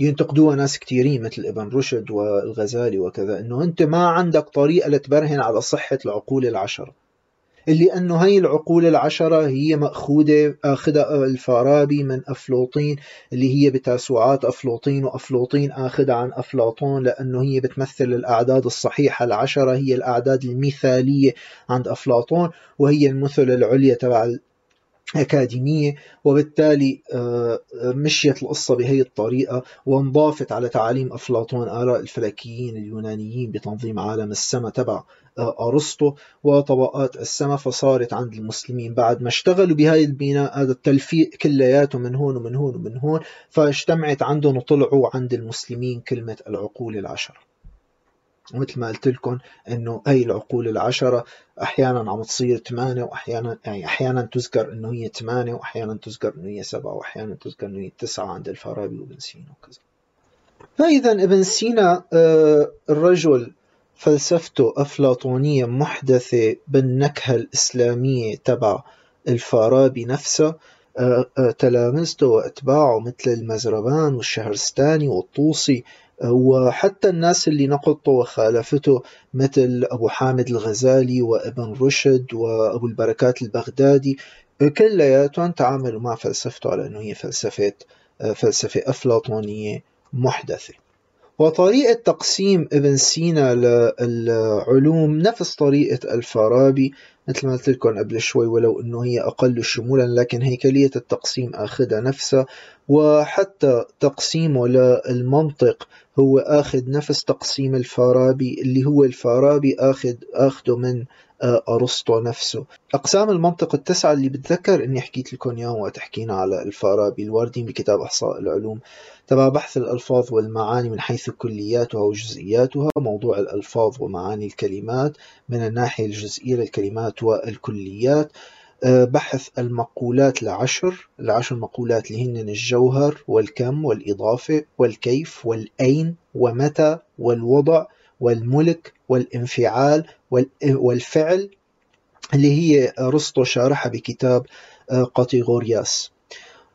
وينتقدوها ناس كثيرين مثل ابن رشد والغزالي وكذا إنه أنت ما عندك طريقة لتبرهن على صحة العقول العشرة. اللي أنه هي العقول العشرة هي مأخوذة أخذها الفارابي من أفلوطين اللي هي بتاسوعات أفلوطين وأفلوطين أخذها عن أفلاطون لأنه هي بتمثل الأعداد الصحيحة. العشرة هي الأعداد المثالية عند أفلاطون وهي المثل العليا تبع أكاديمية وبالتالي آه، مشيت القصة بهي الطريقة وانضافت على تعاليم أفلاطون آراء الفلكيين اليونانيين بتنظيم عالم السماء تبع آه، أرسطو وطبقات السماء فصارت عند المسلمين. بعد ما اشتغلوا بهاي البناء هذا التلفيق كلياته من هون ومن هون ومن هون فاجتمعت عندهم وطلعوا عند المسلمين كلمة العقول العشرة. ومثل ما قلت لكم إنه هي العقول العشرة أحيانا عم تصير ثمانية واحيانا يعني أحيانا تذكر إنه هي ثمانية واحيانا تذكر إنه هي سبعة واحيانا تذكر إنه هي تسعة عند الفارابي وابن سينا وكذا. فاذا ابن سينا آه، الرجل فلسفته أفلاطونية محدثة بالنكهة الإسلامية تبع الفارابي نفسه تلامذته وأتباعه مثل المزربان والشهرستاني والطوسي وحتى الناس اللي نقضوا وخالفته مثل أبو حامد الغزالي وابن رشد وأبو البركات البغدادي كلياتهم تعاملوا مع فلسفته على أنه هي فلسفة فلسفة أفلاطونية محدثة. وطريقة تقسيم ابن سينا للعلوم نفس طريقة الفارابي مثل ما قلت لكم قبل شوي ولو إنه هي أقل شمولا لكن هيكلية التقسيم آخذها نفسها. وحتى تقسيمه للمنطق هو آخذ نفس تقسيم الفارابي اللي هو الفارابي اخذ اخذه من آه، أرسطو نفسه. أقسام المنطق التسعه اللي بتذكر إني حكيت لكم اياهم وقت حكينا على الفارابي الواردين بكتاب أحصاء العلوم. تبع بحث الألفاظ والمعاني من حيث كلياتها وجزئياتها موضوع الألفاظ ومعاني الكلمات من الناحية الجزئية للكلمات والكليات. بحث المقولات العشر العشر مقولات اللي هن الجوهر والكم والإضافة والكيف والأين ومتى والوضع والملك والانفعال والفعل اللي هي أرسطو شارحها بكتاب آه، قاتيغورياس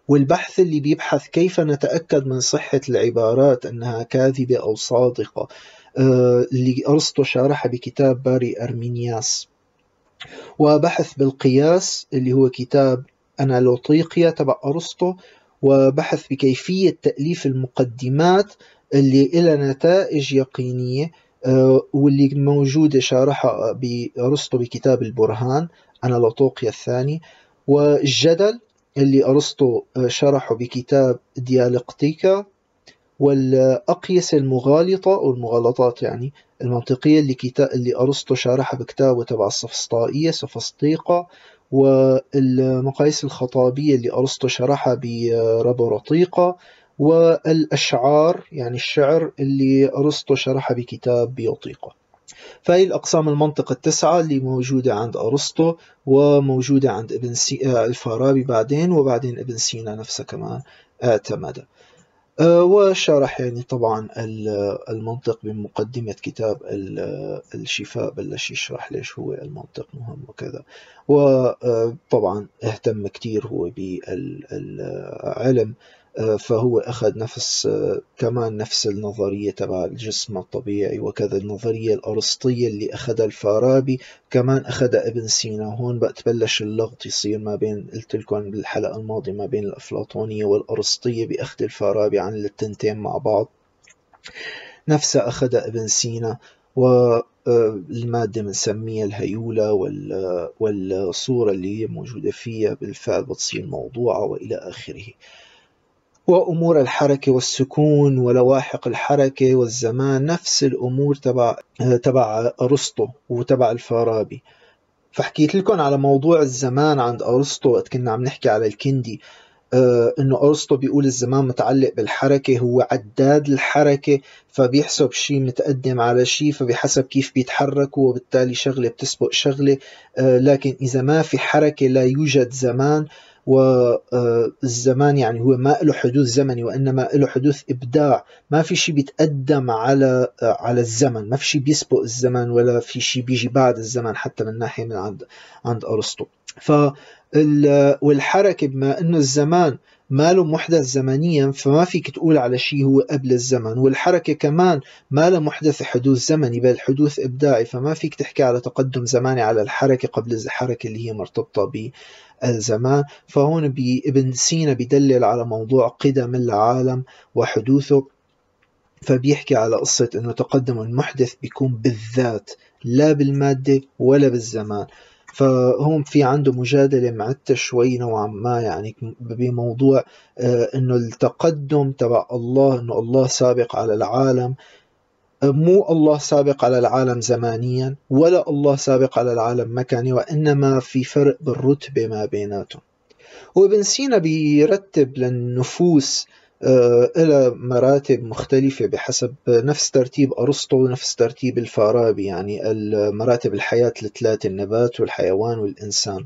والبحث اللي بيبحث كيف نتأكد من صحة العبارات أنها كاذبة أو صادقة آه، اللي أرسطو شارحها بكتاب باري أرمينياس. وبحث بالقياس اللي هو كتاب أنالوطيقيا تبع أرسطو وبحث بكيفية تأليف المقدمات اللي إلى نتائج يقينية آه، واللي موجودة شارحها بأرسطو بكتاب البرهان أنالوطوقيا الثاني. والجدل اللي أرسطو آه، شرحه بكتاب ديالكتيكا والأقيسة المغالطة أو المغالطات يعني المنطقية اللي, كتاب اللي أرسطو شرحها بكتابه تبع السفسطائية سفسطيقة والمقاييس الخطابية اللي أرسطو شرحها بربرطيقة والأشعار يعني الشعر اللي أرسطو شرحها بكتاب بيوطيقة. فهي الأقسام المنطق التسعة اللي موجودة عند أرسطو وموجودة عند ابن سي... آه، الفارابي بعدين وبعدين ابن سينا نفسه كمان آه، وشرح يعني طبعا المنطق بمقدمة كتاب الشفاء بلش يشرح ليش هو المنطق مهم وكذا. وطبعا اهتم كتير هو بالعلم فهو أخذ نفس كمان نفس النظرية تبع الجسم الطبيعي وكذا النظرية الأرسطية اللي أخذها الفارابي كمان أخذها ابن سينا. وهون بقى تبلش اللغط يصير ما بين قلت لكم بالحلقة الماضية ما بين الأفلاطونية والأرسطية بأخذ الفارابي عن التنتين مع بعض. نفسها أخذها ابن سينا والمادة آه، بنسميها الهيولة والصورة اللي هي موجودة فيها بالفعل بتصير موضوعة وإلى آخره. وأمور الحركة والسكون ولواحق الحركة والزمان نفس الأمور تبع تبع أرسطو وتبع الفارابي. فحكيت لكم على موضوع الزمان عند أرسطو وقت كنا عم نحكي على الكندي آه إنه أرسطو بيقول الزمان متعلق بالحركة هو عداد الحركة فبيحسب شيء متقدم على شيء فبحسب كيف بيتحركوا وبالتالي شغلة بتسبق شغلة آه لكن إذا ما في حركة لا يوجد زمان. والزمان يعني هو ما له حدوث زمني وإنما له حدوث إبداع. ما في شيء بيتقدم على على الزمن. ما في شيء بيسبق الزمن ولا في شيء بيجي بعد الزمن حتى من ناحية من عند عند أرسطو. ف والحركة بما إنه الزمان ما له محدث زمنيا فما فيك تقول على شيء هو قبل الزمن. والحركة كمان ما له محدث حدوث زمني بل حدوث إبداعي. فما فيك تحكي على تقدم زماني على الحركة قبل الحركة اللي هي مرتبطة الزمان فهون ابن سينا بيدلل على موضوع قدم العالم وحدوثه فبيحكي على قصة أنه تقدم المحدث بيكون بالذات لا بالمادة ولا بالزمان. فهون في عنده مجادلة معدة شوي نوعا ما يعني بموضوع آه، إنه التقدم تبع الله إنه الله سابق على العالم مو الله سابق على العالم زمانيا ولا الله سابق على العالم مكاني وإنما في فرق بالرتبة ما بيناتهم. وابن سينا بيرتب للنفوس آه، إلى مراتب مختلفة بحسب نفس ترتيب أرسطو ونفس ترتيب الفارابي يعني مراتب الحياة الثلاثة النبات والحيوان والإنسان.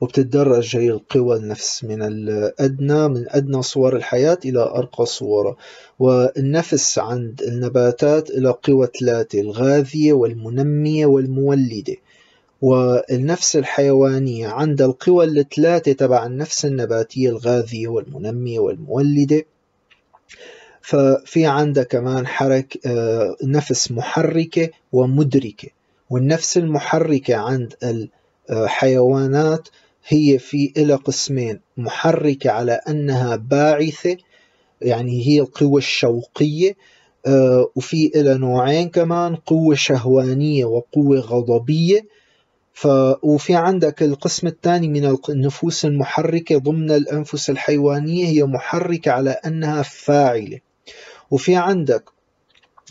وبتتدرج هي القوى النفس من الأدنى من أدنى صور الحياة إلى أرقى صورها والنفس عند النباتات إلى قوى ثلاثة الغاذية والمنمية والمولدة. والنفس الحيوانية عند القوى الثلاثة تبع النفس النباتية الغاذية والمنمية والمولدة. ففي عندها كمان حرك آه، نفس محركة ومدركة. والنفس المحركة عند الحيوانات هي في إلى قسمين محركة على أنها باعثة يعني هي القوة الشوقية آه، وفي إلى نوعين كمان قوة شهوانية وقوة غضبية. ف... وفي عندك القسم الثاني من النفوس المحركة ضمن الأنفس الحيوانية هي محركة على أنها فاعلة. وفي عندك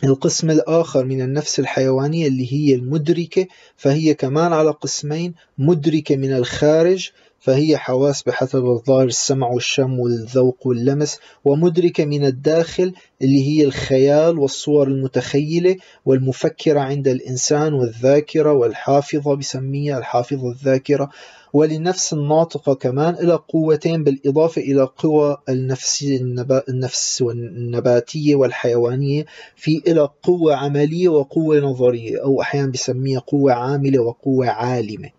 القسم الآخر من النفس الحيوانية اللي هي المدركة فهي كمان على قسمين مدركة من الخارج فهي حواس بحسب الظاهر السمع والشم والذوق واللمس ومدركة من الداخل اللي هي الخيال والصور المتخيلة والمفكرة عند الإنسان والذاكرة والحافظة بسميها الحافظة الذاكرة. ولنفس الناطقة كمان إلى قوتين بالإضافة إلى قوى النفس, النفس النباتية والحيوانية في إلى قوة عملية وقوة نظرية أو أحيانا بسميها قوة عاملة وقوة عالمة.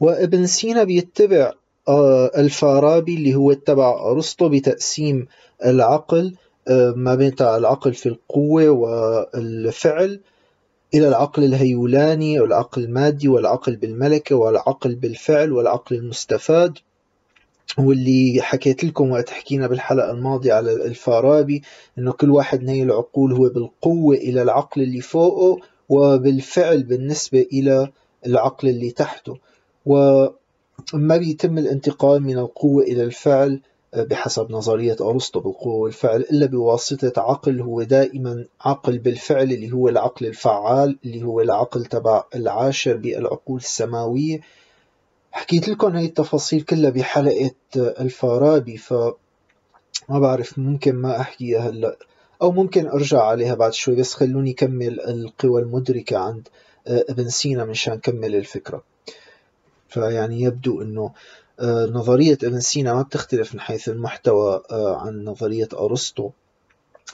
وابن سينا بيتبع آه، الفارابي اللي هو تبع أرسطو بتقسيم العقل آه، ما بين العقل في القوة والفعل إلى العقل الهيولاني والعقل المادي والعقل بالملكة والعقل بالفعل والعقل المستفاد واللي حكيت لكم وقت حكينا بالحلقة الماضية على الفارابي إنه كل واحد من هي العقول هو بالقوة إلى العقل اللي فوقه وبالفعل بالنسبة إلى العقل اللي تحته. وما بيتم الانتقال من القوة إلى الفعل بحسب نظرية أرسطو بالقوة والفعل إلا بواسطة عقل هو دائما عقل بالفعل اللي هو العقل الفعال اللي هو العقل تبع العاشر بالعقول السماوية. حكيت لكم هاي التفاصيل كلها بحلقة الفارابي ف ما بعرف ممكن ما أحكيها هلأ. أو ممكن أرجع عليها بعد شوي بس خلوني كمل القوى المدركة عند ابن سينا مشان كمل الفكرة. فيعني يبدو أنه آه، نظرية ابن سينا ما بتختلف من حيث المحتوى آه، عن نظرية أرسطو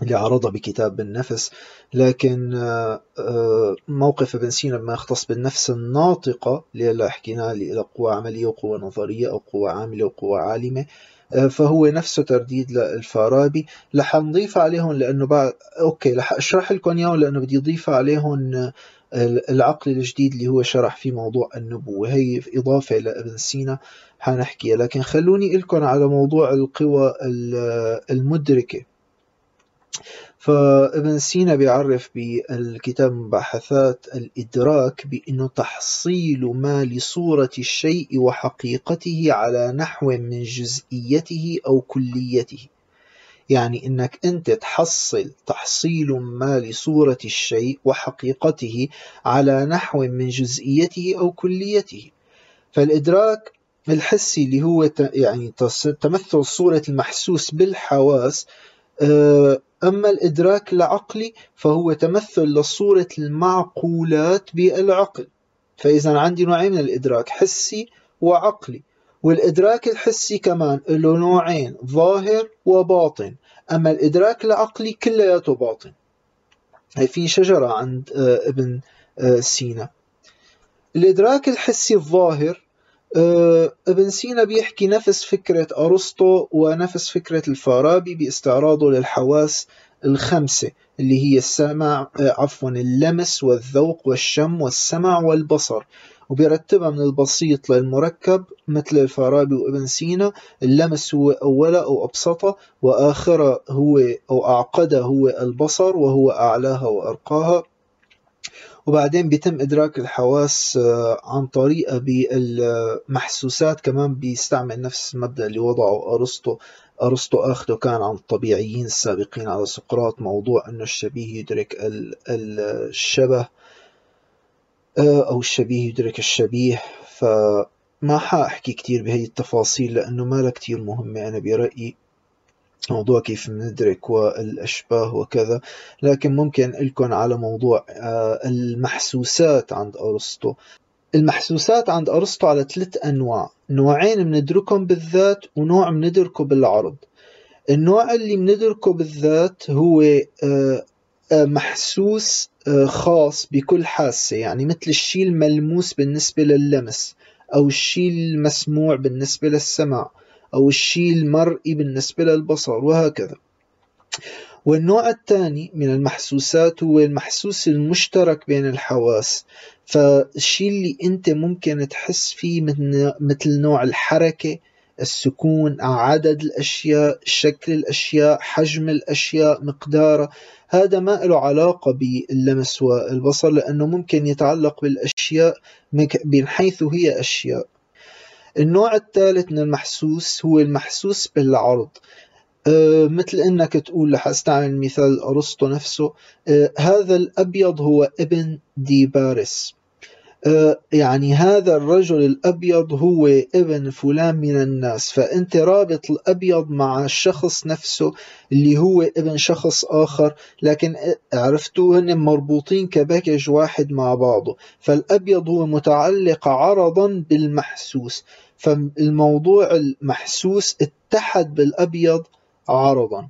اللي عرضها بكتاب بالنفس لكن آه، موقف ابن سينا بما يختص بالنفس الناطقة اللي حكينا لها قوة عملية وقوة نظرية أو قوة عاملة وقوة عالمة فهو نفسه ترديد للفارابي. رح نضيف عليهم لأنه بعد أوكي رح أشرح لكم إياهم لأنه بدي أضيف عليهم العقل الجديد اللي هو شرح فيه موضوع النبوة. هي إضافة لابن سينا حنحكيها لكن خلوني لكم على موضوع القوى المدركة. فابن سينا بيعرف بالكتاب مباحثات الإدراك بأنه تحصيل ما لصورة الشيء وحقيقته على نحو من جزئيته أو كليته. يعني إنك أنت تحصل تحصيل ما لصورة الشيء وحقيقته على نحو من جزئيته أو كليته. فالإدراك الحسي اللي هو يعني تمثل صورة المحسوس بالحواس آه، أما الإدراك العقلي فهو تمثل لصورة المعقولات بالعقل. فإذا عندي نوعين من الإدراك حسي وعقلي. والإدراك الحسي كمان له نوعين ظاهر وباطن. أما الإدراك العقلي كلياته باطن. هي في شجرة عند آه، ابن آه، سينا. الإدراك الحسي الظاهر آه، ابن سينا بيحكي نفس فكرة أرسطو ونفس فكرة الفارابي باستعراضه للحواس الخمسة اللي هي السمع عفوا اللمس والذوق والشم والسمع والبصر. وبيرتبها من البسيط للمركب مثل الفارابي وابن سينا اللمس هو أولى أو أبسطها وآخرها هو أو أعقدها هو البصر وهو أعلاها وأرقاها. وبعدين بيتم إدراك الحواس آه، عن طريقة بالمحسوسات كمان بيستعمل نفس المبدأ اللي وضعه أرسطو. أرسطو أخذه كان عن الطبيعيين السابقين على سقراط موضوع أنه الشبيه يدرك الشبه. أو الشبيه يدرك الشبيه فما حأحكي كتير بهي التفاصيل لأنه ما كتير مهمة أنا برأيي. موضوع كيف ندرك والأشباه وكذا. لكن ممكن لكم على موضوع آه، المحسوسات عند أرسطو. المحسوسات عند أرسطو على ثلاث أنواع. نوعين بندركهم بالذات ونوع بندركه بالعرض. النوع اللي بندركه بالذات هو آه، آه، محسوس خاص بكل حاسة يعني مثل الشيء الملموس بالنسبة لللمس أو الشيء المسموع بالنسبة للسمع أو الشيء المرئي بالنسبة للبصر وهكذا. والنوع الثاني من المحسوسات هو المحسوس المشترك بين الحواس فالشيء اللي أنت ممكن تحس فيه مثل نوع الحركة السكون عدد الأشياء شكل الأشياء حجم الأشياء مقدارها هذا ما له علاقة باللمس والبصر لأنه ممكن يتعلق بالأشياء من حيث هي أشياء. النوع الثالث من المحسوس هو المحسوس بالعرض. أه مثل إنك تقول رح أستعمل مثال أرسطو نفسه. أه هذا الأبيض هو ابن دي باريس. أه يعني هذا الرجل الأبيض هو ابن فلان من الناس. فأنت رابط الأبيض مع الشخص نفسه اللي هو ابن شخص آخر لكن عرفتوا هن مربوطين كباكج واحد مع بعضه. فالأبيض هو متعلق عرضا بالمحسوس. فالموضوع المحسوس اتحد بالأبيض عرضا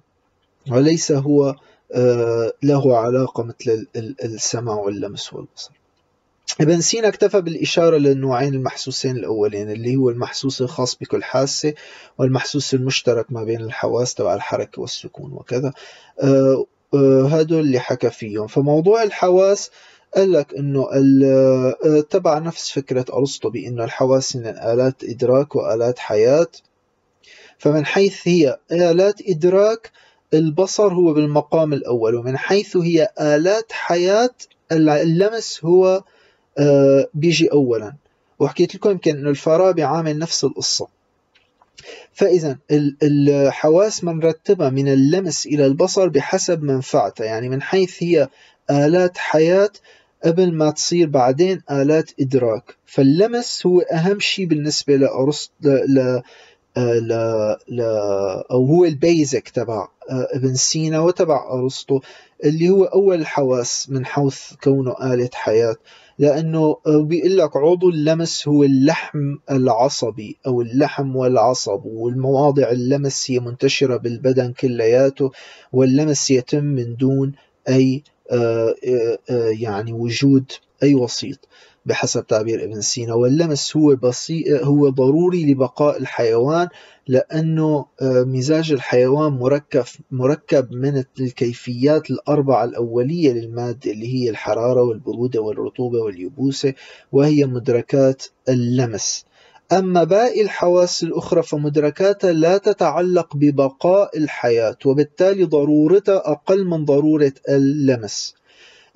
وليس هو آه، له علاقة مثل السمع واللمس والبصر. ابن سينا اكتفى بالإشارة للنوعين المحسوسين الأولين اللي هو المحسوس الخاص بكل حاسة والمحسوس المشترك ما بين الحواس تبع الحركة والسكون وكذا. آه، آه، هدول اللي حكى فيهم. فموضوع الحواس قال لك إنه آه، تبع نفس فكرة أرسطو بإنه الحواس من آلات إدراك وآلات حياة. فمن حيث هي آلات إدراك البصر هو بالمقام الأول ومن حيث هي آلات حياة اللمس هو آه، بيجي اولا. وحكيت لكم يمكن إنه الفارابي عامل نفس القصة. فإذا الحواس منرتبة من اللمس إلى البصر بحسب منفعتها يعني من حيث هي آلات حياة قبل ما تصير بعدين آلات إدراك. فاللمس هو أهم شيء بالنسبة لأرسط ل... ل... ل... أو هو البيزك تبع آه، ابن سينا وتبع أرسطو اللي هو أول الحواس من حيث كونه آلة حياة. لأنه بيقول لك عضو اللمس هو اللحم العصبي أو اللحم والعصب والمواضع اللمس هي منتشرة بالبدن كلياته واللمس يتم من دون أي آه، آه، آه، يعني وجود أي وسيط. بحسب تعبير ابن سينا واللمس هو بسيط هو ضروري لبقاء الحيوان لأنه مزاج الحيوان مركب مركب من الكيفيات الأربعة الأولية للمادة اللي هي الحرارة والبرودة والرطوبة واليبوسة وهي مدركات اللمس. أما باقي الحواس الأخرى فمدركاتها لا تتعلق ببقاء الحياة وبالتالي ضرورتها أقل من ضرورة اللمس.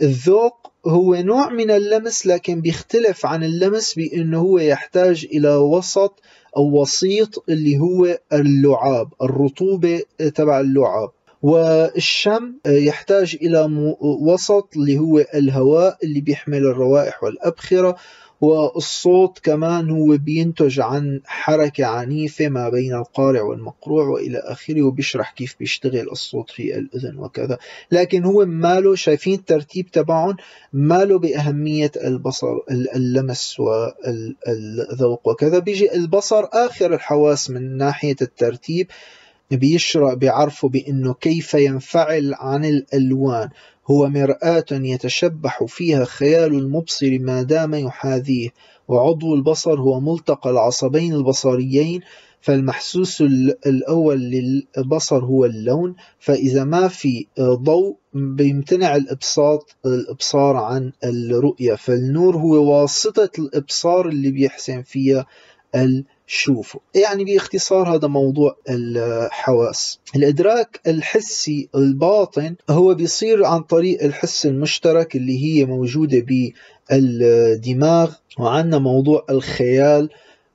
الذوق هو نوع من اللمس لكن بيختلف عن اللمس بأنه هو يحتاج إلى وسط أو وسيط اللي هو اللعاب الرطوبة تبع اللعاب. والشم يحتاج إلى وسط اللي هو الهواء اللي بيحمل الروائح والأبخرة. والصوت كمان هو بينتج عن حركة عنيفة ما بين القارع والمقروع وإلى آخره وبيشرح كيف بيشتغل الصوت في الأذن وكذا. لكن هو ماله شايفين الترتيب تبعهم ماله بأهمية البصر اللمس والذوق وكذا. بيجي البصر آخر الحواس من ناحية الترتيب بيشرح بيعرفوا بأنه كيف ينفعل عن الألوان. هو مرآة يتشبح فيها خيال المبصر ما دام يحاذيه وعضو البصر هو ملتقى العصبين البصريين فالمحسوس الأول للبصر هو اللون فإذا ما في ضوء بيمتنع الإبساط الإبصار عن الرؤية فالنور هو واسطة الإبصار اللي بيحسن فيها شوفه يعني باختصار هذا موضوع الحواس. الإدراك الحسي الباطن هو بيصير عن طريق الحس المشترك اللي هي موجودة بالدماغ وعندنا موضوع الخيال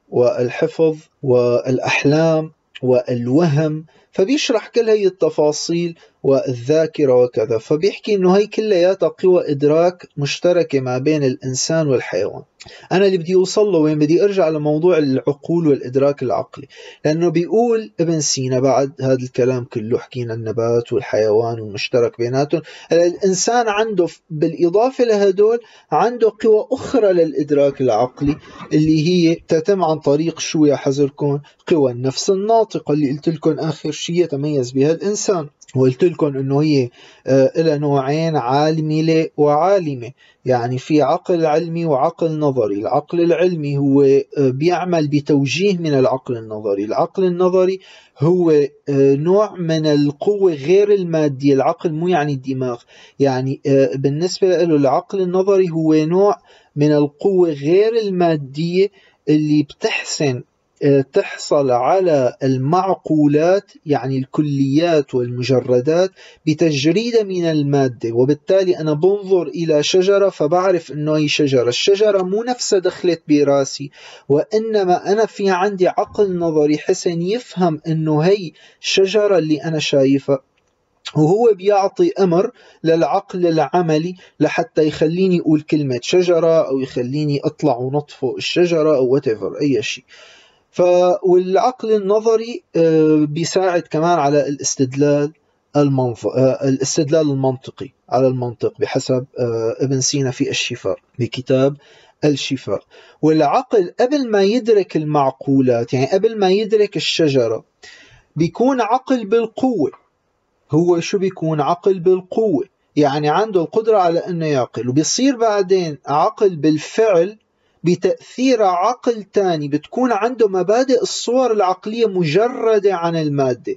والحفظ والأحلام والوهم. فبيشرح كل هي التفاصيل والذاكرة وكذا. فبيحكي إنه هي كلياتها قوى إدراك مشتركة ما بين الإنسان والحيوان. أنا اللي بدي اوصل له وين بدي أرجع لموضوع العقول والإدراك العقلي. لأنه بيقول ابن سينا بعد هذا الكلام كله حكينا النبات والحيوان والمشترك بيناتهم الإنسان عنده بالإضافة لهدول عنده قوى أخرى للإدراك العقلي اللي هي تتم عن طريق شو يا حذركم قوى النفس الناطقة اللي قلت لكم آخر شيء يتميز بها الإنسان. وقلت لكم إنه هي آه، لها نوعين عالمة وعالمة. يعني في عقل علمي وعقل نظري. العقل العلمي هو آه، بيعمل بتوجيه من العقل النظري. العقل النظري هو آه، نوع من القوة غير المادية. العقل مو يعني الدماغ. يعني بالنسبة له العقل النظري هو نوع من القوة غير المادية اللي بتحسن تحصل على المعقولات يعني الكليات والمجردات بتجريدة من المادة. وبالتالي أنا بنظر إلى شجرة فبعرف أنه هي شجرة. الشجرة مو نفسها دخلت براسي وإنما أنا في عندي عقل نظري حسن يفهم أنه هي شجرة اللي أنا شايفها. وهو بيعطي أمر للعقل العملي لحتى يخليني أقول كلمة شجرة أو يخليني أطلع ونطفئ الشجرة أو whatever أي شيء. ف والعقل النظري آه، بيساعد كمان على الاستدلال المنظ... آه، الاستدلال المنطقي على المنطق بحسب آه، ابن سينا في الشفاء بكتاب الشفاء والعقل قبل ما يدرك المعقولات يعني قبل ما يدرك الشجرة بيكون عقل بالقوة. هو شو بيكون؟ عقل بالقوة. يعني عنده القدرة على أنه يعقل. وبيصير بعدين عقل بالفعل بتأثير عقل تاني بتكون عنده مبادئ الصور العقلية مجردة عن المادة.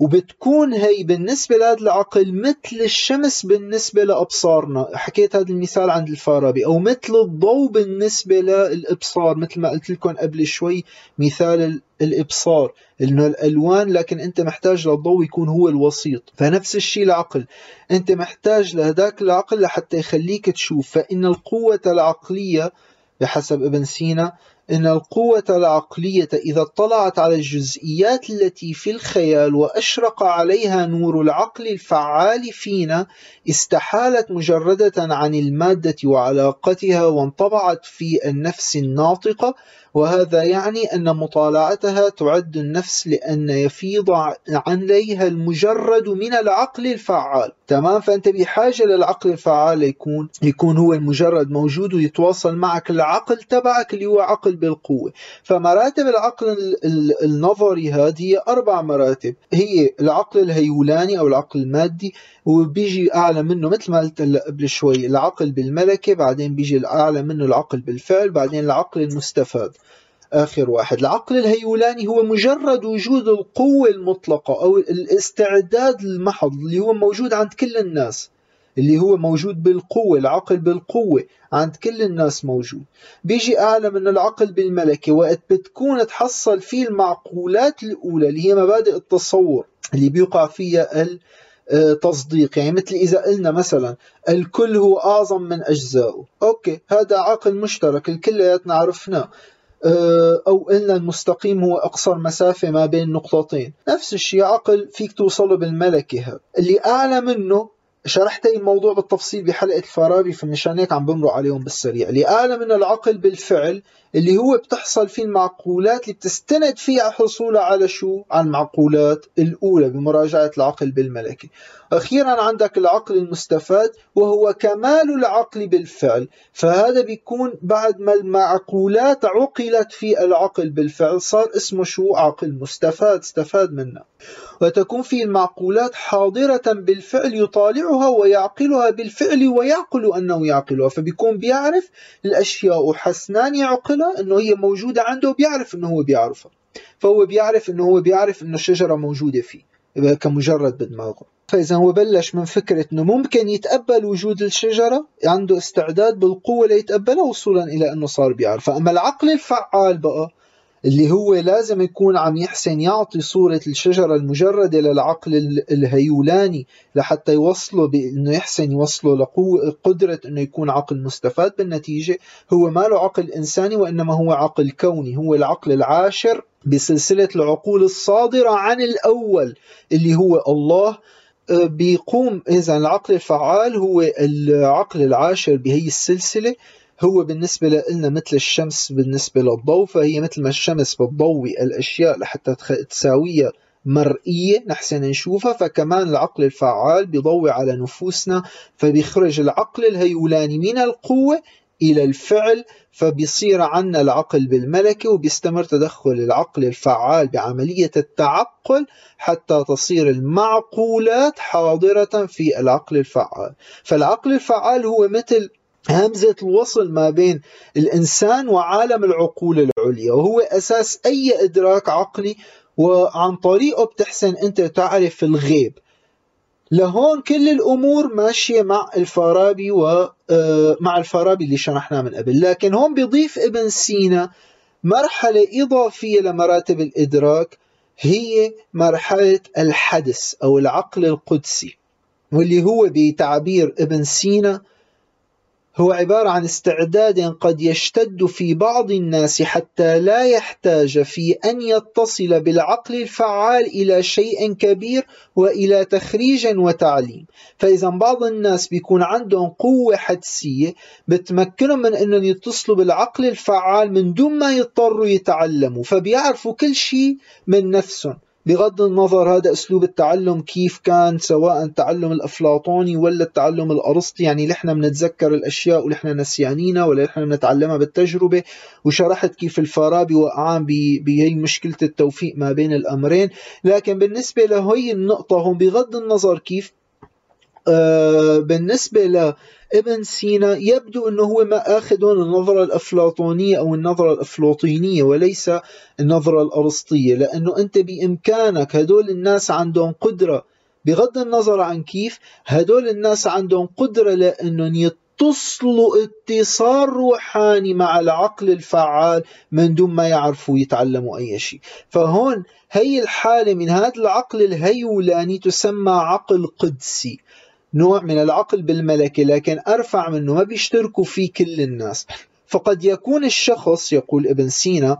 وبتكون هي بالنسبة لهذا العقل مثل الشمس بالنسبة لأبصارنا. حكيت هذا المثال عند الفارابي. أو مثل الضوء بالنسبة للإبصار مثل ما قلت لكم قبل شوي مثال الإبصار. إنه الألوان لكن أنت محتاج للضوء يكون هو الوسيط. فنفس الشيء العقل. أنت محتاج لهذاك العقل لحتى يخليك تشوف. فإن القوة العقلية بحسب ابن سينا إن القوة العقلية إذا اطلعت على الجزئيات التي في الخيال وأشرق عليها نور العقل الفعال فينا استحالت مجردة عن المادة وعلاقتها وانطبعت في النفس الناطقة وهذا يعني أن مطالعتها تعد النفس لأن يفيض عليها المجرد من العقل الفعال. تمام؟ فأنت بحاجة للعقل الفعال يكون يكون هو المجرد موجود ويتواصل معك العقل تبعك اللي هو عقل بالقوة. فمراتب العقل النظري هذه أربع مراتب. هي العقل الهيولاني أو العقل المادي وبيجي أعلى منه مثل ما قلت قبل شوي العقل بالملكة بعدين بيجي أعلى منه العقل بالفعل بعدين العقل المستفاد. آخر واحد. العقل الهيولاني هو مجرد وجود القوة المطلقة أو الاستعداد المحض اللي هو موجود عند كل الناس. اللي هو موجود بالقوة العقل بالقوة عند كل الناس موجود. بيجي أعلى من العقل بالملكة وقت بتكون تحصل فيه المعقولات الأولى اللي هي مبادئ التصور اللي بيقع فيها التصديق يعني مثل إذا قلنا مثلا الكل هو أعظم من أجزائه أوكي هذا عقل مشترك الكلياتنا عرفناه. آه، أو قلنا المستقيم هو أقصر مسافة ما بين نقطتين. نفس الشيء عقل فيك توصله بالملكة اللي أعلى منه شرحت الموضوع بالتفصيل بحلقة الفارابي فمشان هيك عم بمرق عليهم بالسريع أعلى من العقل بالفعل اللي هو بتحصل فيه المعقولات اللي بتستند فيها حصولها على شو؟ على المعقولات الأولى بمراجعة العقل بالملكة أخيرا عندك العقل المستفاد وهو كمال العقل بالفعل فهذا بيكون بعد ما المعقولات عقلت في العقل بالفعل صار اسمه شو؟ عقل مستفاد استفاد منه وتكون فيه المعقولات حاضرة بالفعل يطالعها ويعقلها بالفعل ويعقل أنه يعقلها. فبيكون بيعرف الأشياء وحسنان يعقلها أنه هي موجودة عنده وبيعرف أنه هو بيعرفها. فهو بيعرف أنه هو بيعرف أنه الشجرة موجودة فيه كمجرد بدماغه. فإذا هو بلش من فكرة أنه ممكن يتقبل وجود الشجرة عنده استعداد بالقوة ليتقبلها وصولا إلى أنه صار بيعرف أما العقل الفعال بقى اللي هو لازم يكون عم يحسن يعطي صورة الشجرة المجردة للعقل الهيولاني لحتى يوصله بأنه يحسن يوصله لقدرة أنه يكون عقل مستفاد. بالنتيجة هو ما له عقل إنساني وإنما هو عقل كوني هو العقل العاشر بسلسلة العقول الصادرة عن الأول اللي هو الله. آه، بيقوم إذا العقل الفعال هو العقل العاشر بهي السلسلة. هو بالنسبة لنا مثل الشمس بالنسبة للضوء فهي مثل ما الشمس بتضوي الأشياء لحتى تساويها مرئية نحسن نشوفها فكمان العقل الفعال بيضوي على نفوسنا فبيخرج العقل الهيولاني من القوة إلى الفعل فبيصير عنا العقل بالملكة وبيستمر تدخل العقل الفعال بعملية التعقل حتى تصير المعقولات حاضرة في العقل الفعال. فالعقل الفعال هو مثل همزة الوصل ما بين الإنسان وعالم العقول العليا وهو أساس أي إدراك عقلي وعن طريقه بتحسن أنت تعرف الغيب. لهون كل الأمور ماشية مع الفارابي ومع آه، الفارابي اللي شرحناه من قبل. لكن هون بيضيف ابن سينا مرحلة إضافية لمراتب الإدراك هي مرحلة الحدث أو العقل القدسي واللي هو بتعبير ابن سينا هو عبارة عن استعداد قد يشتد في بعض الناس حتى لا يحتاج في أن يتصل بالعقل الفعال إلى شيء كبير وإلى تخريج وتعليم. فإذا بعض الناس بيكون عندهم قوة حدسية بتمكنهم من أنهم يتصلوا بالعقل الفعال من دون ما يضطروا يتعلموا فبيعرفوا كل شيء من نفسهم. بغض النظر هذا أسلوب التعلم كيف كان سواء التعلم الأفلاطوني ولا التعلم الأرسطي يعني نحن بنتذكر الأشياء ونحن نسيانينها ولا نحن بنتعلمها بالتجربة وشرحت كيف الفارابي وقعان بهي مشكلة التوفيق ما بين الأمرين. لكن بالنسبة لهي النقطة هم بغض النظر كيف آه بالنسبة ل ابن سينا يبدو أنه هو ما أخذ النظرة الأفلاطونية أو النظرة الأفلاطينية وليس النظرة الأرسطية لأنه أنت بإمكانك هدول الناس عندهم قدرة بغض النظر عن كيف هدول الناس عندهم قدرة لأنهم يتصلوا اتصال روحاني مع العقل الفعال من دون ما يعرفوا يتعلموا أي شيء. فهون هي الحالة من هذا العقل الهيولاني تسمى عقل قدسي. نوع من العقل بالملكة لكن أرفع منه ما بيشتركوا فيه كل الناس. فقد يكون الشخص يقول ابن سينا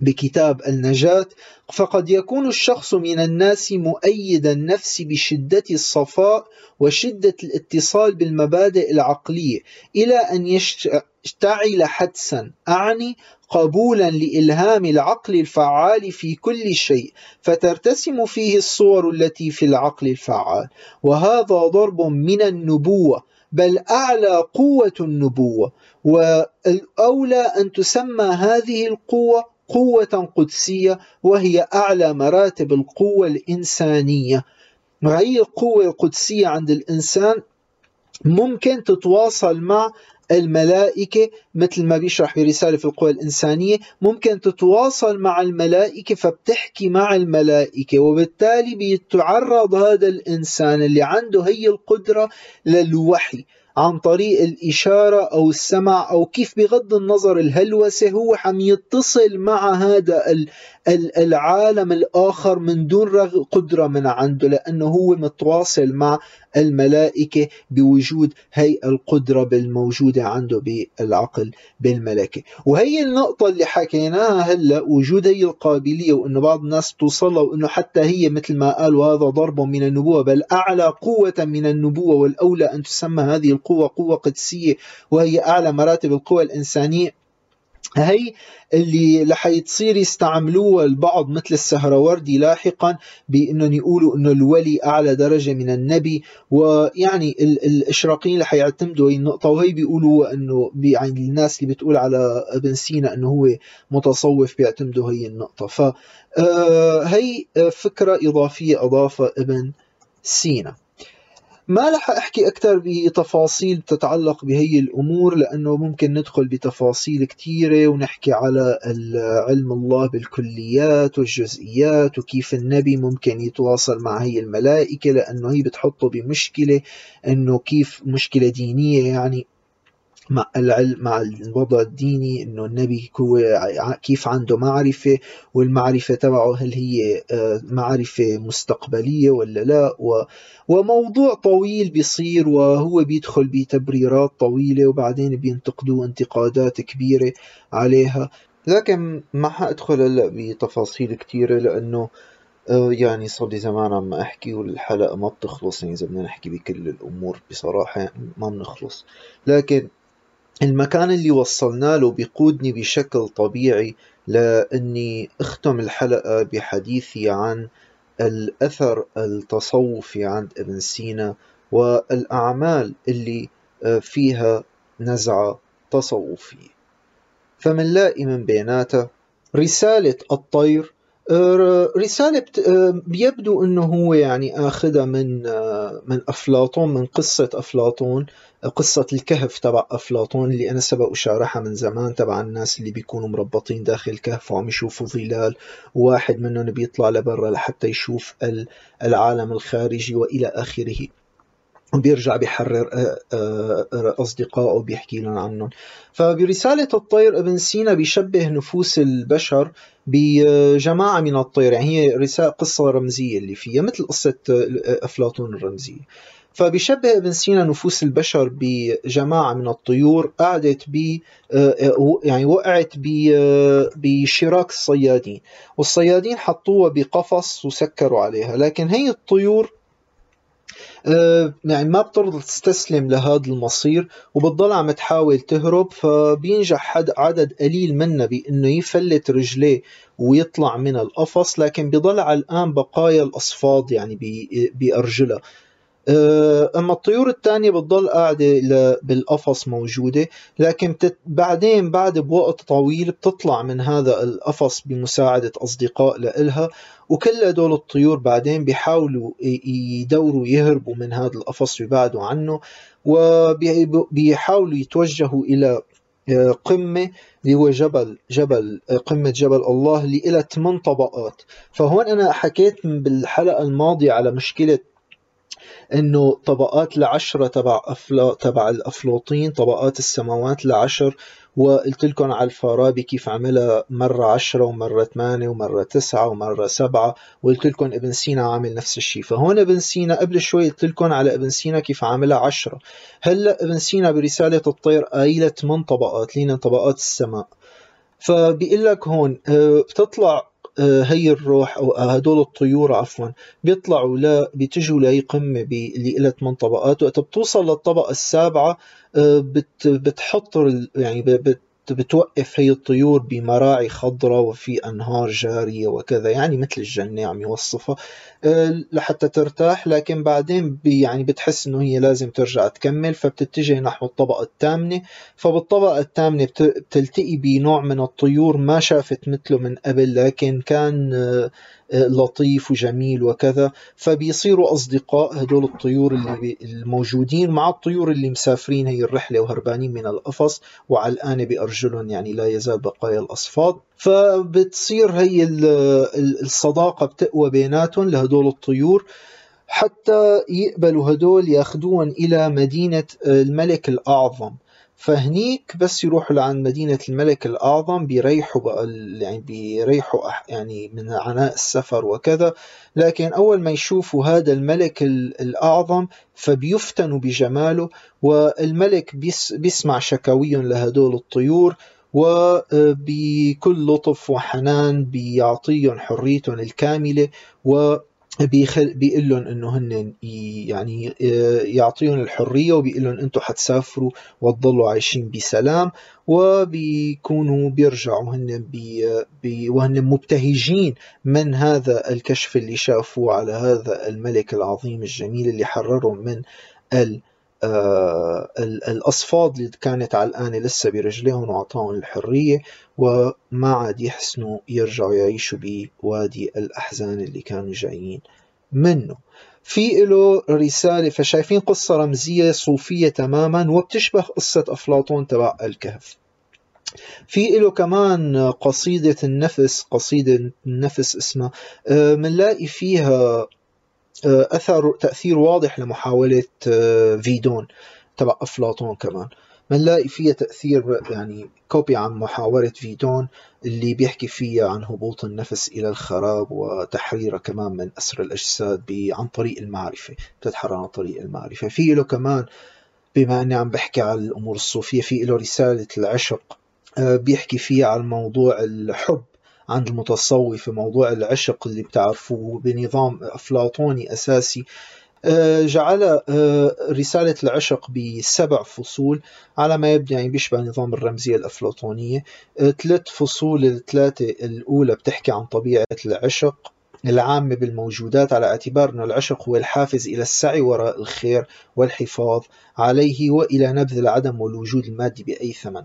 بكتاب النجاة فقد يكون الشخص من الناس مؤيد النفس بشدة الصفاء وشدة الاتصال بالمبادئ العقلية إلى أن يشتعل حدسا أعني قبولا لإلهام العقل الفعال في كل شيء فترتسم فيه الصور التي في العقل الفعال. وهذا ضرب من النبوة بل أعلى قوة النبوة. والأولى أن تسمى هذه القوة قوة قدسية وهي أعلى مراتب القوة الإنسانية. وهي القوة القدسية عند الإنسان ممكن تتواصل مع الملائكة مثل ما بيشرح في رسالة في القوى الإنسانية ممكن تتواصل مع الملائكة فبتحكي مع الملائكة وبالتالي بيتعرض هذا الإنسان اللي عنده هي القدرة للوحي. عن طريق الإشارة أو السمع أو كيف بغض النظر الهلوسة هو عم يتصل مع هذا العالم الآخر من دون قدرة من عنده لأنه هو متواصل مع الملائكة بوجود هي القدرة بالموجودة عنده بالعقل بالملكة. وهي النقطة اللي حكيناها هلأ وجود هي القابلية وأنه بعض الناس توصلها وأنه حتى هي مثل ما قال وهذا ضرب من النبوة بل أعلى قوة من النبوة والأولى أن تسمى هذه القوة قوة قدسية وهي أعلى مراتب القوى الإنسانية. هي اللي رح يتصير يستعملوها البعض مثل السهروردي لاحقا بإنهم يقولوا إنه الولي أعلى درجة من النبي ويعني الإشراقيين رح يعتمدوا هي النقطة وهي بيقولوا إنه يعني الناس اللي بتقول على ابن سينا إنه هو متصوف بيعتمدوا هي النقطة. ف آه، هي فكرة إضافية اضافها ابن سينا. ما رح أحكي أكثر بتفاصيل تتعلق بهي الأمور لأنه ممكن ندخل بتفاصيل كثيرة ونحكي على علم الله بالكليات والجزئيات وكيف النبي ممكن يتواصل مع هي الملائكة لأنه هي بتحطه بمشكلة أنه كيف مشكلة دينية يعني مع العلم مع الوضع الديني إنه النبي هو كيف عنده معرفة والمعرفة تبعه هل هي آه، معرفة مستقبلية ولا لا وموضوع طويل بيصير وهو بيدخل بتبريرات طويلة وبعدين بينتقدوه انتقادات كبيرة عليها. لكن ما حأدخل هلأ بتفاصيل كثيره لأنه آه، يعني صار لي زمان عم أحكي والحلقة ما بتخلص يعني إذا بدنا نحكي بكل الأمور بصراحة يعني ما بنخلص. لكن المكان اللي وصلنا له بيقودني بشكل طبيعي لأني أختم الحلقة بحديثي عن الأثر التصوفي عند ابن سينا والأعمال اللي آه، فيها نزعه تصوفيه فمنلاقي من بيناتها رسالة الطير آه، رسالة آه، بيبدو إنه هو يعني آخذها من من أفلاطون من قصة أفلاطون قصة الكهف تبع أفلاطون اللي أنا سبق وشارحها من زمان تبع الناس اللي بيكونوا مربطين داخل الكهف وعم يشوفوا ظلال. وواحد منهم بيطلع لبرا لحتى يشوف العالم الخارجي وإلى آخره. بيرجع بيحرر آه، آه، أصدقائه بيحكي لهم عنهم. فبرسالة الطير ابن سينا بيشبه نفوس البشر بجماعة من الطير. يعني هي رسالة قصة رمزية اللي فيها مثل قصة أفلاطون الرمزية فبيشبه ابن سينا نفوس البشر بجماعة من الطيور قعدت ب آه، يعني وقعت بشراك الصيادين والصيادين حطوها بقفص وسكروا عليها لكن هي الطيور آه، يعني ما بترضى تستسلم لهذا المصير وبتضل عم تحاول تهرب فبينجح عدد قليل منا بإنه يفلت رجليه ويطلع من القفص لكن بضل على الآن بقايا الأصفاد يعني بأرجلها. آه، أما الطيور الثانية بتضل قاعدة بالقفص موجودة لكن بتت... بعدين بعد بوقت طويل بتطلع من هذا القفص بمساعدة أصدقاء لإلها وكل هدول الطيور بعدين بيحاولوا يدوروا يهربوا من هذا القفص ويبعدوا عنه وبيحاولوا يتوجهوا إلى آه، قمة اللي هو جبل جبل آه، قمة جبل الله اللي إلى ثمان طبقات. فهون أنا حكيت بالحلقة الماضية على مشكلة إنه طبقات العشرة تبع أفلا تبع الأفلاطين طبقات السماوات العشر وقلت لكم على الفارابي كيف عملها مرة عشرة ومرة ثمانية ومرة تسعة ومرة سبعة وقلت لكم ابن سينا عامل نفس الشيء. فهون ابن سينا قبل شوي قلت لكم على ابن سينا كيف عاملها عشرة. هلأ ابن سينا برسالة الطير قايلة من طبقات؟ لين طبقات السماء. فبيقول لك هون آه، بتطلع هي الروح أو هدول الطيور عفوا بيطلعوا لا بيتجوا لأي قمة اللي لها ثمان طبقات وقت بتوصل للطبقة السابعة آه، بت بتحط يعني بت بتوقف هي الطيور بمراعي خضراء وفي أنهار جارية وكذا يعني مثل الجنة عم يوصفها. آه، لحتى ترتاح لكن بعدين يعني بتحس إنه هي لازم ترجع تكمل فبتتجه نحو الطبقة الثامنة فبالطبقة الثامنة بتلتقي بنوع من الطيور ما شافت مثله من قبل لكن كان آه، لطيف وجميل وكذا. فبيصيروا أصدقاء هدول الطيور اللي الموجودين مع الطيور اللي مسافرين هي الرحلة وهربانين من القفص. وعلقانة بأرجلهم يعني لا يزال بقايا الأصفاد. فبتصير هي الصداقة بتقوى بيناتهم لهدول الطيور. حتى يقبلوا هدول ياخذوهم إلى مدينة الملك الأعظم. فهنيك بس يروحوا لعند مدينة الملك الأعظم بيريحوا بقى يعني بيريحوا يعني من عناء السفر وكذا. لكن أول ما يشوفوا هذا الملك الأعظم فبيفتنوا بجماله والملك بيسمع شكاويهم لهدول الطيور وبكل لطف وحنان بيعطيهم حريتهم الكاملة و بيخل لهم إنه هن يعني يعطيهم الحرية وبيقول لهم أنتم حتسافروا وتضلوا عايشين بسلام وبيكونوا بيرجعوا هن بي بي وهن مبتهجين من هذا الكشف اللي شافوه على هذا الملك العظيم الجميل اللي حررهم من ال الأصفاد اللي كانت علقانة لسه برجليهم وأعطاهم الحرية وما عاد يحسنوا يرجعوا يعيشوا بوادي الأحزان اللي كانوا جايين منه. في له رسالة فشايفين قصة رمزية صوفية تماما وبتشبه قصة أفلاطون تبع الكهف. في له كمان قصيدة النفس قصيدة النفس اسمها بنلاقي آه، فيها آه، أثر تأثير واضح لمحاولة آه، فيدون تبع أفلاطون كمان. بنلاقي فيها تأثير يعني كوبي عن محاورة فيدون اللي بيحكي فيها عن هبوط النفس إلى الخراب وتحريره كمان من أسر الأجساد عن طريق المعرفة بتتحرر عن طريق المعرفة. في له كمان بما أني عم بحكي على الأمور الصوفية في له رسالة العشق آه، بيحكي فيها عن موضوع الحب. عند المتصوفة موضوع العشق اللي بتعرفوه بنظام أفلاطوني أساسي آه، جعل آه، رسالة العشق بسبع فصول على ما يبدو يعني بيشبه نظام الرمزية الأفلاطونية. آه، ثلاث فصول الثلاثة الأولى بتحكي عن طبيعة العشق العامة بالموجودات على اعتبار أن العشق هو الحافز إلى السعي وراء الخير والحفاظ عليه وإلى نبذ العدم والوجود المادي بأي ثمن.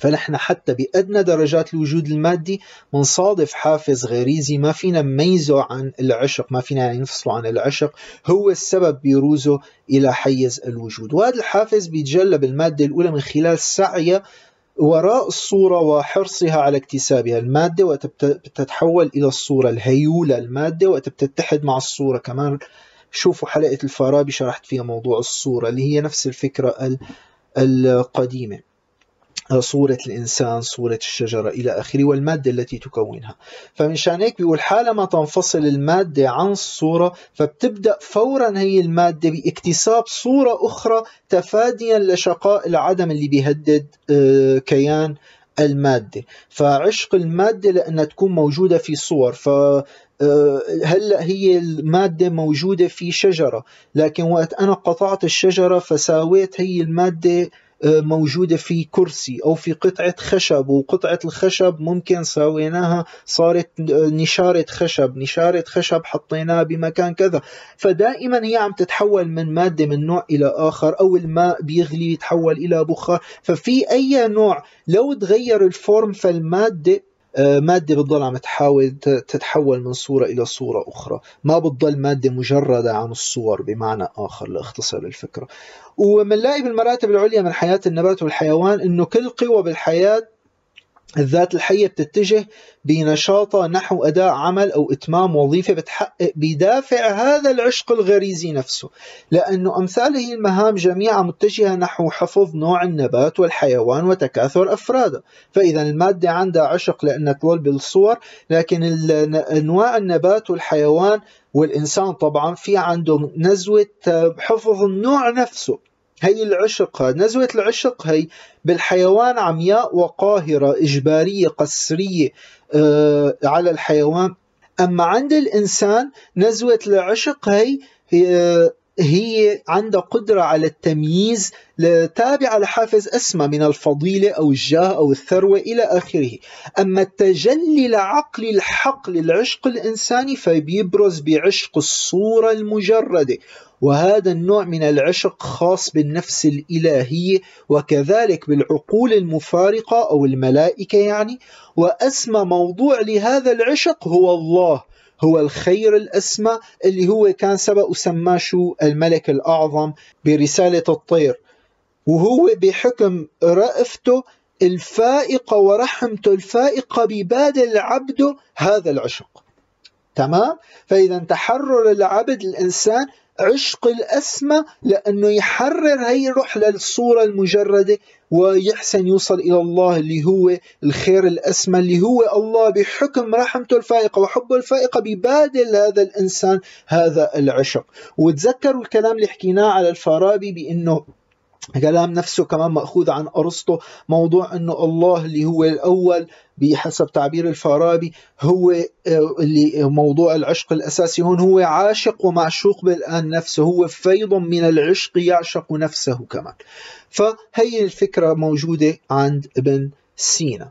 فنحن حتى بأدنى درجات الوجود المادي منصادف حافز غريزي ما فينا نميزه عن العشق ما فينا نفصله عن العشق هو السبب بيروزه إلى حيز الوجود. وهذا الحافز بيتجلى بالمادة الأولى من خلال سعيه وراء الصورة وحرصها على اكتسابها. المادة وتتحول إلى الصورة الهيولة المادة وتتحد مع الصورة. كمان شوفوا حلقة الفارابي شرحت فيها موضوع الصورة اللي هي نفس الفكرة القديمة. صورة الإنسان صورة الشجرة إلى آخره والمادة التي تكونها. فمن شان هيك بيقول حالما تنفصل المادة عن الصورة فبتبدأ فورا هي المادة باكتساب صورة أخرى تفاديا لشقاء العدم اللي بيهدد آه، كيان المادة. فعشق المادة لأنها تكون موجودة في صور. ف آه، هلأ هي المادة موجودة في شجرة. لكن وقت أنا قطعت الشجرة فساويت هي المادة موجودة في كرسي أو في قطعة خشب وقطعة الخشب ممكن سويناها صارت نشارة خشب نشارة خشب حطيناها بمكان كذا. فدائما هي عم تتحول من مادة من نوع إلى آخر أو الماء بيغلي يتحول إلى بخار. ففي أي نوع لو تغير الفورم فالمادة آه، مادة بتضل عم تحاول تتحول من صورة إلى صورة أخرى. ما بتضل مادة مجردة عن الصور بمعنى آخر لاختصر الفكرة. ومنلاقي بالمراتب العليا من حياة النبات والحيوان أنه كل قوة بالحياة الذات الحية بتتجه بنشاطها نحو أداء عمل أو إتمام وظيفة بتحقق بدافع هذا العشق الغريزي نفسه. لأنه أمثال هي المهام جميعها متجهة نحو حفظ نوع النبات والحيوان وتكاثر أفراده. فإذا المادة عندها عشق لأنها تظل بالصور لكن أنواع النبات والحيوان والإنسان طبعا في عنده نزوة حفظ النوع نفسه. هي العشق نزوة العشق هي بالحيوان عمياء وقاهرة إجبارية قسرية آه، على الحيوان. أما عند الإنسان نزوة العشق هي هي هي عندها قدرة على التمييز تابعة لحافز أسمى من الفضيلة أو الجاه أو الثروة إلى آخره. أما التجلي لعقل الحق للعشق الإنساني فبيبرز بعشق الصورة المجردة. وهذا النوع من العشق خاص بالنفس الإلهية وكذلك بالعقول المفارقة أو الملائكة يعني. وأسمى موضوع لهذا العشق هو الله هو الخير الأسمى اللي هو كان سبق وسماه شو؟ الملك الأعظم برسالة الطير. وهو بحكم رأفته الفائقة ورحمته الفائقة ببادل عبده هذا العشق. تمام؟ فإذا تحرر العبد الإنسان عشق الأسمى لأنه يحرر هي يروح للصورة المجردة ويحسن يوصل إلى الله اللي هو الخير الأسمى اللي هو الله بحكم رحمته الفائقة وحبه الفائقة ببادل هذا الإنسان هذا العشق. وتذكروا الكلام اللي حكيناه على الفارابي بأنه كلام نفسه كمان مأخوذ عن أرسطو موضوع أنه الله اللي هو الأول بحسب تعبير الفارابي هو آه، اللي موضوع العشق الأساسي هون هو عاشق ومعشوق بالآن نفسه هو فيض من العشق يعشق نفسه كمان. فهي الفكرة موجودة عند ابن سينا.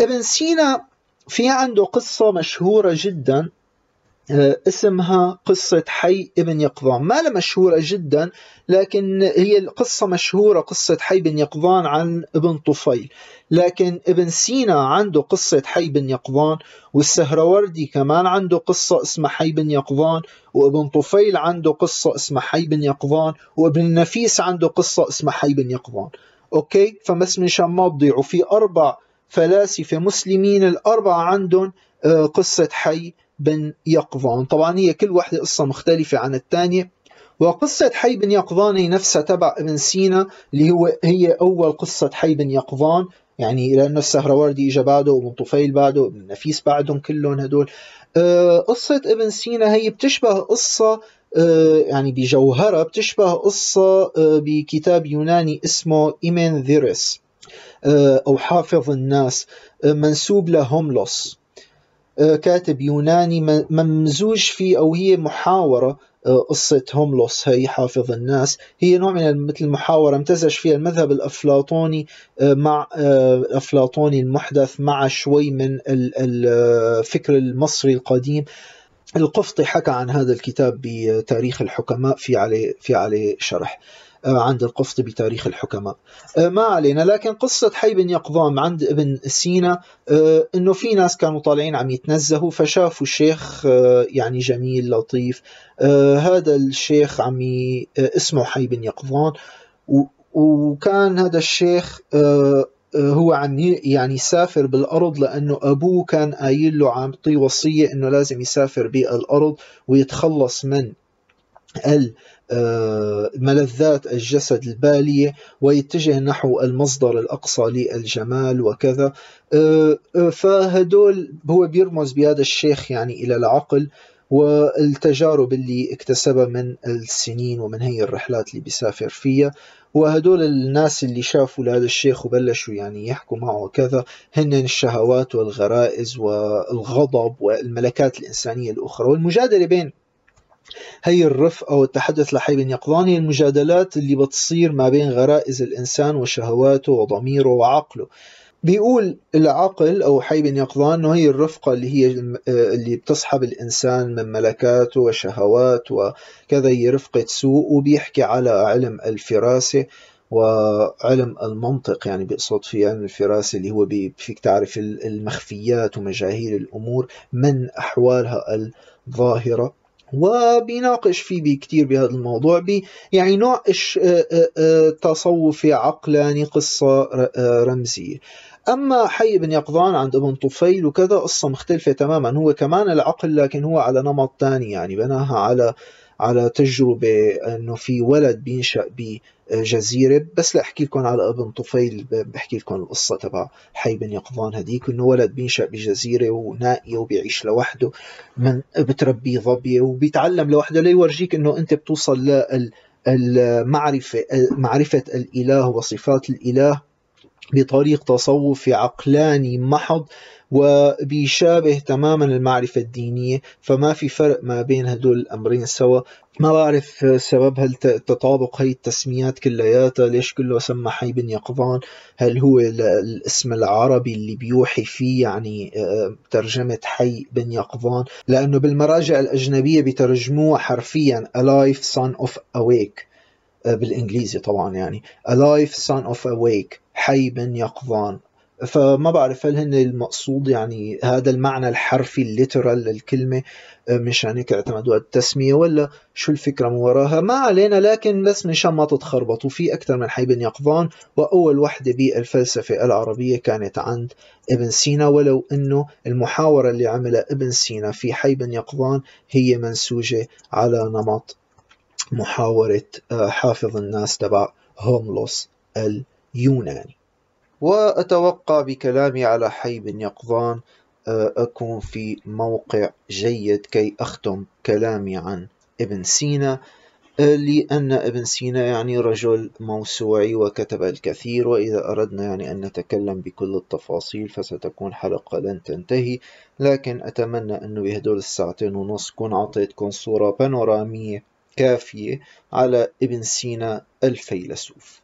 ابن سينا في عنده قصة مشهورة جدا اسمها قصة حي ابن يقظان. ما لها مشهورة جدا لكن هي القصة مشهورة قصة حي بن يقظان عن ابن طفيل. لكن ابن سينا عنده قصة حي بن يقظان والسهروردي كمان عنده قصة اسمها حي بن يقظان وابن طفيل عنده قصة اسمها حي بن يقظان وابن النفيس عنده قصة اسمها حي بن يقظان. أوكي؟ فمس من شان ما تضيعوا. في أربع فلاسفة مسلمين الأربعة عندهم آه، قصة حي بن يقظان طبعا هي كل واحدة قصة مختلفة عن الثانية وقصة حي بن يقظان هي نفسها تبع ابن سينا اللي هو هي أول قصة حي بن يقظان يعني لأنه السهروردي إجا بعده وابن طفيل بعده وأبن نفيس بعدهم كلهم هدول. آه، قصة ابن سينا هي بتشبه قصة آه، يعني بجوهرها بتشبه قصة آه، بكتاب يوناني اسمه إيمن ذيرس أو حافظ الناس منسوب لهوملوس. كاتب يوناني ممزوج فيه أو هي محاورة قصة هوملوس. هي حافظ الناس. هي نوع من مثل المحاورة امتزج فيها المذهب الأفلاطوني مع الأفلاطوني المحدث مع شوي من الفكر المصري القديم. القفطي حكى عن هذا الكتاب بتاريخ الحكماء في عليه في عليه شرح. آه، عند القفطي بتاريخ الحكماء. آه، ما علينا لكن قصة حي بن يقظان عند ابن سينا آه، إنه في ناس كانوا طالعين عم يتنزهوا فشافوا شيخ يعني جميل لطيف. هذا الشيخ عم اسمه حي بن يقظان وكان هذا الشيخ هو عم يعني يسافر بالأرض لأنه أبوه كان قايل له عم يعطيه وصية إنه لازم يسافر بالأرض ويتخلص من ملذات الجسد البالية ويتجه نحو المصدر الأقصى للجمال وكذا. فهدول هو بيرمز بهذا الشيخ يعني إلى العقل والتجارب اللي اكتسبها من السنين ومن هي الرحلات اللي بيسافر فيها. وهدول الناس اللي شافوا لهذا الشيخ وبلشوا يعني يحكوا معه وكذا هن الشهوات والغرائز والغضب والملكات الإنسانية الأخرى. والمجادلة بين هي الرفق أو التحدث لحي بن يقظان هي المجادلات اللي بتصير ما بين غرائز الإنسان وشهواته وضميره وعقله. بيقول العقل أو حي بن يقظان إنه هي الرفقة اللي هي اللي بتصحب الإنسان من ملكاته وشهوات وكذا هي رفقة سوء وبيحكي على علم الفراسة وعلم المنطق يعني بيقصد في علم الفراسة اللي هو فيك تعرف المخفيات ومجاهيل الأمور من أحوالها الظاهرة. وبيناقش فيه كثير بهذا الموضوع بي يعني نوع تصوفي عقلاني قصة رمزية. أما حي بن يقظان عند أبن طفيل وكذا قصة مختلفة تماما. هو كمان العقل لكن هو على نمط ثاني يعني بناها على على تجربة أنه في ولد بينشأ بجزيرة. بس لأحكي لكم على أبن طفيل بحكي لكم القصة تبع حي بن يقظان هديك أنه ولد بينشأ بجزيرة ونائية وبيعيش لوحده من بتربيه ظبية وبيتعلم لوحده. ليورجيك أنه أنت بتوصل للمعرفة معرفة الإله وصفات الإله. بطريق تصوفي عقلاني محض وبيشابه تماما المعرفة الدينية. فما في فرق ما بين هدول الأمرين سوا. ما بعرف سبب هالتطابق هي التسميات كلياتها ليش كله سمى حي بن يقظان؟ هل هو الاسم العربي اللي بيوحي فيه يعني آه، ترجمة حي بن يقظان؟ لأنه بالمراجع الأجنبية بيترجموها حرفيا alive son of awake آه، بالإنجليزي طبعا يعني. Alive son of awake حي يقظان. فما بعرف هل هن المقصود يعني هذا المعنى الحرفي الليترال للكلمة آه، مشان هيك اعتمدوا التسمية ولا شو الفكرة من وراها؟ ما علينا لكن بس مشان ما تتخربطوا. في أكثر من حي بن يقظان وأول وحدة بالفلسفة العربية كانت عند ابن سينا ولو أنه المحاورة اللي عملها ابن سينا في حي بن يقظان هي منسوجة على نمط محاورة آه، حافظ الناس تبع هوملوس اليوناني وأتوقع بكلامي على حي بن يقظان آه، أكون في موقع جيد كي أختم كلامي عن ابن سينا آه، لأن ابن سينا يعني رجل موسوعي وكتب الكثير وإذا أردنا يعني أن نتكلم بكل التفاصيل فستكون حلقة لن تنتهي لكن أتمنى أنه بهدول الساعتين ونص كون أعطيتكم صورة بانورامية. كافية على ابن سينا الفيلسوف.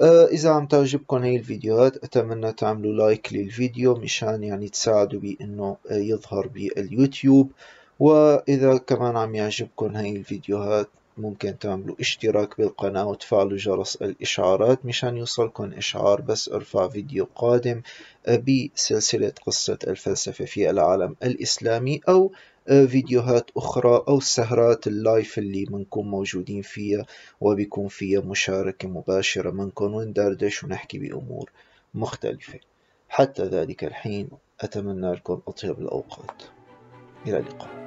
آه، إذا عم تعجبكم هاي الفيديوهات أتمنى تعملوا لايك للفيديو مشان يعني تساعدوا بأنه آه، يظهر باليوتيوب. وإذا كمان عم يعجبكم هاي الفيديوهات ممكن تعملوا اشتراك بالقناة وتفعلوا جرس الإشعارات مشان يوصلكم إشعار بس أرفع فيديو قادم آه، بسلسلة قصة الفلسفة في العالم الإسلامي أو فيديوهات أخرى أو السهرات اللايف اللي منكم موجودين فيها وبيكون فيها مشاركة مباشرة منكم وندردش ونحكي بأمور مختلفة. حتى ذلك الحين أتمنى لكم أطيب الأوقات. إلى اللقاء.